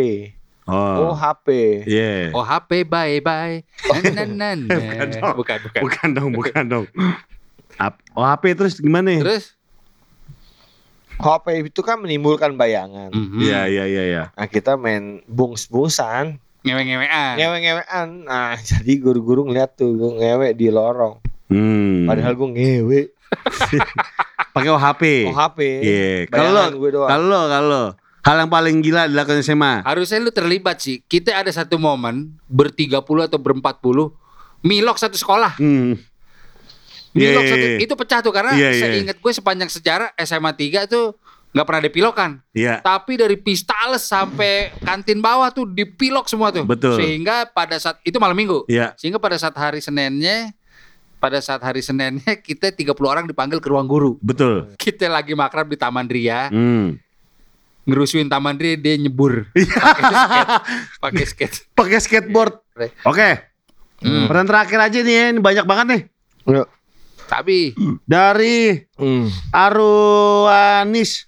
Oh. OHP. Iya. Oh HP bye bye. Nan, nan, nan. [laughs] Bukan dong. bukan, bukan. Bukan dong, bukan dong. Ap- Oh HP terus gimana? Terus? OHP itu kan menimbulkan bayangan. Mhm. Iya, iya, iya, iya. Nah kita main bungs-bungsan, Ngewe-ngewean. ngewe-ngewean. Nah [laughs] jadi guru-guru ngeliat tuh gue ngewe di lorong. Hmm. Padahal gue ngewe. [laughs] pakai OHP. OHP. Iya. Kalau gue doang. kalau kalau Hal yang paling gila dilakukan SMA. Harusnya lu terlibat sih. Kita ada satu momen bertiga puluh atau berempat puluh milok satu sekolah. Hmm. Milok iya, satu iya. itu pecah tuh karena Iya, iya. seingat gue sepanjang sejarah SMA 3 tuh nggak pernah ada pilokan. Iya. Tapi dari Pistales sampai kantin bawah tuh dipilok semua tuh. Betul. Sehingga pada saat itu malam minggu. Iya. Sehingga pada saat hari Seninnya pada saat hari Seninnya kita 30 orang dipanggil ke ruang guru. Betul. Kita lagi makrab di Taman Ria, Hmm. ngerusuin Taman Ria dia nyebur. Iya. [laughs] Pakai skate. Pakai skateboard. Oke. Hmm. Pertanyaan terakhir aja nih ya, ini banyak banget nih. Tapi Dari Hmm. Aruanis.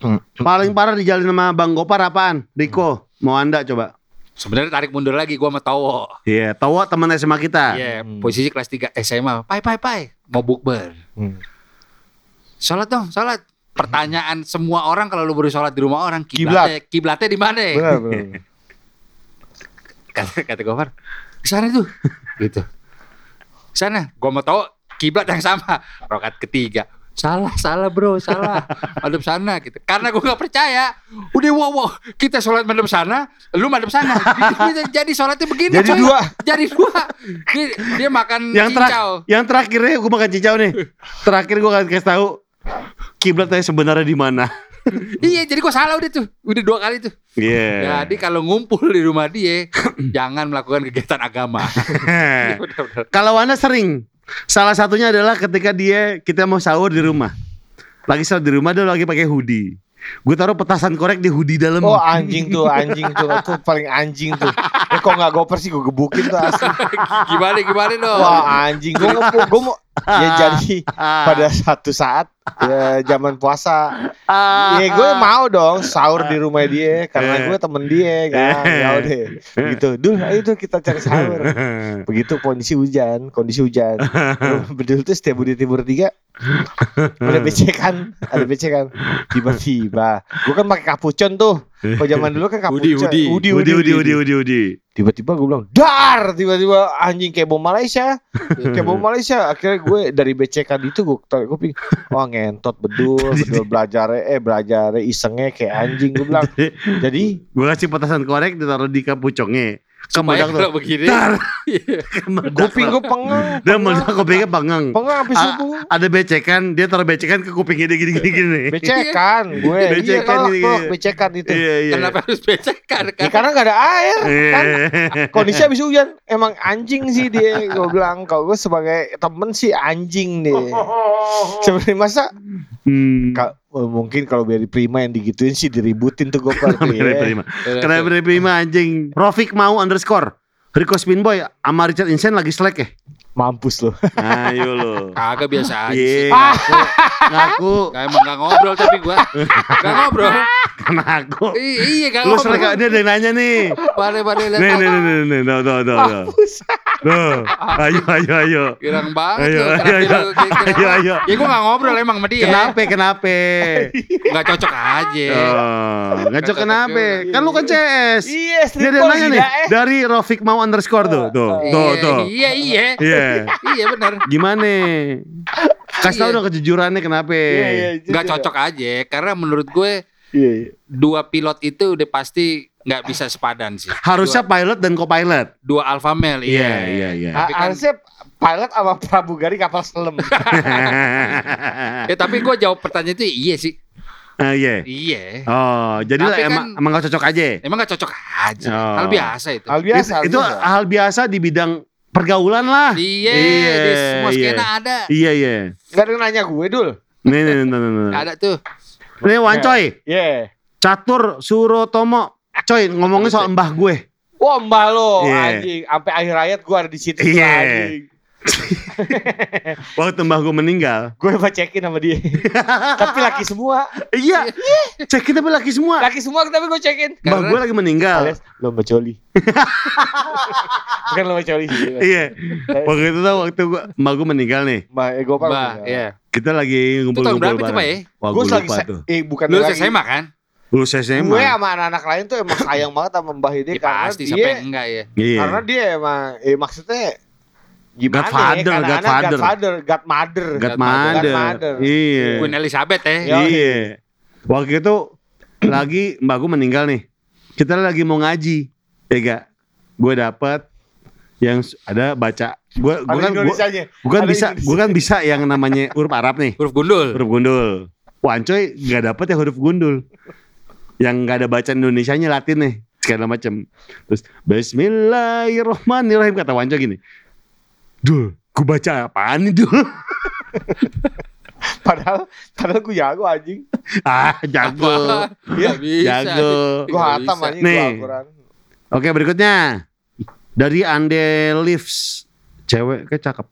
Hmm. Paling parah dijalin sama Bang Gopar apaan? Riko, mau anda coba? Sebenarnya tarik mundur lagi gua sama Towo. Iya, tahu teman SMA kita. Iya, Hmm. posisi kelas 3 SMA. Pai pai pai, mau bukber. Hmm. Sholat dong, sholat. Pertanyaan semua orang kalau lu baru sholat di rumah orang Kiblat. kiblatnya, kiblatnya di mana? Benar, benar. [laughs] Kata kata Gofar, di sana tuh. gitu. Di Sana, gua mau tahu kiblat yang sama. Rokat ketiga. Salah, salah bro, salah. [laughs] Madep sana gitu. Karena gua nggak percaya. Udah wow, wow. kita sholat madep sana, lu madep sana. [laughs] Jadi, jadi sholatnya begini. Jadi coy. dua. Jadi dua. Dia, dia makan Yang cincau. yang terakhirnya gue makan cincau nih. Terakhir gue akan kasih tahu kiblatnya sebenarnya di mana. [laughs] Iya, jadi gua salah udah tuh. Udah dua kali tuh. Iya. Jadi kalau ngumpul di rumah dia, jangan melakukan kegiatan agama. Benar-benar. Kalau anda sering, salah satunya adalah ketika dia kita mau sahur di rumah. Lagi sahur di rumah dia lagi pakai hoodie. Gue taruh petasan korek di hoodie dalam. Oh anjing tuh, anjing tuh, itu paling anjing tuh. Eh kok nggak goper sih, gue gebukin tuh asli. gimana gimana dong? Wah anjing, gue mau, gue mau. Ya [laughs] jadi Ah. pada satu saat ya zaman puasa, Ah. ya gue mau dong sahur di rumah dia karena gue temen dia kan. Ya udah, gitu. Dul, ayo tuh kita cari sahur. [laughs] Begitu kondisi hujan, kondisi hujan. [laughs] Bedul tuh setiap budi timur tiga ada becekan, ada becekan. Tiba-tiba, gue kan pakai kapucon tuh. Kalau zaman dulu kan kapucon, Hoodie, hoodie. hoodie, Udi udi udi udi udi. Tiba-tiba gue bilang, dar! Tiba-tiba anjing kayak bom Malaysia, [laughs] kayak bom Malaysia. Akhirnya gue dari becekan itu gue tarik kuping, wah ngentot bedul, [laughs] bedul belajar eh belajar isengnya kayak anjing gue bilang. [laughs] Jadi Gue kasih petasan korek ditaruh di kapucongnya. Kemudian kalau begini, Dar. [laughs] kuping gue pengang, Dan meledak kupingnya bangang. pengang sampai A- subuh. Ada becekan, dia taruh becekan ke kupingnya dia gini gini gini. Becekan gue, iya Becekan telak ini, tuh, iya. becekan itu. Iya iya. kenapa harus becekan? Ya, karena gak ada air kan Iya. kondisi habis hujan emang anjing sih dia gue bilang kalau gue sebagai temen sih anjing deh [laughs] sebenarnya masa Hmm. Oh, mungkin kalau biar prima yang digituin sih diributin tuh gue Kenapa prima? Kenapa prima anjing? Rofik mau underscore. Rico Spinboy sama Richard Insen lagi slack ya? mampus loh Ayo lo. Kagak biasa aja Iya. sih. Ngaku, ngaku Gak emang gak ngobrol tapi gua Gak ngobrol karena aku. Iya gak Lu slack ngobrol ini ada yang nanya nih. Pada-pada lihat Nih nih nih nih nih. Tuh. Tuh. Ayo ayo ayo. Girang banget Ayo, ayo, ayo. Ayo, ayo. Ya gua gak ngobrol emang sama dia Kenapa kenapa? Gak cocok aja Oh, ngacok kenapa? Kan lu kan CS. iya Dia ada nanya nih dari Rofik mau underscore tuh. Tuh tuh Iya, tuh. Iya iya Iya. Iya benar Gimana? Kasih tau Iya. dong kejujurannya kenapa? Gak cocok aja Karena menurut gue iya, Dua pilot itu udah pasti Gak bisa sepadan sih Harusnya pilot dan co-pilot. Dua alpha male Iya, iya, iya. Tapi kan- harusnya pilot sama pramugari kapal selam [laughs] Ya tapi gue jawab pertanyaan itu iya sih Ah, Iya. Iya Oh, jadi lah emang kan- emang gak cocok aja. Emang gak cocok aja Oh. Hal biasa itu hal biasa itu, itu harusnya. hal biasa di bidang pergaulan lah. Iya Iya, Di semua iya. skena ada Iya, iya. nggak ada yang nanya gue dul Nih, nih, nih, nih, nih. Ada tuh Nih, Wancoy. Iya. Catur Surotomo. Coy, ngomongin soal mbah gue. Wah mbah lo Iya. anjing sampai akhir ayat gue ada di situ Iya. anjing. [laughs] Waktu mbah gue meninggal. Gue bacekin sama dia. [laughs] tapi laki semua. Iya. Cek kita laki semua. Laki semua tapi gue cekin. Mbah gue lagi meninggal. Alias lomba coli. [laughs] Bukan lomba coli sih. Iya. Waktu itu tuh waktu gua, mbah gue meninggal nih. Mbak Ego Pak. Mbak ya Kita lagi Itu tahun ngumpul-ngumpul berapa itu Pak ya Wah, Gue gue lagi lupa sa- tuh. eh bukan Lu lagi. SMA kan Lulus SMA. Gue sama anak-anak lain tuh emang sayang banget sama Mbah ini Ya, karena Pasti siapa dia yang enggak ya Iya. karena dia emang eh maksudnya gimana Godfather, ya Godfather. Godfather, Godmother. Godmother. Godmother. Iya. Queen Elizabeth ya Iya. Iya. Waktu itu lagi mbak gue meninggal nih. Kita lagi mau ngaji. Ya gak? Gue dapet yang ada baca. Gue gue kan gue kan bisa gue kan bisa yang namanya huruf Arab nih. Huruf gundul. Huruf gundul. Wancoy gak dapet ya huruf gundul. Yang gak ada bacaan Indonesianya Latin nih. Segala macam. Terus Bismillahirrahmanirrahim kata Wancoy gini. Dul, gue baca apaan nih Dul? [laughs] Padahal padahal gue jago anjing. ah, jago. Bisa. Jago. Gue Nggak hatam anjing gue Nih. Oke, berikutnya. Dari Ande Lives. Cewek kayak cakep.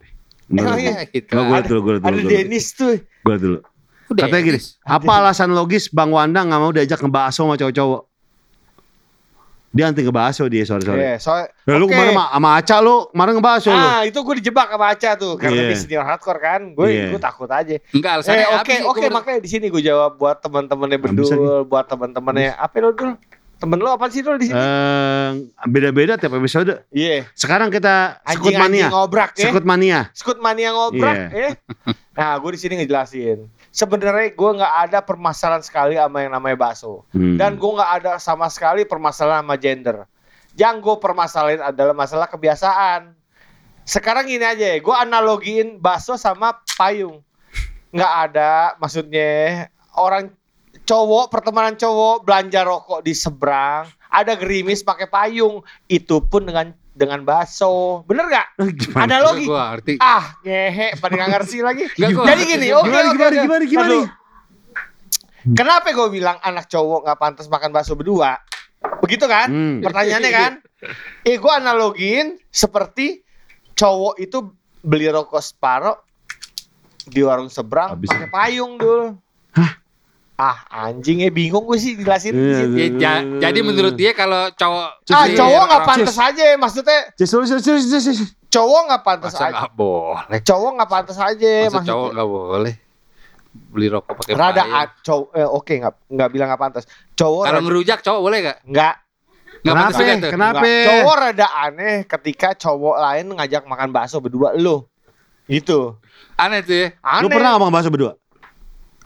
Iya? gue. Gitu. Nggak, dulu, gue dulu. Ada gue liat dulu. Dennis tuh. Gue dulu. Udah, Katanya gini, apa alasan logis Bang Wanda nggak mau diajak ngebahas sama cowok-cowok? Dia anti ngebahas dia sore-sore. Iya, soalnya Ya, lu Oke. kemarin sama, sama Aca lu, kemarin ngebahas lu. Ah, itu gue dijebak sama Aca tuh karena Iya. dia senior hardcore kan. Gue Iya. gue takut aja. Enggak alasannya Eh, oke, sih? oke, Gua makanya di sini gue jawab buat teman-temannya berdul, buat teman-temannya apa lo dul? Temen lo apa sih dul di sini? Eh, beda-beda tiap episode. Iya. Sekarang kita sekut mania. ngobrak ya. Sekut mania. Skut mania ngobrak ya. Nah, gue di sini ngejelasin. Sebenarnya gue nggak ada permasalahan sekali sama yang namanya bakso. Hmm. Dan gue nggak ada sama sekali permasalahan sama gender. Yang gue permasalahin adalah masalah kebiasaan. Sekarang gini aja, gue analogiin bakso sama payung. Nggak ada, maksudnya orang cowok pertemanan cowok belanja rokok di seberang, ada gerimis pakai payung, itu pun dengan dengan bakso, bener nggak? [laughs] Gimana? Ada logi. Gua ngerti. Ah, ngehe, pada nggak ngerti lagi. [laughs] Gua Jadi gini, oke, Gimana, oke, gimana, oke. gimana, gimana Aduh. Kenapa gue bilang anak cowok nggak pantas makan bakso berdua? Begitu kan? Hmm. Pertanyaannya kan? [laughs] Eh, gue analogin seperti cowok itu beli rokok separoh di warung seberang pakai payung dul. Ah anjing ya bingung gue sih jelasin. Iya, Ya, ja- jadi menurut dia kalau cowok ah cowok nggak pantas aja maksudnya Cus, cus, cus, cus, cus, cus. cowok nggak pantas Masa aja. nggak boleh? Cowok nggak pantas aja Masa maksudnya. cowok nggak boleh beli rokok pakai Rada cowok eh, oke nggak nggak bilang nggak pantas. Cowok Kalau rada- ngerujak cowok boleh gak? nggak Nggak Kenapa? Kenapa? Nggak. Cowok rada aneh ketika cowok lain ngajak makan bakso berdua lu. Gitu. Aneh tuh ya. Aneh. Lu pernah ngomong bahasa berdua?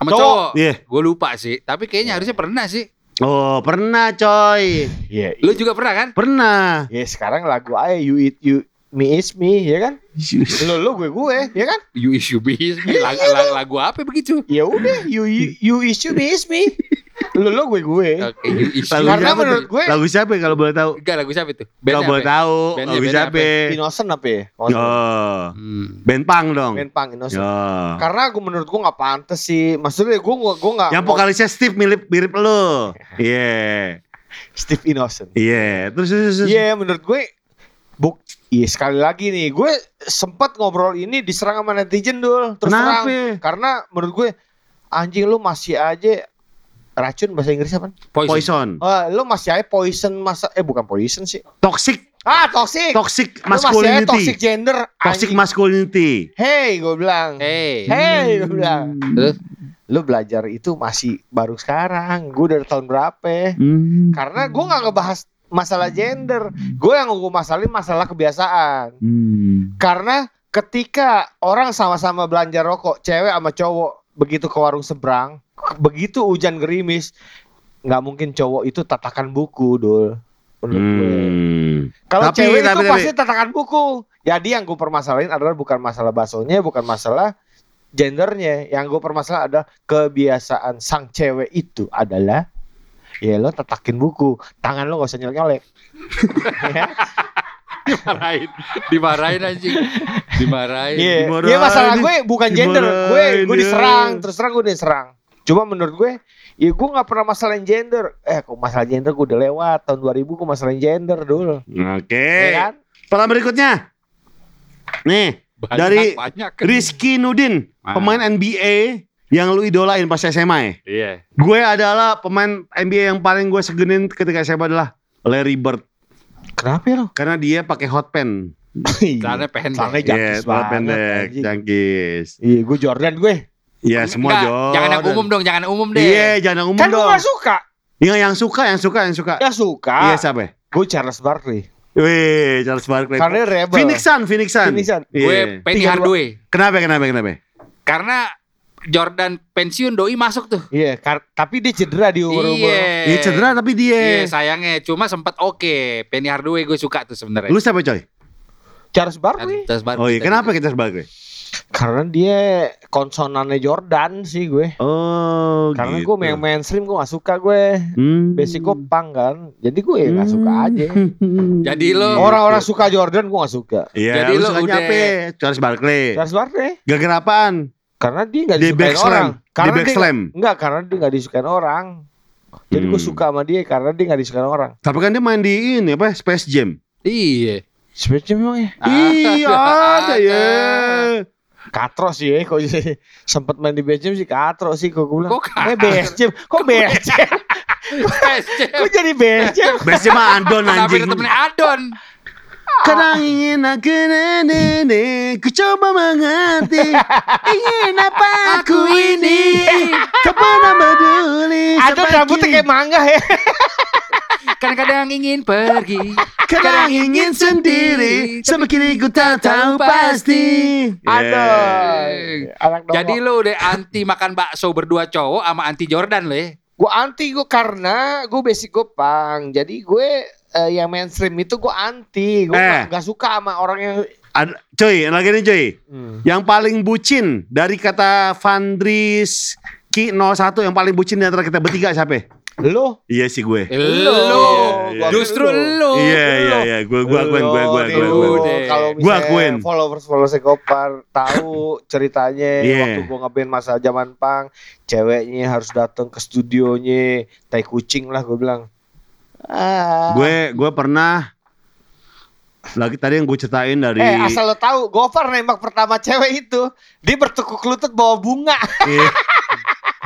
Sama Cowok. cowok. Iya. Gue lupa sih. Tapi kayaknya harusnya pernah sih. Oh, pernah coy. Iya. Lu juga pernah kan? Pernah. Ya sekarang lagu aja you eat you me is me ya kan? Lu lu gue gue ya kan? You is you be is me. Lagu, lagu, lagu apa begitu? Ya udah you you, you is you me is me. Lu lu gue gue. Oke, you is you. Lagu Karena siapa menurut gue Lagu siapa ya kalau boleh tahu? Enggak lagu siapa itu? Kalau Bandnya boleh tahu, Bandnya- lagu siapa? Innocent apa ya? Oh, Hmm. band punk dong. Main pang Innocent. Oh. Karena gue menurut gue nggak pantas sih. Maksudnya gue gue gue nggak. Yang mau- vokalisnya Steve mirip mirip lu. Iya. Steve Innocent. Iya. Terus terus terus. Iya menurut gue buk Iya sekali lagi nih gue sempat ngobrol ini diserang sama netizen dul terus Kenapa? terang karena menurut gue anjing lu masih aja racun bahasa Inggris apa? Poison. Poison. Oh, lu masih aja poison masa eh bukan poison sih. Toxic Ah toxic. toxic Lu masih aja toxic masculinity. gender. Toxic anjing. masculinity. Hey gue bilang. Hey. Hey gue bilang. Terus? Lu belajar itu masih baru sekarang. Gue dari tahun berapa? Hmm. Karena gue nggak ngebahas masalah gender. Gue yang gue masalahin masalah kebiasaan. Hmm. Karena ketika orang sama-sama belanja rokok, cewek sama cowok begitu ke warung seberang, begitu hujan gerimis, nggak mungkin cowok itu tatakan buku, dul. Hmm. Kalau cewek tapi- itu tapi- pasti tatakan buku. Jadi yang gue permasalahin adalah bukan masalah baksonya, bukan masalah gendernya. Yang gue permasalahan adalah kebiasaan sang cewek itu adalah ya lo tatakin buku, tangan lo gak usah nyolek-nyolek. Ya. Dimarahin. Dimarahin anjing. Dimarahin. Iya, Dimarahin, iya masalah gue bukan gender, gue dimarahin, gue ya. diserang, terus terang gue diserang. Cuma menurut gue, ya gue nggak pernah masalahin gender. Eh, kok masalah gender gue udah lewat tahun 2000 gue masalahin gender dulu, Oke. ya kan? Pertanyaan berikutnya. Nih, Banyak, Dari banyak. Rizky Nudin, pemain NBA yang lu idolain pas SMA ya. Iya. Gue adalah pemain NBA yang paling gue segenin ketika SMA adalah Larry Bird. Kenapa ya lo? Karena dia pakai hot pen. Celana pendek. Celana Iya, jangkis celana banget, pendek, jangkis. Iya, gue Jordan gue. Iya, semua Enggak, Jordan. Jangan yang umum dong, jangan yang umum deh. Iya, jangan yang umum Kan gue dong. gak suka. Yang yang suka, yang suka, yang suka. Ya suka. Iya, siapa? ya? Gue Charles Barkley. Wih, Charles Barkley. Karena rebel. Phoenix Sun, Phoenix Sun. Phoenix Sun. Gue Iya. Penny Hardaway. Kenapa, kenapa, kenapa? Karena Jordan pensiun doi masuk tuh. Iya, kar- tapi dia cedera di umur umur. Iya. Iya cedera tapi Iya, dia. sayangnya cuma sempat oke. Penny Hardaway gue suka tuh sebenarnya. Lu siapa coy? Charles Barkley. Atas Barkley Oh iya, kenapa kita sebagai? Karena dia konsonannya Jordan sih gue. Oh, Karena gitu. gue yang mainstream gue gak suka gue. Hmm. Basic gue punk kan. Jadi gue ya gak suka aja. [laughs] Jadi lo- Orang-orang suka Jordan gue gak suka. Iya, Jadi sukanya udah- apa? Charles Barkley. Charles Barkley. Gara-gara apaan? Karena dia gak Di disukain backslam. orang. Di Karena dia backslam. Enggak, karena dia gak disukain orang. Jadi gue Hmm. suka sama dia karena dia gak disukain orang. Tapi kan dia main di ini apa? Space Jam. Iya. Sebenarnya memang ya. [laughs] Iya, ada ya. [laughs] Katro sih ya, kok jadi sempet main di base jam sih katro sih kok gue bilang. Kok katro? Eh base jam, kok base [laughs] jam? kok jadi base jam? Base Jam mah Andon Kenapa anjing. ada temennya Adon? Kadang ingin aku nenek, ku coba mengerti. [laughs] Ingin apa aku ini? Tak [laughs] pernah peduli. Ada sampai rambutnya kayak mangga ya. [laughs] Kadang-kadang ingin pergi. Kadang ingin sendiri, sampai kini ku tak tahu pasti. Ada. Anak Jadi lo udah anti makan bakso berdua cowok sama anti Jordan lo ya? gue anti gue karena gue basic gue pang. Jadi gue eh, yang mainstream itu gue anti. Gue Eh. gak, gak suka sama orang yang Ada, cuy, lagi nih cuy. Hmm. Yang paling bucin dari kata Vandris Ki 01 yang paling bucin di antara kita bertiga siapa? Lo Iya sih gue. Lo, iya, iya. justru lo. Iya iya iya, gue gue gue gue gue Lo, gue. Kalau Gua misalnya followers followers Gopar tahu ceritanya Iya. waktu gue ngeband masa zaman pang, ceweknya harus datang ke studionya, tai kucing lah gue bilang. Ah. Gue gue pernah lagi tadi yang gue ceritain dari Eh asal lo tahu, Gopar nembak pertama cewek itu, dia bertekuk lutut bawa bunga. Eh,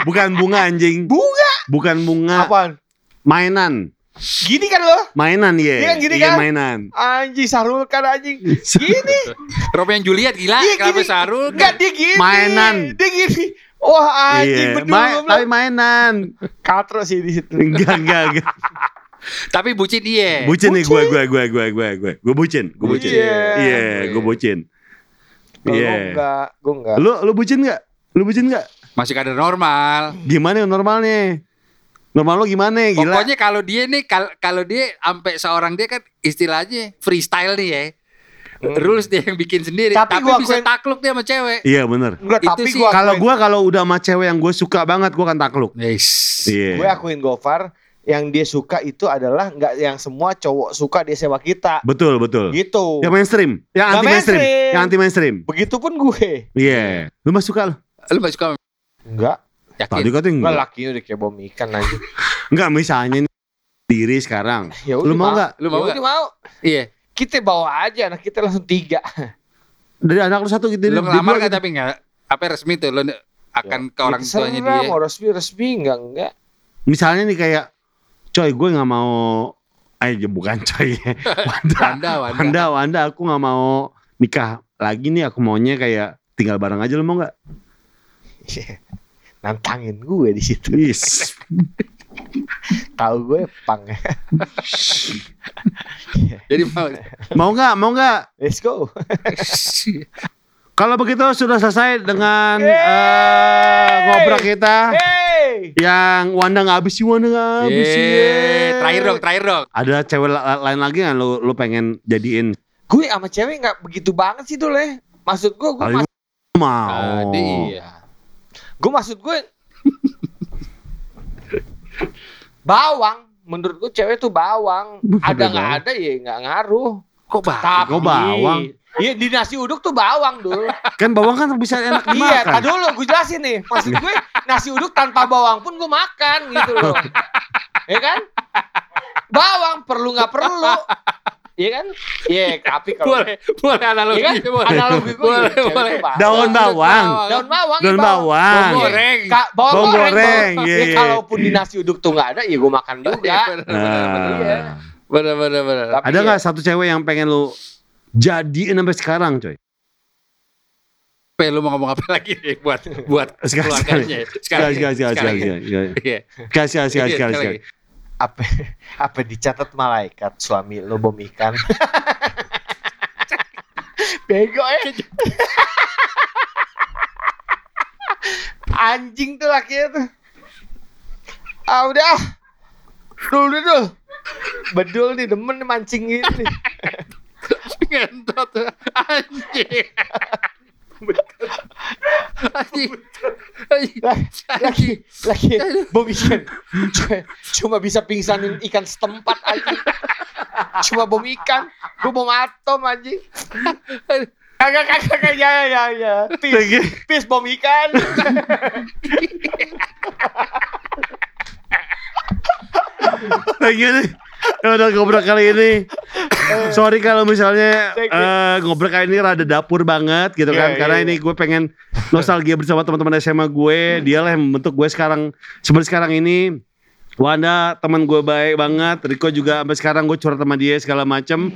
bukan bunga anjing. Bunga? Bukan bunga. Apaan? Mainan. Gini kan lo? Mainan iya. Iya kan, gini Iya kan? mainan. Anjing Sarul kan anjing. [laughs] Gini. Romeo and Juliet gila. Iya Kenapa gini. Sarul? Enggak dia gini. Mainan. Dia gini. Wah anjing Iya, bener ma- tapi mainan. Katro sih di situ. Enggak enggak enggak. [laughs] Tapi bucin iya. Bucin nih gue Bucin. gue gue gue gue gue. Gue bucin, gue bucin. Iya. Iya, gue bucin. Iya. gua enggak, gua enggak. Lu lu bucin enggak? Lu bucin enggak? Masih kadar normal. Gimana yang normalnya? Normal lo gimana? Gila. Pokoknya kalau dia nih kal- kalau dia sampai seorang dia kan istilahnya freestyle nih ya. Rules dia yang bikin sendiri. Hmm. Tapi Tapi, gua bisa akuin- takluk dia sama cewek. Iya bener. Enggak, Itu tapi sih. gua Kalau gue kalau udah sama cewek yang gue suka banget, gue akan takluk. Yes. Iya. gue akuin Gofar yang dia suka itu adalah enggak yang semua cowok suka dia sewa kita. Betul betul. Gitu. Yang mainstream, yang Nggak anti mainstream, mainstream. yang anti mainstream. Begitupun gue. Iya. Lu mah suka lo? Lu masih suka Enggak. yakin? Tadi katanya Enggak enggak. lakinya udah kayak bom ikan aja. [laughs] Enggak misalnya nih diri sekarang. [laughs] Ya Lu mau enggak? Lu mau Ya nggak? udah mau. Iya. Kita bawa aja anak kita langsung tiga. Dari anak lu satu gitu. Lu di- ngelamar di- kan tapi enggak apa resmi tuh lu akan ke orang Ya, tuanya dia. Mau resmi resmi enggak enggak. Misalnya nih kayak coy gue nggak mau ayo bukan coy [laughs] Wanda Wanda, Wanda. Wanda Wanda aku nggak mau nikah lagi nih aku maunya kayak tinggal bareng aja lu mau nggak Nantangin gue di situ. Yes. Tahu gue pang. Jadi mau mau nggak mau nggak Let's go. Kalau begitu sudah selesai dengan Yeay. eh, ngobrol kita Hey. yang Wanda nggak habis sih Wanda nggak habis sih Yeay. Terakhir dong, terakhir dong. ada cewek la- lain lagi nggak lu lu pengen jadiin Gue sama cewek nggak begitu banget sih tuh leh. Maksud gue, gue mas- mau Tadi iya. gue maksud gue bawang. Menurut gue cewek tuh bawang. Ada nggak Bawang. ada ya nggak ngaruh. Kok? Tapi Kok bawang? Iya di nasi uduk tuh bawang dulu. kan bawang kan bisa enak iya, dimakan tak dulu gue jelasin nih. Maksud gue nasi uduk tanpa bawang pun gue makan gitu loh. ya kan? Bawang perlu nggak perlu. Iya kan? Iya, tapi kalau Boleh, boleh analogi, Iya kan? boleh. Analogi gue Boleh, cewek boleh. tuh bawang. Daun bawang. Daun bawang. Daun iya, bawang. Bawang goreng. Ka- bawang, Bawang goreng. goreng, iya, Ya, iya. kalaupun di nasi uduk tuh nggak ada, ya gue makan juga. Iya, bener, bener, bener. Iya. Nah. Bener, bener, bener. Tapi Ada ya, nggak satu cewek yang pengen lu jadiin sampai sekarang, coy? Pe, lu mau ngomong apa lagi nih buat buat [laughs] keluarganya? Sekali, sekali, sekali, sekali, sekali, sekali, Iya. sekali, sekali, sekali, sekali, apa apa dicatat malaikat suami lo bom ikan. [laughs] Bego ya. Anjing tuh lakinya tuh. Ah udah. Dulu dulu. Bedul nih demen nih mancing gini. [laughs] Ngentot. Anjing. Anjing. Anjing. lagi lagi. Bom ikan Cuma- cuma bisa pingsanin ikan setempat aja cuma bom ikan. Gue bom atom anjing. Kagak kagak kagak. Ya ya ya. Pis Lagi. pis bom ikan. Lagi. nih. Udah ngobrol kali ini. [laughs] Sorry kalau misalnya eh, ngobrol kali ini rada dapur banget gitu kan. Iya, Karena iya, ini gue pengen nostalgia bersama teman-teman SMA gue. Dia lah yang membentuk gue sekarang seperti sekarang ini. Wanda teman gue baik banget, Riko juga sampai sekarang gue curhat sama dia segala macem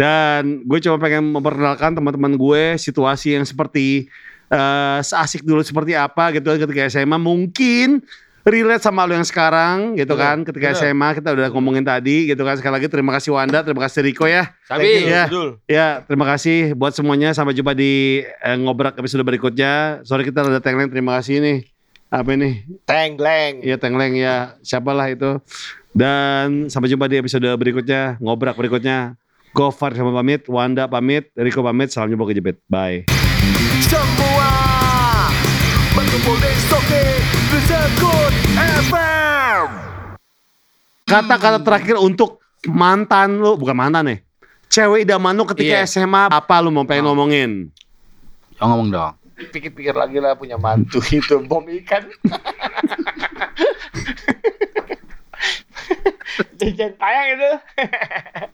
dan gue cuma pengen memperkenalkan teman-teman gue situasi yang seperti eh seasik dulu seperti apa gitu kan ketika SMA mungkin relate sama lo yang sekarang gitu kan. Ketika bener. SMA kita udah ngomongin tadi gitu kan. Sekali lagi terima kasih Wanda terima kasih Riko ya. Tapi Ya. Ya terima kasih buat semuanya. Sampai jumpa di eh, ngobrak episode berikutnya. Sorry kita ada tagline terima kasih nih. Apa ini? Tengleng Iya Tengleng ya. Siapalah itu. Dan sampai jumpa di episode berikutnya ngobrak berikutnya. Gofar sama pamit Wanda pamit Riko pamit. Salam jumpa kejepit bye. Semua berkumpul di Sekut FM. kata-kata terakhir untuk mantan lu bukan mantan nih cewek idaman lu ketika Iya. SMA apa lu mau pengen ngomongin Yang ngomong dong. pikir-pikir lagi lah punya mantu [laughs] itu bom ikan [laughs] jangan tayang itu [laughs]